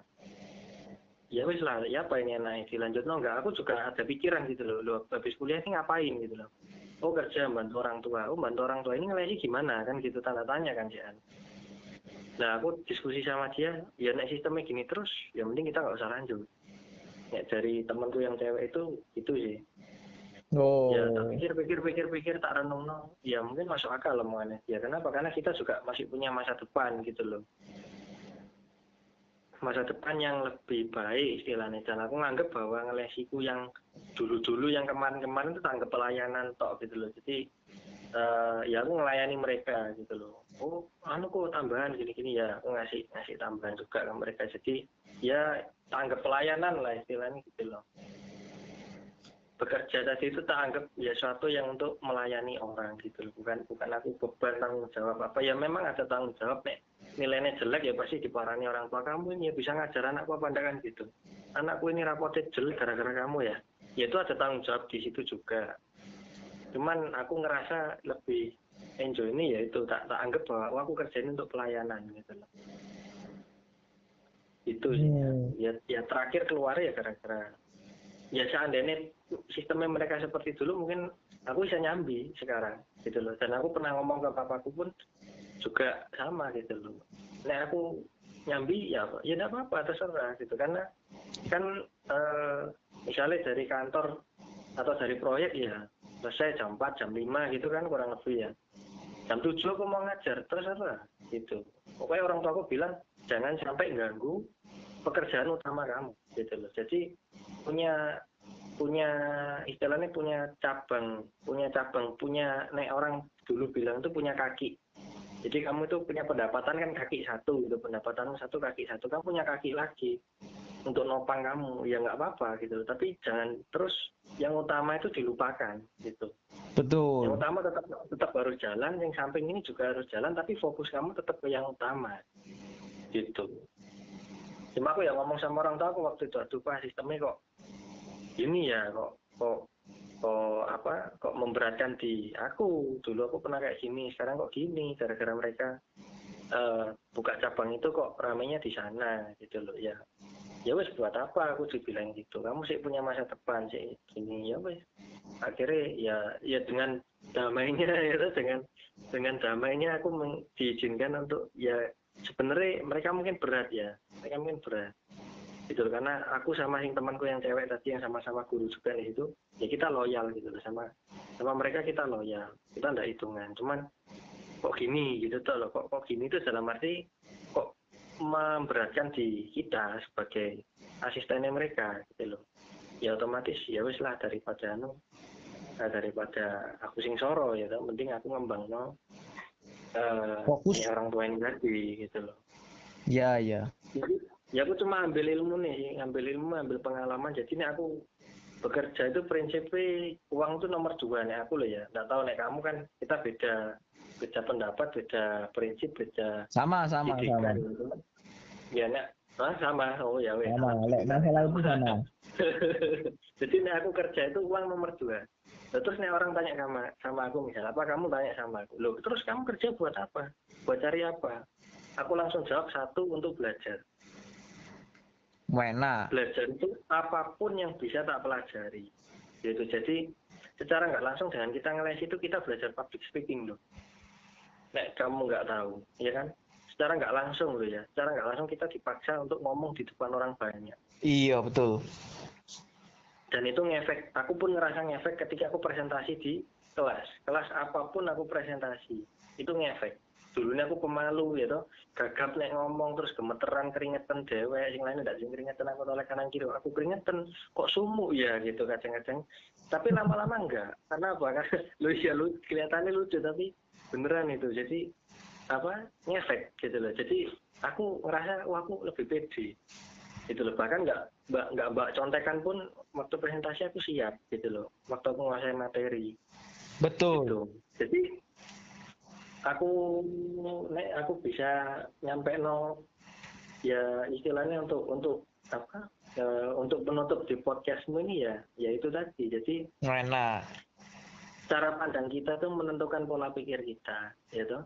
ya wes lah ya apa ini enak dilanjut no enggak? Aku juga ada pikiran gitu loh lo habis kuliah ini ngapain? gitu loh. Oh kerja bantu orang tua. Oh bantu orang tua ini ngelesi gimana? Kan gitu tanda tanya kan Jan. Nah aku diskusi sama dia ya nek sistemnya gini terus ya mending kita nggak usah lanjut. Ya dari temanku yang cewek itu itu sih. Oh. Ya tak pikir pikir pikir pikir tak renung no ya mungkin masuk akal omongannya. Ya kenapa? Karena kita juga masih punya masa depan gitu loh masa depan yang lebih baik istilahnya. Dan aku nganggep bahwa ngelesiku yang dulu-dulu yang kemarin-kemarin itu tanggap pelayanan tok gitu loh. Jadi eh, ya aku ngelayani mereka gitu loh. Oh anu kok tambahan gini-gini ya aku ngasih ngasih tambahan juga ke mereka. Jadi ya tanggap pelayanan lah istilahnya gitu loh bekerja tadi itu tak anggap ya suatu yang untuk melayani orang gitu loh. Bukan bukan aku beban tanggung jawab apa. Ya memang ada tanggung jawab nek nilainya jelek ya pasti diparani orang tua kamu ini ya bisa ngajar anakku apa enggak kan gitu. Anakku ini rapotnya jelek gara-gara kamu ya. Ya itu ada tanggung jawab di situ juga. Cuman aku ngerasa lebih enjoy ini ya itu tak tak anggap bahwa oh, aku kerjain untuk pelayanan gitu loh. Itu sih. Hmm. ya ya terakhir keluar ya gara-gara. Ya seandainya sistemnya mereka seperti dulu mungkin aku bisa nyambi sekarang gitu loh. Dan aku pernah ngomong ke papaku pun juga sama gitu loh. Nah aku nyambi ya ya enggak apa-apa terserah gitu. Karena kan eh, misalnya dari kantor atau dari proyek ya selesai jam 4 jam 5 gitu kan kurang lebih ya. Jam 7 aku mau ngajar terserah gitu. Pokoknya orang tua aku bilang jangan sampai ganggu pekerjaan utama kamu gitu loh. Jadi punya punya istilahnya punya cabang punya cabang punya nek orang dulu bilang itu punya kaki. Jadi kamu itu punya pendapatan kan kaki satu gitu pendapatanmu satu kaki satu. Kamu punya kaki lagi untuk nopang kamu ya nggak apa-apa gitu. Tapi jangan terus yang utama itu dilupakan gitu. Yang Betul. utama tetap tetap harus jalan yang samping ini juga harus jalan tapi fokus kamu tetap ke yang utama gitu. Cuma aku ya ngomong sama orang tua aku waktu itu aduh pak sistemnya kok ini ya kok kok kok apa kok memberatkan di aku? Dulu aku pernah kayak gini sekarang kok gini? Gara-gara mereka eh, buka cabang itu kok ramenya di sana gitu loh ya. Ya wes buat apa aku dibilang gitu? Kamu sih punya masa depan sih gini ya wes akhirnya ya ya dengan damainya itu dengan dengan damainya aku diizinkan untuk ya sebenarnya mereka mungkin berat ya mereka mungkin berat gitu karena aku sama yang temanku yang cewek tadi yang sama-sama guru juga di situ ya kita loyal gitu loh sama sama mereka kita loyal kita ndak hitungan cuman kok gini gitu tuh loh kok kok gini itu dalam arti kok memberatkan di kita sebagai asistennya mereka gitu loh ya otomatis ya wis lah daripada anu eh, daripada aku sing soro ya toh. penting aku ngembang no eh Fokus. ya orang tua ini tadi gitu loh Ya, ya. jadi ya aku cuma ambil ilmu nih ambil ilmu ambil pengalaman. Jadi ini aku bekerja itu prinsipnya uang itu nomor dua nih aku loh ya. Nggak tahu nih kamu kan kita beda beda pendapat beda prinsip beda Sama, sama, sama. didikan gitu. ya nak ah, sama. Oh ya wes Sama. Lek masalah itu sama. jadi nih aku kerja itu uang nomor dua. Terus nih orang tanya sama sama aku misal apa kamu tanya sama aku? Loh terus kamu kerja buat apa? Buat cari apa? Aku langsung jawab satu untuk belajar Wena. belajar itu apa pun yang bisa tak pelajari. Gitu. Jadi secara nggak langsung dengan kita ngeles itu kita belajar public speaking loh. Nek kamu nggak tahu ya kan? Secara nggak langsung loh ya. Secara nggak langsung kita dipaksa untuk ngomong di depan orang banyak. Iya, betul. dan itu ngefek. Aku pun ngerasa ngefek ketika aku presentasi di kelas. Kelas apa pun aku presentasi itu ngefek dulunya aku pemalu gitu gagap nek ngomong terus gemeteran keringetan dewe yang lain tidak sing keringetan aku oleh kanan kiri. Aku keringetan kok sumuk ya gitu kadang-kadang. Tapi lama-lama enggak karena apa? Karena lu ya lu kelihatannya lucu tapi beneran itu. Jadi apa? Ngefek gitu loh. Jadi aku ngerasa wah aku lebih pede gitu loh. Bahkan nggak mbak nggak mbak contekan pun waktu presentasi aku siap gitu loh. Waktu aku menguasai materi. Betul. gitu. Jadi aku nek aku bisa nyampe no ya istilahnya untuk untuk apa? Eh, untuk penutup di podcastmu ini ya ya itu tadi. Jadi Wena. cara pandang kita tuh menentukan pola pikir kita gitu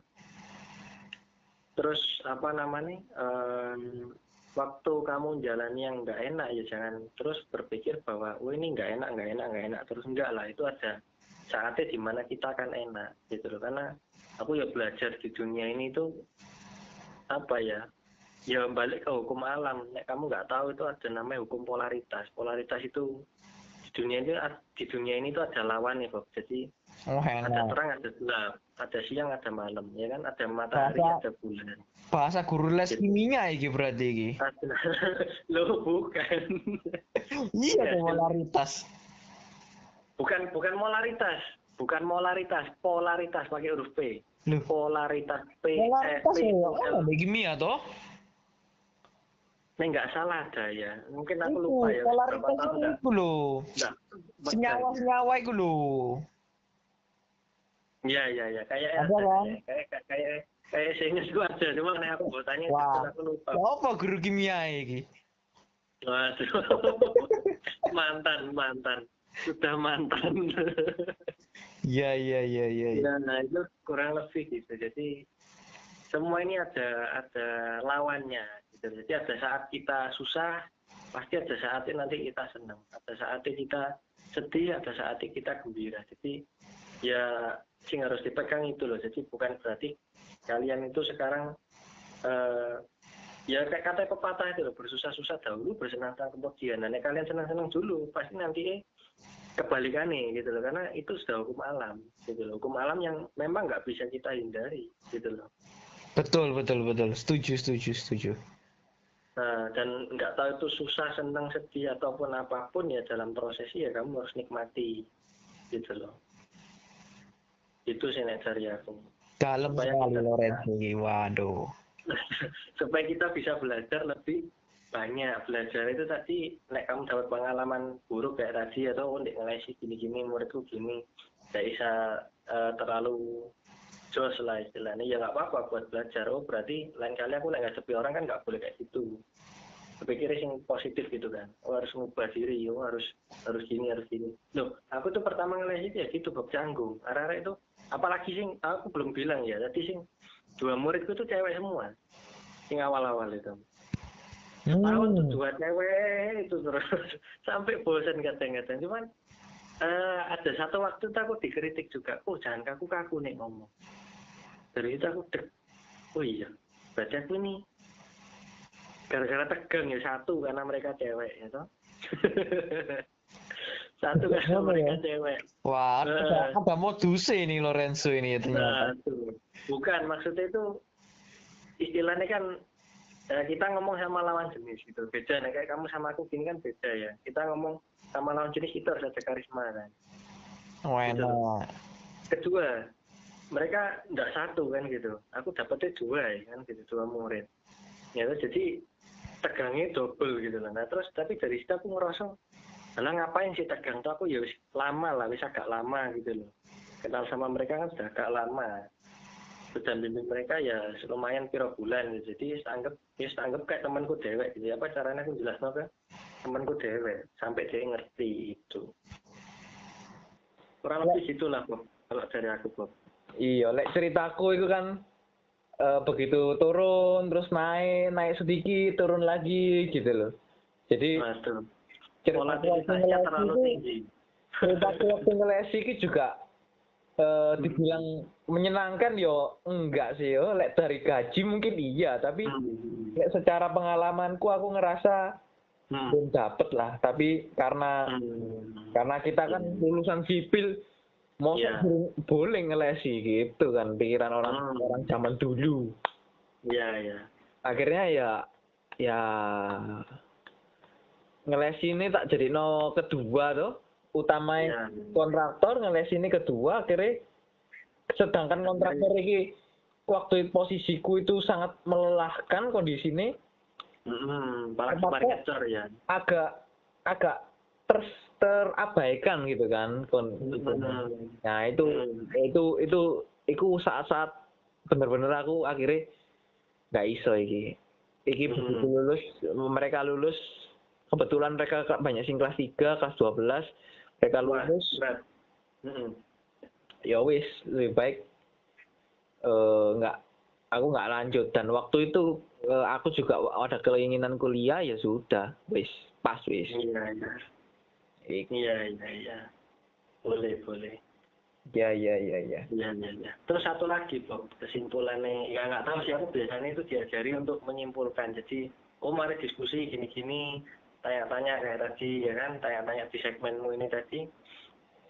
terus apa namanya em, waktu kamu jalani yang nggak enak ya jangan terus berpikir bahwa oh ini nggak enak nggak enak nggak enak. Terus enggak lah itu ada saatnya di mana kita akan enak gitu loh. Karena aku ya belajar di dunia ini tuh apa ya? Ya balik ke hukum alam. Nek kamu nggak tahu itu ada namanya hukum polaritas. Polaritas itu di dunia ini di dunia ini tuh ada lawan ya Bob. Jadi Oh, ada terang ada gelap. Ada siang ada malam ya kan? Ada matahari Bahasa- ada bulan. Bahasa guru les kimia iki berarti iki. ada. Lo bukan. Iya, polaritas. bukan bukan molaritas bukan molaritas polaritas pakai huruf P Loh. polaritas P Polaritas eh, P ya, oh, ada kimia toh? Nih nggak salah ada ya mungkin aku Itu, lupa ya polaritas itu nggak iku lho. nggak Senyawa-senyawa iku lho. Iya iya iya kayak Ada kan? kayak kayak kayak kayak saya itu ada cuma nih aku mau tanya Wah. aku lupa Ya apa guru kimia iki? Waduh mantan mantan sudah mantan Iya iya iya iya. Ya, nah itu kurang lebih gitu. Jadi semua ini ada ada lawannya gitu. Jadi ada saat kita susah, pasti ada saatnya nanti kita senang. Ada saatnya kita sedih, ada saatnya kita gembira. Jadi ya sing harus dipegang itu loh. Jadi bukan berarti kalian itu sekarang eh, ya kayak kata pepatah itu loh bersusah-susah dahulu bersenang-senang kemudian. Nah, kalian senang-senang dulu pasti nanti eh, kebalikannya gitu loh karena itu sudah hukum alam gitu loh hukum alam yang memang nggak bisa kita hindari gitu loh Betul betul betul. Setuju setuju setuju. nah dan nggak tahu itu susah senang sedih ataupun apa pun ya dalam prosesnya ya kamu harus nikmati gitu loh itu sih nek dari aku Dalam sekali Lorenzo. Waduh. supaya kita bisa belajar lebih banyak belajar itu tadi nek kamu dapat pengalaman buruk kayak tadi atau untuk ngelesi gini-gini muridku gini tidak bisa eh, terlalu jos lah istilahnya. Ya nggak apa-apa buat belajar. Oh berarti lain kali aku nggak ngadepi orang kan nggak boleh kayak gitu. Berpikir yang positif gitu kan. Oh harus ngubah diri. Oh harus harus gini harus gini. Loh aku tuh pertama ngelesi ya gitu bab canggung. Arah itu apalagi sing aku belum bilang ya tadi sing dua muridku tuh cewek semua. Sing awal-awal itu tahun tuh Hmm. dua cewek itu terus sampai bosan kadang-kadang cuman eh, ada satu waktu tuh aku dikritik juga oh jangan kaku-kaku nih ngomong dari itu aku dek oh iya berarti aku ini gara-gara tegang ya satu karena mereka cewek ya toh satu karena Apa mereka ya? cewek Wah, ada, Eh. ada modusnya ini Lorenzo ini ya ternyata. Satu. bukan maksudnya itu istilahnya kan eh, kita ngomong sama lawan jenis gitu. Beda nih kayak kamu sama aku gini kan beda ya. Kita ngomong sama lawan jenis itu harus ada karisma kan. Wena. kedua mereka nggak satu kan gitu. Aku dapetnya dua ya kan gitu dua murid. Ya terus jadi tegangnya double gitu lah nah terus tapi dari situ aku ngerasa lah ngapain sih tegang tuh? Aku ya lama lah wis agak lama gitu loh. Kenal sama mereka kan sudah agak lama bimbing mereka ya lumayan piro bulan jadi anggap ya anggap kayak temanku dewek gitu apa caranya aku jelas kan temanku dewek sampai dia ngerti itu kurang lebih gitulah Bob kalau dari aku Bob Iya, lek ceritaku itu kan eh, begitu turun terus naik, naik sedikit, turun lagi gitu loh. Jadi Waduh. ceritaku waktu ngelesi terlalu tinggi. ceritaku waktu ngelesi itu juga eh, dibilang menyenangkan yo enggak sih yo. Lek dari gaji mungkin iya, tapi Hmm. lek secara pengalamanku aku ngerasa Hmm. belum dapet lah. Tapi karena Hmm. karena kita kan lulusan sipil mau Iya. boleh ngelesi gitu kan pikiran orang Hmm. orang zaman dulu Iya, iya. akhirnya ya ya ngelesi ini tak jadi no kedua tuh utama Iya. kontraktor ngelesi ini kedua akhirnya sedangkan kontraktor ini waktu posisiku itu sangat melelahkan kondisi ini Hmm, ya. agak agak ter terabaikan gitu kan kon Hmm. Nah itu Hmm. itu itu itu saat-saat bener-bener aku akhirnya nggak iso iki. Iki Hmm. lulus mereka lulus kebetulan mereka ka- banyak sing kelas 3, kelas 12 lulus berat. Hmm. ya wis lebih baik eh nggak aku nggak lanjut dan waktu itu eh, aku juga ada keinginan kuliah ya sudah wis pas wis Iya, iya. Ik- Iya, iya, iya. Boleh, boleh. ya ya ya ya Iya, iya, iya. Terus satu lagi, Bob, kesimpulannya, ya nggak tahu sih aku biasanya itu diajari untuk menyimpulkan. Jadi, oh mari diskusi gini-gini, tanya-tanya kayak tadi, ya kan, tanya-tanya di segmenmu ini tadi.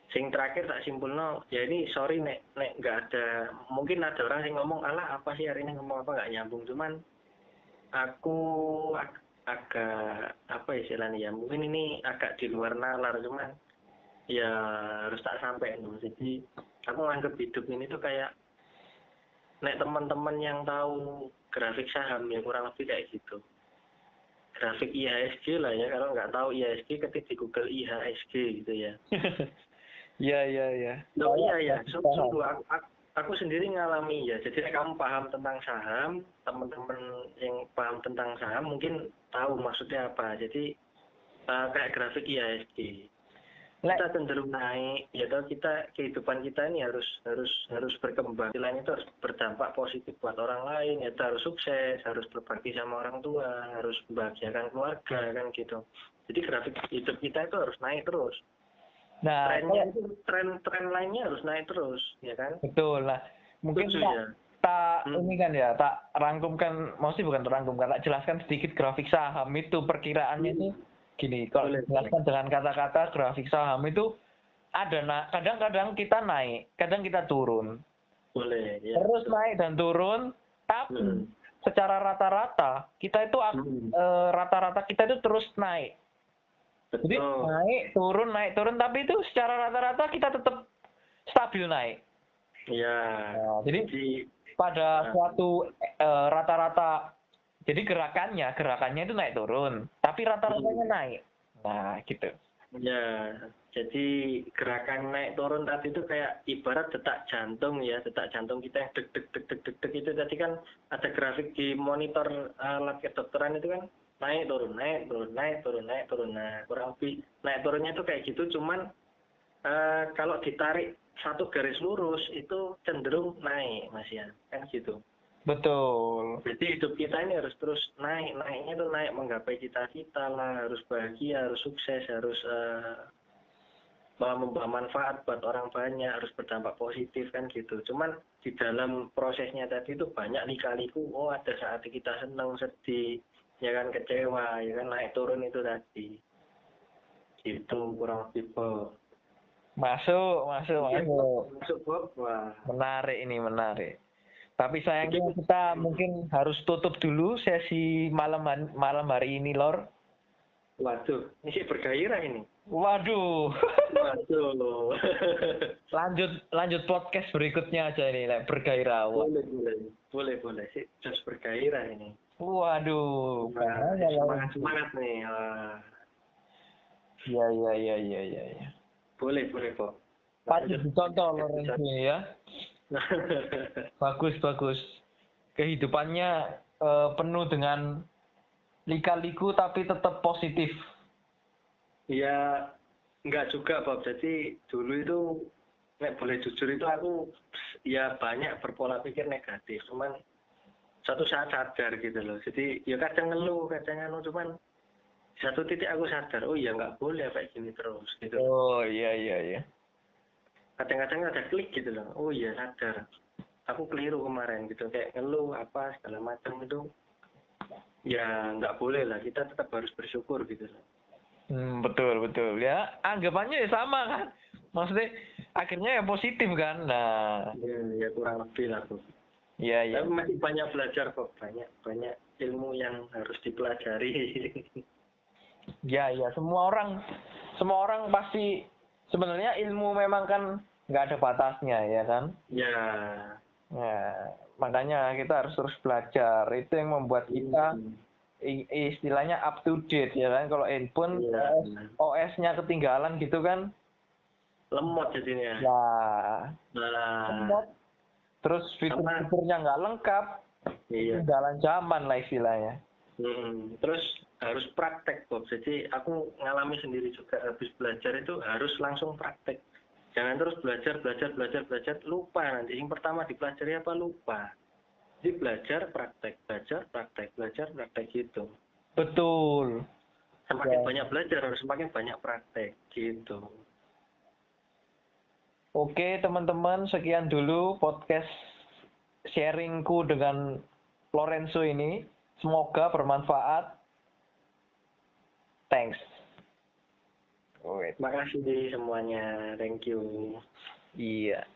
Sing terakhir tak simpulno, ya ini sorry nek nek nggak ada, mungkin ada orang yang ngomong, alah apa sih hari ini ngomong apa nggak nyambung, cuman aku ag- agak apa istilahnya ya, mungkin ini agak di luar nalar, cuman ya harus tak sampai. Jadi aku nganggap hidup ini tuh kayak nek teman-teman yang tahu grafik saham ya kurang lebih kayak gitu. Grafik IHSG lah ya kalau nggak tahu IHSG ketik di Google IHSG gitu ya. Iya iya iya. Oh iya ya, sungguh aku, aku, sendiri ngalami ya. Jadi kamu paham tentang saham, teman-teman yang paham tentang saham mungkin tahu maksudnya apa. Jadi eh, kayak grafik IHSG. Kita cenderung naik. Ya toh kita kehidupan kita ini harus harus harus berkembang. Istilahnya itu harus berdampak positif buat orang lain. Ya harus sukses harus berbagi sama orang tua harus membahagiakan keluarga kan gitu. Jadi grafik hidup kita itu harus naik terus. Nah, trennya itu tren tren lainnya harus naik terus ya kan? Betul lah. Mungkin Setuju tak, ya? tak Hmm. ini kan ya, tak rangkumkan, maksudnya bukan terangkumkan, tak jelaskan sedikit grafik saham itu perkiraannya itu gini. Kalau dijelaskan dengan kata-kata grafik saham itu ada na kadang-kadang kita naik, kadang kita turun. boleh ya Terus naik dan turun, tapi Hmm. secara rata-rata kita itu Hmm. eh, rata-rata kita itu terus naik. Jadi betul naik turun naik turun tapi itu secara rata-rata kita tetap stabil naik. ya Nah, jadi jadi pada Nah. suatu eh, rata-rata jadi gerakannya gerakannya itu naik turun tapi rata-ratanya naik. Nah gitu. Ya, jadi gerakan naik turun tadi itu kayak ibarat detak jantung ya, detak jantung kita yang deg deg deg deg deg deg itu tadi kan ada grafik di monitor alat kedokteran itu kan naik turun naik turun naik turun naik turun nah kurang lebih naik turunnya itu kayak gitu cuman eh, kalau ditarik satu garis lurus itu cenderung naik mas ya kan gitu Betul. jadi hidup kita ini harus terus naik, naiknya itu naik menggapai cita-cita lah, harus bahagia, harus sukses, harus eh, malah membawa manfaat buat orang banyak, harus berdampak positif kan gitu. Cuman di dalam prosesnya tadi itu banyak lika-liku, oh ada saat kita senang, sedih, ya kan kecewa, ya kan naik turun itu tadi. Gitu kurang lebih Bob. Masuk, masuk, masuk. Masuk Bob, wah. Menarik ini, menarik. Tapi sayangnya kita mungkin harus tutup dulu sesi malam malam hari ini, Lor. Waduh, ini sih bergairah ini. Waduh. Waduh. lanjut lanjut podcast berikutnya aja ini, like, bergairah. Boleh boleh boleh boleh sih terus bergairah ini Waduh. Nah, ya. semangat semangat nih. Iya, iya, iya, iya, iya. iya. boleh boleh kok Patut dicontoh Lorenzo ya. Bagus, bagus. Kehidupannya eh, penuh dengan lika-liku tapi tetap positif. ya enggak juga Bob jadi dulu itu nek boleh jujur itu aku ya banyak berpola pikir negatif cuman satu saat sadar gitu loh jadi ya kadang ngeluh kadang anu cuman satu titik aku sadar oh ya nggak boleh kayak gini terus gitu Oh, iya, iya, iya. Kadang-kadang ada klik gitu loh oh iya sadar aku keliru kemarin gitu kayak ngeluh apa segala macam itu ya nggak boleh lah kita tetap harus bersyukur gitu loh Hmm, betul, betul. Ya, anggapannya ya sama kan. Maksudnya akhirnya ya positif kan. Nah, ya, ya kurang lebih lah Bob. iya, iya. tapi masih banyak belajar kok banyak banyak ilmu yang harus dipelajari Ya, ya, semua orang semua orang pasti sebenarnya ilmu memang kan nggak ada batasnya ya kan. ya Ya, makanya kita harus terus belajar. Itu yang membuat kita i- istilahnya up to date ya kan. Kalau handphone Iya. OS-nya ketinggalan gitu kan. lemot jadinya Ya, nah lemot. Terus fitur-fiturnya nggak lengkap. iya Ketinggalan zaman lah istilahnya. Mm-mm. terus harus praktek Bob jadi aku ngalami sendiri juga habis belajar itu harus langsung praktek jangan terus belajar belajar belajar belajar lupa nanti yang pertama dipelajari apa lupa jadi belajar praktek belajar praktek belajar praktek gitu Betul. semakin Ya. banyak belajar harus semakin banyak praktek gitu Oke teman-teman, sekian dulu podcast sharingku dengan Lorenzo ini. Semoga bermanfaat. Thanks. Wait. terima kasih semuanya thank you Iya.